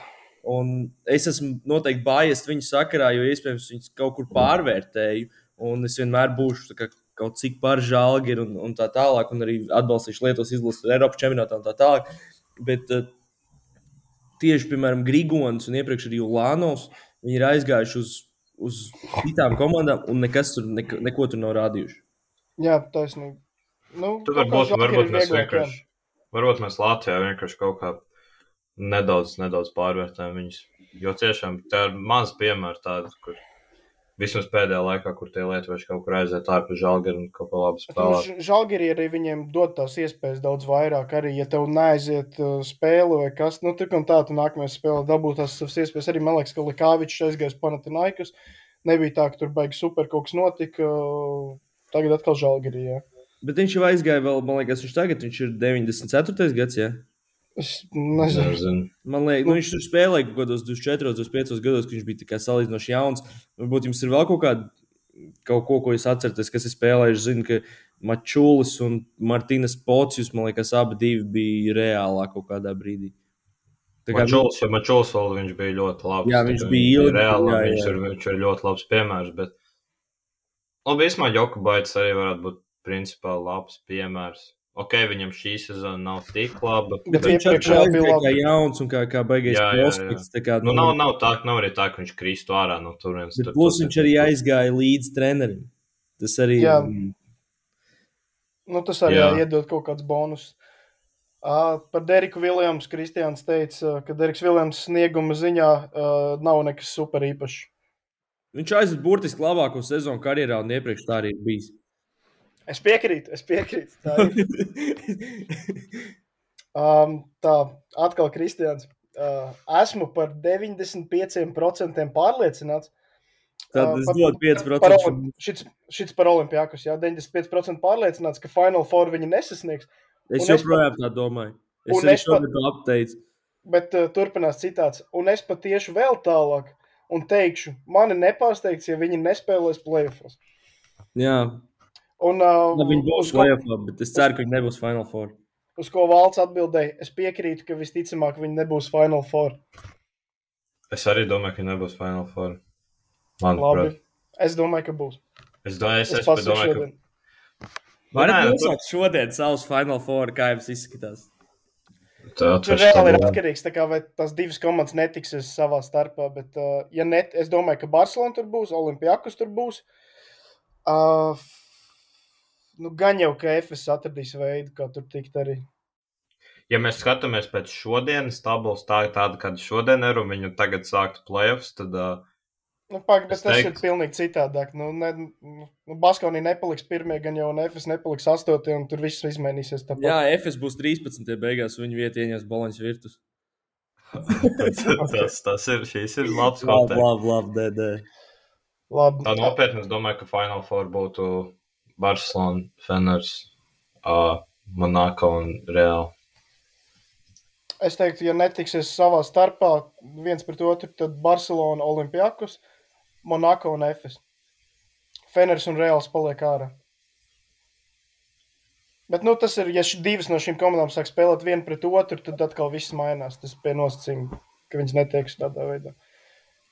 Un es esmu noteikti baies viņu sakarā, jo iespējams viņus kaut kur pārvērtēju. Un es vienmēr būšu kā, kaut cik par žāģi un, un tā tālāk, un arī atbalstīšu Lietuvas izlases Eiropas čempionātā un tā tālāk. Bet uh, tieši, piemēram, Grigons un iepriekš arī Ulānovs, viņi ir aizgājuši uz, uz citām komandām un nekas tur, neko, neko tur nav rādījuši. Jā, taisnība. Nu, kā varbūt, varbūt mēs vienkārši, varbūt mēs Latvijā vienkārši kaut kā nedaudz, nedaudz pārvērtējam viņus. Jo tiešām tā ir maz piemēra tāda, kur vismaz pēdējā laikā, kur tie lietuvieši kaut kur aiziet ārpus žalgara un kaut ko nu, spēlē. Ž- Žalgirī arī viņiem dod tās iespējas daudz vairāk. Arī, ja tev neaiziet uh, spēle vai kas, nu, tur un tā, tu nākamajā spēlē dabūt tās savas iespējas. Arī man liekas, ka Likāvičs aizgāja uz Panatinaikas. Nebija tā, ka tur baigi super kaut kas notika. uh, Tagad atkal Žalgirī. Jā. Bet viņš jau aizgāja vēl, man liekas, viņš tagad viņš ir 94. gads. Ja? Es nezinu. Nezinu. Man liekas, nu, viņš tur spēlēja kaut kādos 24, 25 gados, kad viņš bija tikai salīdzinoši jauns. Varbūt jums ir vēl kaut kāda, kaut ko, ko jūs atceraties, kas ir spēlējuši. Zinu, ka Mačulis un Martīnas Pocijus, man liekas, abi divi bija reālā kaut kādā brīdī. Mačulis, ja Mačulis vēl viņš bija ļoti labs. Jā, tā viņš bija ilgi, Reāli, jā, viņš, jā. ir, viņš ir ļoti labs piemērs. Bet, labi, īsumā Joka Baits arī varētu būt principā labs piemērs. Ok, viņam šī sezona nav tik laba. Bet viņš iepriekš jau bija bija kā jauns un kā, kā baigais prospekts. Kā, Nu, nav, nav tā, nav arī tā, ka viņš kristu ārā no turienes. Bet Tur plus tas viņš arī aizgāja līdz trenerim. Tas arī Jā. Nu, tas arī Jā. iedod kaut kāds bonus. Uh, par Deriku Viljams Kristians teica, ka Deriks Viljams snieguma ziņā uh, nav nekas super īpašs. viņš aizved burtiski labāko sezonu karjerā, un iepriekš tā arī bijis. Es piekrītu, es piekrītu. Tā. [LAUGHS] Um, tā, atkal Kristians. Uh, esmu par 95% pārliecināts. Tad Uh, es par- dodu Par, 5%. Olim- šits, šits par Olimpijākus, jā, 95% pārliecināts, ka Final Four viņi nesasniegs. Es joprojām tā domāju. Es arī šogad to apteicu. Bet uh, turpinās citāts. Un es pat tiešu vēl tālāk un teikšu, mani nepārsteigts, ja viņi nespēlēs playoffs. Jā, Un uh, labi, viņi būs uz, ko, playoffā, bet es ceru, ka viņi nebūs Final Four. uz ko valsts atbildēja, es piekrītu, ka visticamāk viņi nebūs Final Four. Es arī domāju, ka nebūs Final Four. Labi. Manuprāt. Es domāju, ka būs. Es domāju, es, Es es domāju, ka šodien. Nē, nu, nosaukt šodien savus Final Four, kā jums izskatās? tā Tur reāli ir atkarīgs, tā kā, vai tās divas komandas netiksies savā starpā. Bet, uh, ja net, es domāju, ka Barcelona tur būs, Olimpijakus tur būs. Uh, nu, gan jau, ka FS atradīs veidu, kā tur tikt arī. Ja mēs skatāmies pēc šodienas tabulas, tā ir tāda, kāda šodien ir, un viņi tagad sāktu playoffs, tad uh, Nu, pag, bet Es tas teiktu- ir pilnīgi citādāk. Nu, ne, nu, Baskovī nepaliks pirmie, gan jau FS nepaliks astotie, un tur viss izmainīsies. Tāpat. Jā, FS būs 13. beigās, un viņa vietā ieņems Boloņas virtus. [LAUGHS] tas, tas ir, šīs ir labs Labi, labi, labi, dēdē. Labi. Tā nopietni es domāju, ka Final Four būtu Barcelona, Feners, uh, Monako un Real. Es teiktu, ja netiksies savā starpā viens pret otru, tad Barcelona, Olimpijakus, Monako un Efes. Feners un Reāls paliek ārā. Bet nu, tas ir, ja divas no šīm komandām sāk spēlēt vienu pret otru, tad atkal viss mainās. Tas bija nosacījums, ka viņas netieks tādā veidā.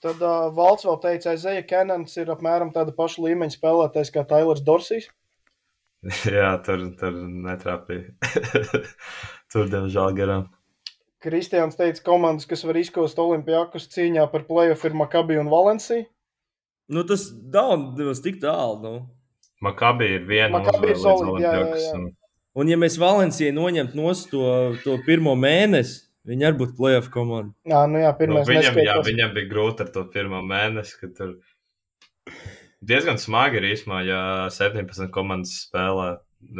Tad uh, Valds vēl teica, ka Zeja Kenans ir apmēram tāda paša līmeņa spēlētājs kā Tailers Dorsijs. [LAUGHS] Jā, tur, tur netrāpīja. [LAUGHS] tur, diemžēl, garām. Kristians teica, komandas, kas var izkost Olimpijākus cīņā par playoff, ir Makabi un Valencija. Nu, tas nav nemaz tik tālu. Nu. Makabi ir viena jā, jā. Olimpiakosam. Un, ja mēs Valencijai noņemtu no to, to pirmo mēnesi, viņi arī būtu playoff komanda. Jā, nu jā, Nu, pirmais viņam, jā, viņam bija grūti ar to pirmo mēnesi, kad tur diezgan smagi ir īsumā, ja 17 komandas spēlē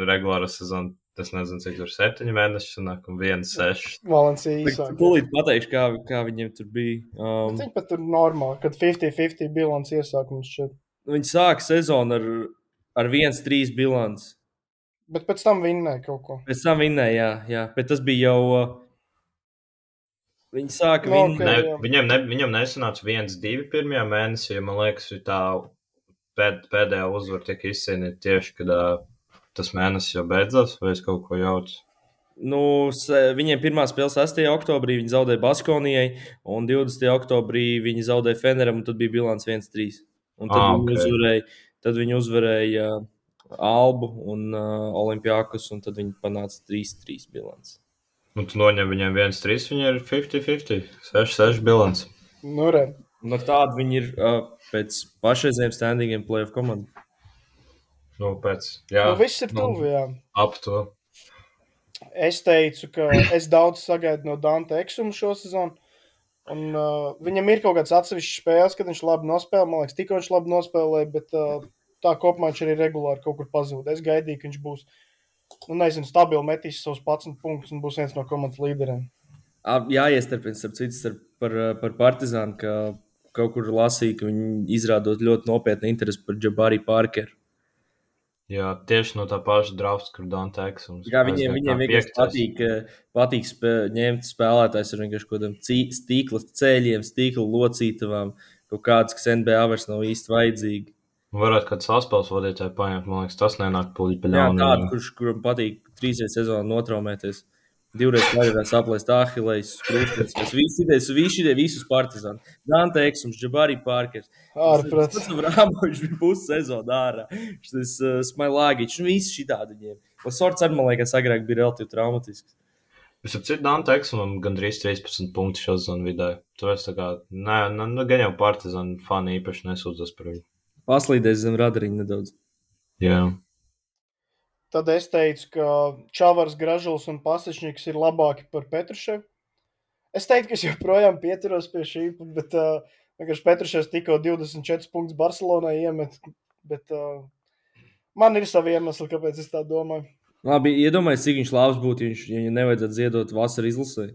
regulāro sezonu. Es nezinu, cik tur 7 mēneši sanāk un 1, 6. Valencija īsāk. Tūlīt pateikšu, kā, kā viņiem tur bija. Um, Viņi pat tur normāli, kad 50-50 bilants iesākums šeit. viņi sāka sezonu ar, ar 1-3 bilanci. Bet pēc tam vinnēja kaut ko. Pēc tam vinnēja, jā, jā, bet tas bija jau. Uh, viņi sāka no, ok. Ne, jā. viņam, ne, viņam nesanāca 1, 2 pirmajā mēnesī, jo man liekas, ka tā pēd, pēdējā uzvara tika izcīnīta tieši, kad uh, tas mēnesis jau beidzās, vai es kaut ko jaucu. Nu, viņiem pirmā spēle 6. oktobrī viņi zaudēja Baskonijai, un 20. oktobrī viņi zaudēja Feneram, un tad bija bilants 1-3. Un tad, Ah, ah, viņi uzvarēja, tad viņi uzvarēja Albu un uh, Olimpijākus, un tad viņi panāca 3-3 bilants. Un tu noņem viņiem 1, 3, viņi ir 50, 50, 6, 6 bilants. Nu, re. No tāda viņi ir uh, pēc pašreizējiem standingiem playoff komanda. Nu, pēc, jā, Nu, viss ir tuvu, jā. ap to. Es teicu, ka [CLEARS THROAT] es daudz sagaidu no Dante Eksuma šo sezonu. Un, uh, viņam ir kaut kāds atsevišķs spēles, kad viņš labi nospēlē. Man liekas, tikko viņš labi nospēlēja, bet uh, tā kopumā viņš arī regulāri kaut kur pazuda. Es gaidīju, ka viņš būs, nu, nezinu, stabili metīs savus 11 punktus un būs viens no komandas līderiem. Ā, Jāiestarpina, starp citu, par, par Partizānu, ka kaut kur lasīja, ka viņi izrādot ļoti nopietnu interesi par Džabāriju Parkeru. Jā, tieši no tā paša drafta, kur Dante Eksums. Kā viņiem, viņiem vienkārši patīk, eh, patīk spē, ņemt spēlētājus ar vienkārši kaut kādiem stīkla ceļiem, stīkla locītavām, kaut kāds, kas NBA vairs nav īsti vajadzīgi. Varētu kāds saspēles vadītāji paņemt, man liekas, tas nenāk puļi pa Jā, ļaunu. tādu, kurš, kuram patīk trīsreiz sezonā notraumēties. Divreiz karjerā saplēst ahilēs, skrūtis. Tas viss ir visi šie visus partizāni. Dante Eksums, Džabārī Pārkers. Ārprāt. Tas Rāmovičs bija pussezonā ārā. Šis uh, Smailāgiņš, nu visi šī tādi viņiem. Lasorts arī, man liekas, agrāk bija relatīvi traumatisks. Es saprotu, Dante Eksumam gandrīz 13 punktu šo zonu vidē. Tu esi tā kā, nē, nē, nu, gan jau partizāni fani īpaši nesūdzas par viņu. Paslīdēs zem radariņa nedaudz. Jā. Tad es teicu, ka Čavars, Gražuls un Pasečņiks ir labāki par Petruševu. Es teiktu, ka es joprojām pieturos pie šī, bet uh, Petruševs tikko 24 punktus Barcelonai iemet. Bet uh, man ir savi iemesli, kāpēc es tā domāju. Labi, iedomājieties, cik viņš labs būtu, ja viņš ja viņam nevajadzētu ziedot vasaras izlasē.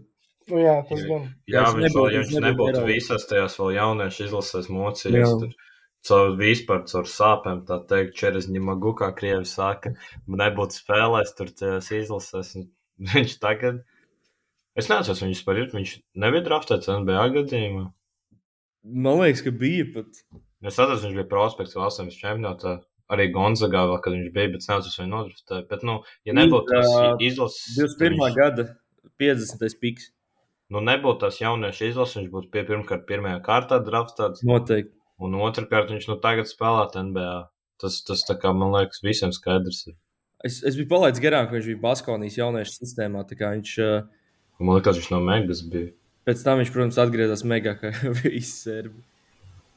Nu, jā, tas gan. Jā, viņš viņš, nebūtu- viņš viņš nebūtu nebūtu Eiropā. visās tajās vēl jauniešu izlases Jā. mocījās, caur vispār caur sāpēm, tā teikt, Čeres Ņemagu, kā Krievi saka, nebūtu spēlēs tur tajās izlases. un [LAUGHS] Viņš tagad, es neatceros, viņš par ir, viņš nebija draftēts NBA gadījumā. Man liekas, ka bija pat. Es atceros, viņš bija prospekts valsts čempionātā. Arī Gonzagā, vēl, kad viņš bija, bet neatceros, vai nodraftēja. Bet, nu, ja nebūtu tas izlases, 21. tad viņš- gada 50. piks. nu, nebūtu tas jauniešu izlases, viņš būtu pie pirmkārt pirmajā kārtā draftēts. Noteikti. Un otrkārt, viņš nu tagad spēlē NBA. Tas, tas kā man liekas, visiem skaidrs. ir. Es, es biju palaidis garām, ka viņš bija Baskonijas jauniešu sistēmā. Viņš, uh, Man liekas, viņš no Megas bija. pēc tam viņš, protams, atgriezās Megā, kā [LAUGHS] visi serbi.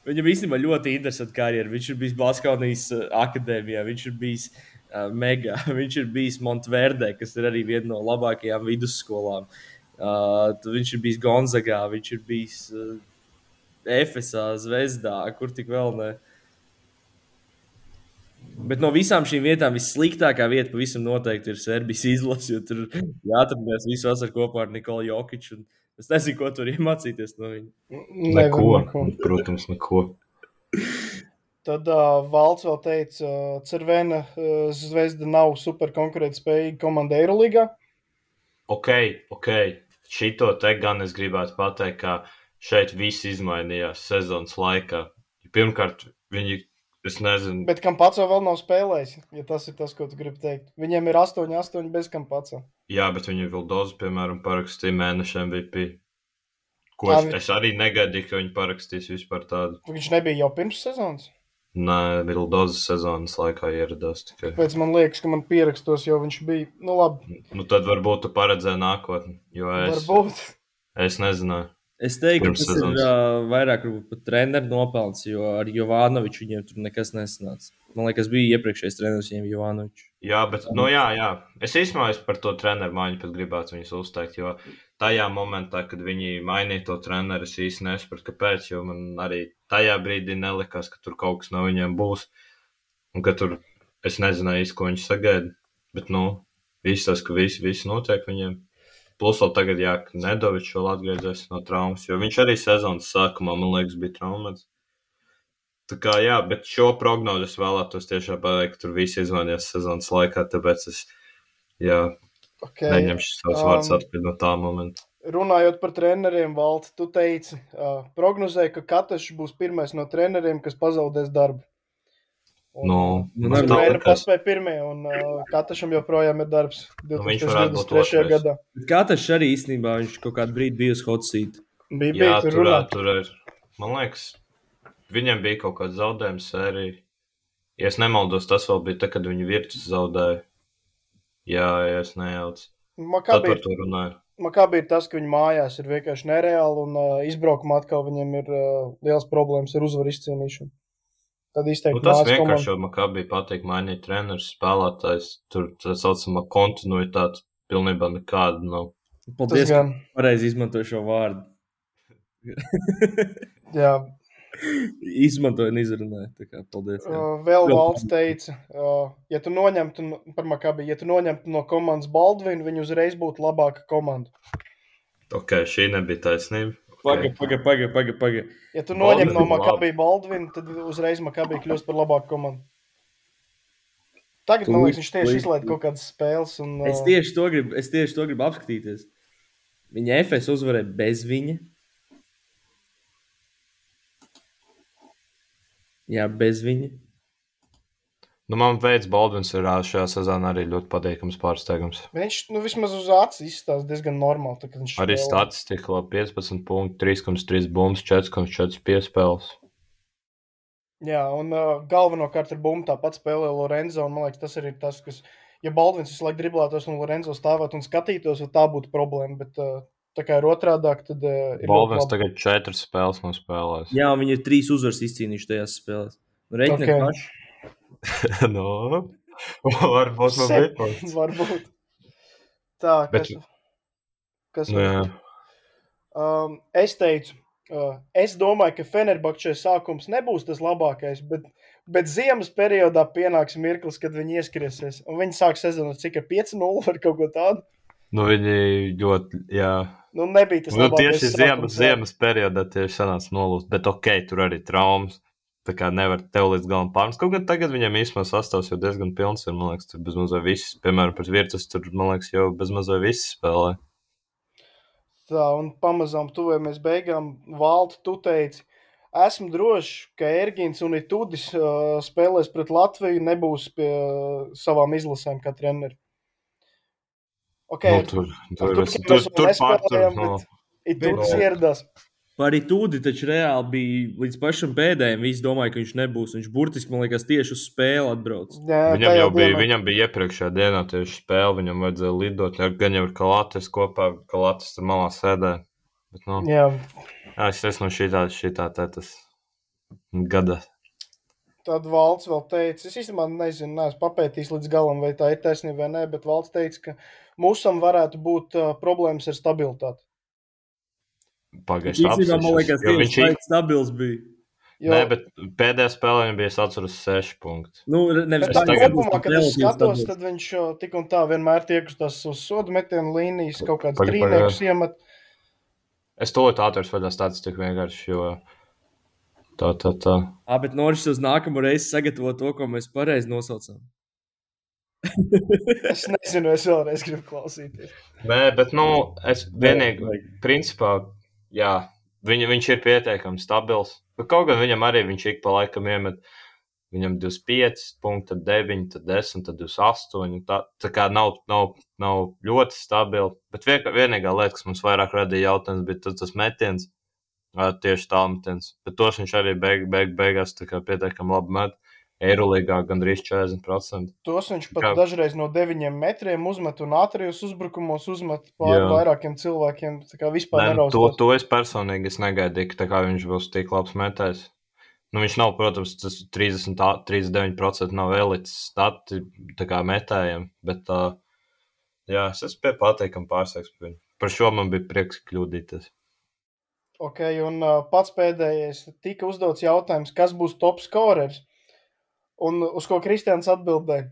Viņam īstenībā ļoti interesanti karjeras. Viņš ir bijis Baskonijas uh, akadēmijā, viņš ir bijis uh, Megā, [LAUGHS] viņš ir bijis Montverdē, kas ir arī viena no labākajām vidusskolām. Uh, viņš ir bijis Gonzagā, viņš ir bijis uh, Efesā, Zvezdā, kur tik vēl ne. Bet no visām šīm vietām vissliktākā vieta pavisam noteikti ir Serbijas izlase, jo tur jāatradās visu vasaru kopā ar Nikolu Jokiču. un Es nezinu, ko tur iemācīties no viņa. Neko. neko. Protams, neko. Tad uh, Valts vēl teica, ka uh, Cervena uh, zvezda nav super konkurētspējīga komanda Eirolandā. Ok, ok. Šito te gan es gribētu pateikt, ka šeit viss izmainījās sezonas laikā. Pirmkārt, viņi, es nezinu, Bet kam pats vēl nav spēlējis, ja tas ir tas, ko tu gribi teikt. Viņiem ir 8, 8 bez kam pats. jā, bet viņi vēl dozu, piemēram, parakstīja mēnešu MVP. Ko es, es arī negaidīju, ka viņi parakstīs vispār tādu. Viņš nebija jau pirms sezonas. Nē, Vildozas sezonas laikā ieradās tikai. Pēc man liekas, ka man pierakstos, jo viņš bija. Nu, labi. Nu, tad varbūt tu paredzēji nākotni, jo es, Varbūt. es nezināju. Es teiktu, ka tas ir sezonas. uh, vairāk treneru nopelns, jo ar Jovanoviču viņiem tur nekas nesanāca. Man liekas, bija iepriekšējais treneris viņiem Jovanovičs. Jā, bet, nu, jā, jā. Es īstenībā par to treneru maiņu pat gribētu viņus uzteikt, jo tajā momentā, kad viņi mainīja to treneru, es īsti nesapratu, kāpēc, jo man arī tajā brīdī nelikās, ka tur kaut kas no viņiem būs, un ka tur es nezināju īsti, ko viņi sagaida, bet, nu, viss tas, ka viss, viss notiek viņiem. Plus vēl tagad, jā, ka Nedovičs vēl atgriezies no traumas, jo viņš arī sezonas sākumā, man liekas, bija traumēts. Tā kā, jā, bet šo prognozi es vēlētos tiešām pateikt, tur viss izmainījās sezonas laikā, tāpēc es, jā, Okay. neņemšu savus um, vārdus atpakaļ no tā momenta. Runājot par treneriem, Valti, tu teici, uh, prognozēji, ka katrs būs pirmais no treneriem, kas pazaudēs darbu. Nu, nu, Treneris liekas. paspēja pirmie, un uh, katram joprojām ir darbs Nu, viņš varētu būt 2023. otrais. gadā. Katrs arī īstenībā viņš kaut kādu brīdi bija uz hot seat. Bija, Jā, bija tur tur, tur ir. Man liekas, viņam bija kaut kāda zaudējuma sērija. Ja es nemaldos, tas vēl bija tad, kad viņi virtus zaudēja. Jā, ja es nejaucu. Tad Makabi par ir, to runāju. Makabi ir tas, ka viņi mājās ir vienkārši nereāli, un uh, izbraukumā atkal viņiem ir uh, liels problēmas ar uzvaru izcīnīšanu. Tad Nu, izteikti tas mājas vienkārši komanda. jau Makabī patīk mainīt trenerus, spēlētājs. Tur tā saucamā kontinuitāte pilnībā nekāda nav. Tas Paldies, ka gan, pareizi izmantoju šo vārdu. [LAUGHS] jā, Izmantoju un izrunāju. tā kā Paldies. jā. Uh, vēl Jā. valsts teica, uh, ja tu noņemtu no, par Makabi, ja tu noņemtu no komandas Baldvinu, viņi uzreiz būtu labāka komanda. Ok, šī nebija taisnība. Paga, paga, paga, paga, paga. Ja tu noņem no labi. Makabi Baldvinu, tad uzreiz Makabi kļūst par labāku komandu. Tagad, man liekas, viņš tieši izlaiž kaut kādas spēles. Un, uh, Es tieši to gribu, es tieši to gribu apskatīties. Viņa FS uzvarēja bez viņa. Jā, bez viņa. Nu, man veids Baldvins ir šajā sezonā arī ļoti patīkams pārsteigums. Viņš nu, vismaz uz acis izstāsta diezgan normāli. Tā, kad viņš Arī spēlē. statistika labi 15 punkti, 3,3 bumbas, 4,4 piespēles. Jā, un uh, galvenokārt ar bumbu tāpat spēlē Lorenzo. un Man liekas, tas arī ir tas, kas, ja Baldvins visu laiku driblētos un Lorenzo stāvētu un skatītos, tad tā būtu problēma. Bet uh, tā kā ir otrādāk, tad uh, ir labi. tagad 4 spēles nav spēlējis. Jā, un viņi ir trīs uzvaras izcīnījuši tajās spēlēs. Ok. okay. paši. [LAUGHS] no, varbūt man bija. Varbūt. Tā, Bet- kas, kas Nu, jā. um, es teicu, uh, es domāju, ka Fenerbahčē sākums nebūs tas labākais, bet, bet ziemas periodā pienāks mirklis, kad viņi ieskriesies. Un viņi sāk sezonu cik ar 5-0 vai kaut ko tādu. Nu, viņi ļoti, jā. Nu, nebija tas Nu, tieši ziemas, ziemas periodā tieši sanāca nolūst, bet ok, tur arī traumas. Tā kā nevar tev līdz galam pārnest. Kaut gan tagad viņam īstenībā sastāvs jau diezgan pilns ir. Man liekas, tur bezmazliet viss, piemēram, pret vietas, tur, man liekas, jau bezmazliet viss spēlē. Tā, un pamazām tuvojamies beigām. Valti, tu teici, esmu drošs, ka Ergins un Itudis uh, spēlēs pret Latviju, nebūs pie uh, savām izlasēm kā treneri. Okay, Nu, tur, tur, tur, es- tur, tur, mēs tur vēl pārtur, nespēlējām, no, bet Itudis Bet- ieradās. Par Itūdi taču reāli bija līdz pašam pēdējiem. Visi domāja, ka viņš nebūs. Viņš burtiski, man liekas, tieši uz spēli atbrauc. Jā, Viņam jau bija, dienā. viņam bija iepriekšējā dienā tieši spēle, viņam vajadzēja lidot. Jā, gan jau ir kalātes kopā, kalātes tur malā sēdē. Bet, nu, Jā, jā, es esmu no šī tā, šī tā, tā tas gada. tad valsts vēl teica, es īstenībā nezinu, neesmu papētījis līdz galam, vai tā ir taisnība vai nē, bet valsts teica, ka mūsam varētu būt uh, problēmas ar stabilitāti. Pagaidā. Man liekas, jo viņš ir stabils. Bija. Jo, Nē, bet pēdējā spēlē viņam bija atceros 6 punkti. Nu, nevis tā tagad kopumā, kad es skatos, tad viņš tik un tā vienmēr tiekustās uz sodu metienu līnijas, kaut kādas trīniekus iemet. Es to atvērtu vaļā statistiku vienkārši, jo tā, tā, tā. Ah, bet Noris uz nākamo reizi sagatavo to, ko mēs pareizi nosaucām. Es nezinu, es vēlreiz gribu klausīties. Nē, bet, nu, es vienīgi, principā, jā, viņa, viņš ir pietiekami stabils. Bet kaut gan viņam arī viņš ik pa laikam iemet. Viņam 25, punkti, tad 9, tad 10, tad 28. Tā, tā kā nav, nav, nav ļoti stabili. Bet vien, vienīgā lieta, kas mums vairāk radīja jautājums, bija tas, tas metiens, tieši tālmetiens. Bet tos viņš arī beig, beig, beigās pietiekami labi met. Eirolīgā gandrīz 40%. Tos viņš pat Kā... dažreiz no 9 metriem uzmet un ātrijos uzbrukumos uzmet pār vairākiem cilvēkiem. Tā kā vispār ne, nu, to, to es personīgi es negaidīju, ka viņš būs tik labs metējs. Nu, viņš nav, protams, tas 30, 39% nav elites stati metējiem, bet uh, jā, es esmu pateikami pārsteigts par viņu. Par šo man bija prieks kļūdīties. Ok, un uh, pats pēdējais tika uzdots jautājums, kas būs top scorers? Un uz ko Kristians atbildēja?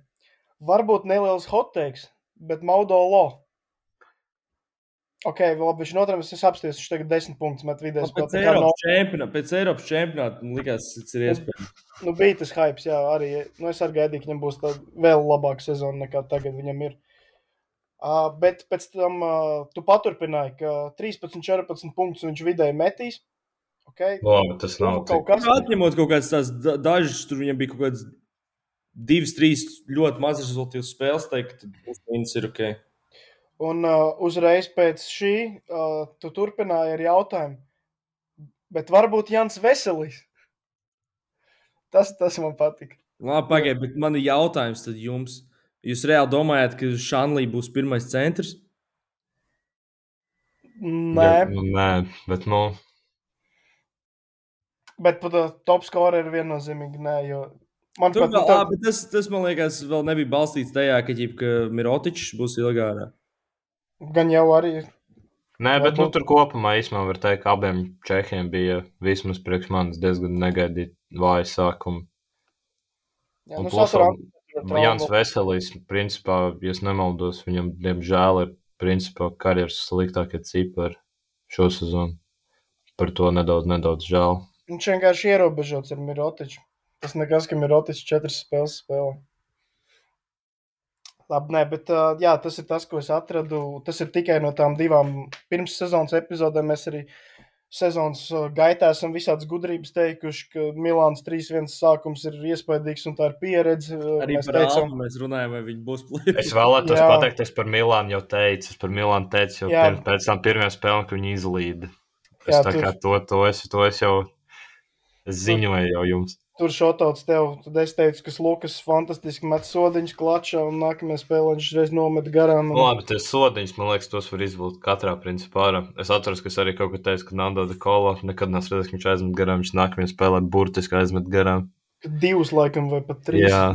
Varbūt neliels hoteiks, bet Maudo Lo. Ok, labi, viņš notrāvis, es apsties, viņš tagad desmit punktus met vidēs. Pēc, Eiropas no... čempionā, pēc Eiropas čempionāta, man likās, tas ir iespējams. Nu, bija tas hypes, jā, arī, nu, es arī gaidīju, ka viņam būs vēl labāka sezona nekā tagad viņam ir. Uh, bet pēc tam uh, tu paturpināji, ka 13, 14 punktus viņš vidēji metīs. Okay? Labi, tas nav kaut kas tāds. Atņemot kaut kādas tās dažas, tur viņam bija kaut kādas divas, trīs ļoti mazas rezultātu spēles, teikt, tad tas ir ok. Un uh, uzreiz pēc šī uh, tu turpināji ar jautājumu, bet varbūt Jans Veselīs. Tas, tas man patika. Labi, pagaidiet, bet man ir jautājums tad jums. Jūs reāli domājat, ka Šanlī būs pirmais centrs? Nē, ja, nu, nē bet nu. Bet pat uh, top score ir viennozīmīgi nē, jo man pat, vēl, tā... tas, tas man liekas vēl nebija balstīts tajā, ka, ģip, ka Mirotičs būs ilgārā. Gan jau arī. Nē, bet nu, tur kopumā īstenībā var teikt, ka abiem čehiem bija vismaz priekš manis diezgan negaidīt vāja sākuma. Jā, nu, plusam, Jans Veselīs, principā, ja nemaldos, viņam, diemžēl, ir principā karjeras sliktākie cipari šo sezonu. Par to nedaudz, nedaudz žēl. Viņš vienkārši ierobežots ar Mirotiču. Tas nekas, ka Mirotičs četras spēles spēlē. Labi, nē, bet jā, tas ir tas, ko es atradu. Tas ir tikai no tām divām pirms sezonas epizodēm. Mēs arī sezonas gaitā esam visādas gudrības teikuši, ka Milāns 3-1 sākums ir iespaidīgs un tā ir pieredze. Arī mēs, teicam, Albu mēs runājam, vai viņi būs plīti. Es vēlētos jā. pateikt, es par Milānu jau teicu, es par Milānu teicu jau pirms, pēc tam pirmajā spēlē, ka viņi izlīda. Es jā, tā tur... kā to, to, es, to es jau ziņoju jau jums. Tur šotauts tev, tad es teicu, ka Lukas fantastiski met sodiņus klačā, un nākamajā spēlē viņš reiz nomet garām. Un... Labi, tas sodiņus, man liekas, tos var izvilkt katrā principā. Es atceros, ka es arī kaut ko teicu, ka Nando de Kolo nekad neesmu redzējis, ka viņš aizmet garām, viņš nākamajā spēlē burtiski aizmet garām. Divus laikam vai pat trīs. Jā.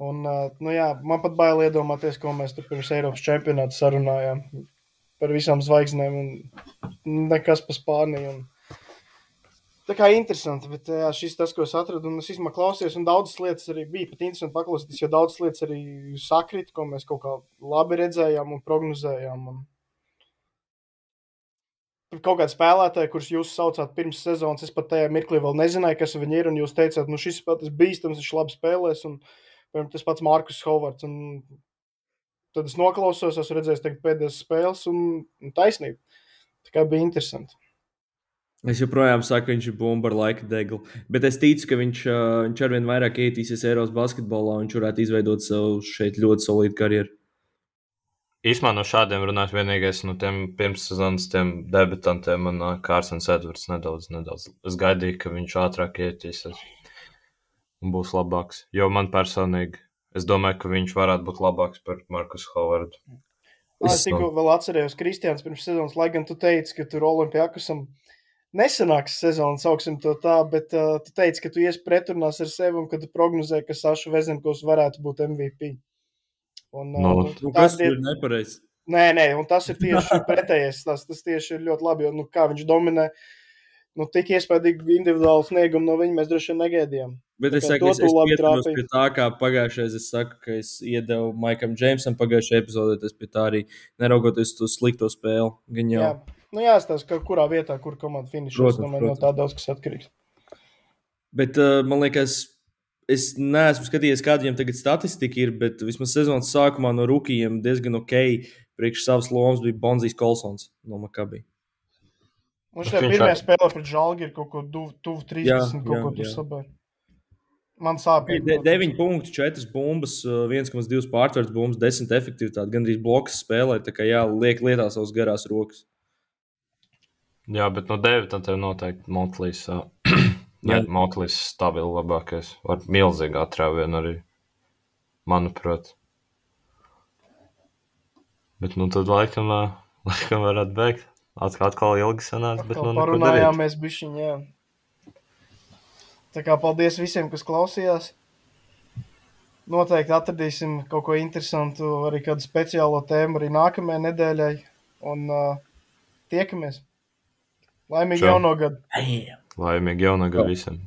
Un, nu jā, man pat bail iedomāties, ko mēs tur pirms Eiropas čempionāta sarunājām par visām zvaigznēm un nekas pa Spāniju. Un... Tā kā interesanti, bet jā, šis tas, ko es atradu, un es īstenībā klausījos, un daudzas lietas arī bija pat interesanti paklausīties, jo daudzas lietas arī sakrit, ko mēs kaut kā labi redzējām un prognozējām. Un... Kaut kādi spēlētāji, kurus jūs saucāt pirms sezonas, es pat tajā mirklī vēl nezināju, kas viņi ir, un jūs teicāt, nu šis spēlētājs bīstams, viņš labi spēlēs, un piemēram, tas pats Markus Hovards. Un... Tad es noklausos, esmu redzējis pēdējās spēles, un, un taisnība. Tā kā bija interesanti. Es joprojām saku, ka viņš ir bumba ar laika deglu. Bet es ticu, ka viņš, viņš arvien vairāk ietīsies Eiropas basketbolā un viņš varētu izveidot sev šeit ļoti solīdu karjeru. Īsumā no šādiem runāt, vienīgais no tiem pirmssezonas debitantiem man Kārsons Edvards nedaudz, nedaudz. Es gaidīju, ka viņš ātrāk ietīsies un būs labāks. Jo man personīgi, es domāju, ka viņš varētu būt labāks par Markus Hovardu. Es tikko vēl atcerējos Kristians pirms sezonas, lai gan tu teici, ka tur Olimpijakasam nesanāks sezona, sauksim to tā, bet uh, tu teici, ka tu ies pretrunās ar sevi un ka tu prognozē, ka Saša Vezenkovs varētu būt MVP. Un, uh, no. nu, tas ir nepareizi. Nē, nē, un tas ir tieši [LAUGHS] pretējais. Tas, tas tieši ir ļoti labi, jo nu, kā viņš dominē. Nu, tik iespaidīgu individuālu sniegumu no viņa mēs droši vien negaidījām. Bet es saku, es, es pieturos pie tā, kā pagājušajā es saku, ka es iedevu Maikam Džeimsam pagājušajā epizodē, tas pie tā arī neraugoties uz slikto spēli. Gan jau. Jā. Nu, jāstāsta, kurā vietā, kur komanda finišos. No, no tā daudz kas atkarīgs. Bet uh, man liekas, es neesmu skatījies, kāda viņam tagad statistika ir, bet vismaz sezonas sākumā no rookiem diezgan ok. Priekš savas lomas bija Bonzijas Kolsons no Makabī. Viņš tajā pirmajā spēlē pret Žalgi ir kaut ko tuvu 30, jā, kaut jā, ko tur sabēr. Man sāp. De, 9 punkti, 4 bumbas, 1,2 pārtverts bumbas, 10 efektivitāte. Gan arī bloks spēlē, tā kā jā, liek lietā savas garās rokas. Jā, bet no 9 tam noteikti Motlīs. [CLEARS THROAT] Jā, Motlīs stabili labākais. Ar milzīgu atrāvienu arī, manuprāt. Bet nu tad laikam, [LAUGHS] laikam varētu beigt. Atkal, atkal ilgi sanāca, bet nu parunājāmies bišķiņ, jā. Tā kā paldies visiem, kas klausījās. Noteikti atradīsim kaut ko interesantu, arī kādu speciālo tēmu arī nākamajai nedēļai. Un uh, tiekamies! Laimīgu jauno gadu! Laimīgu jauno gadu visiem!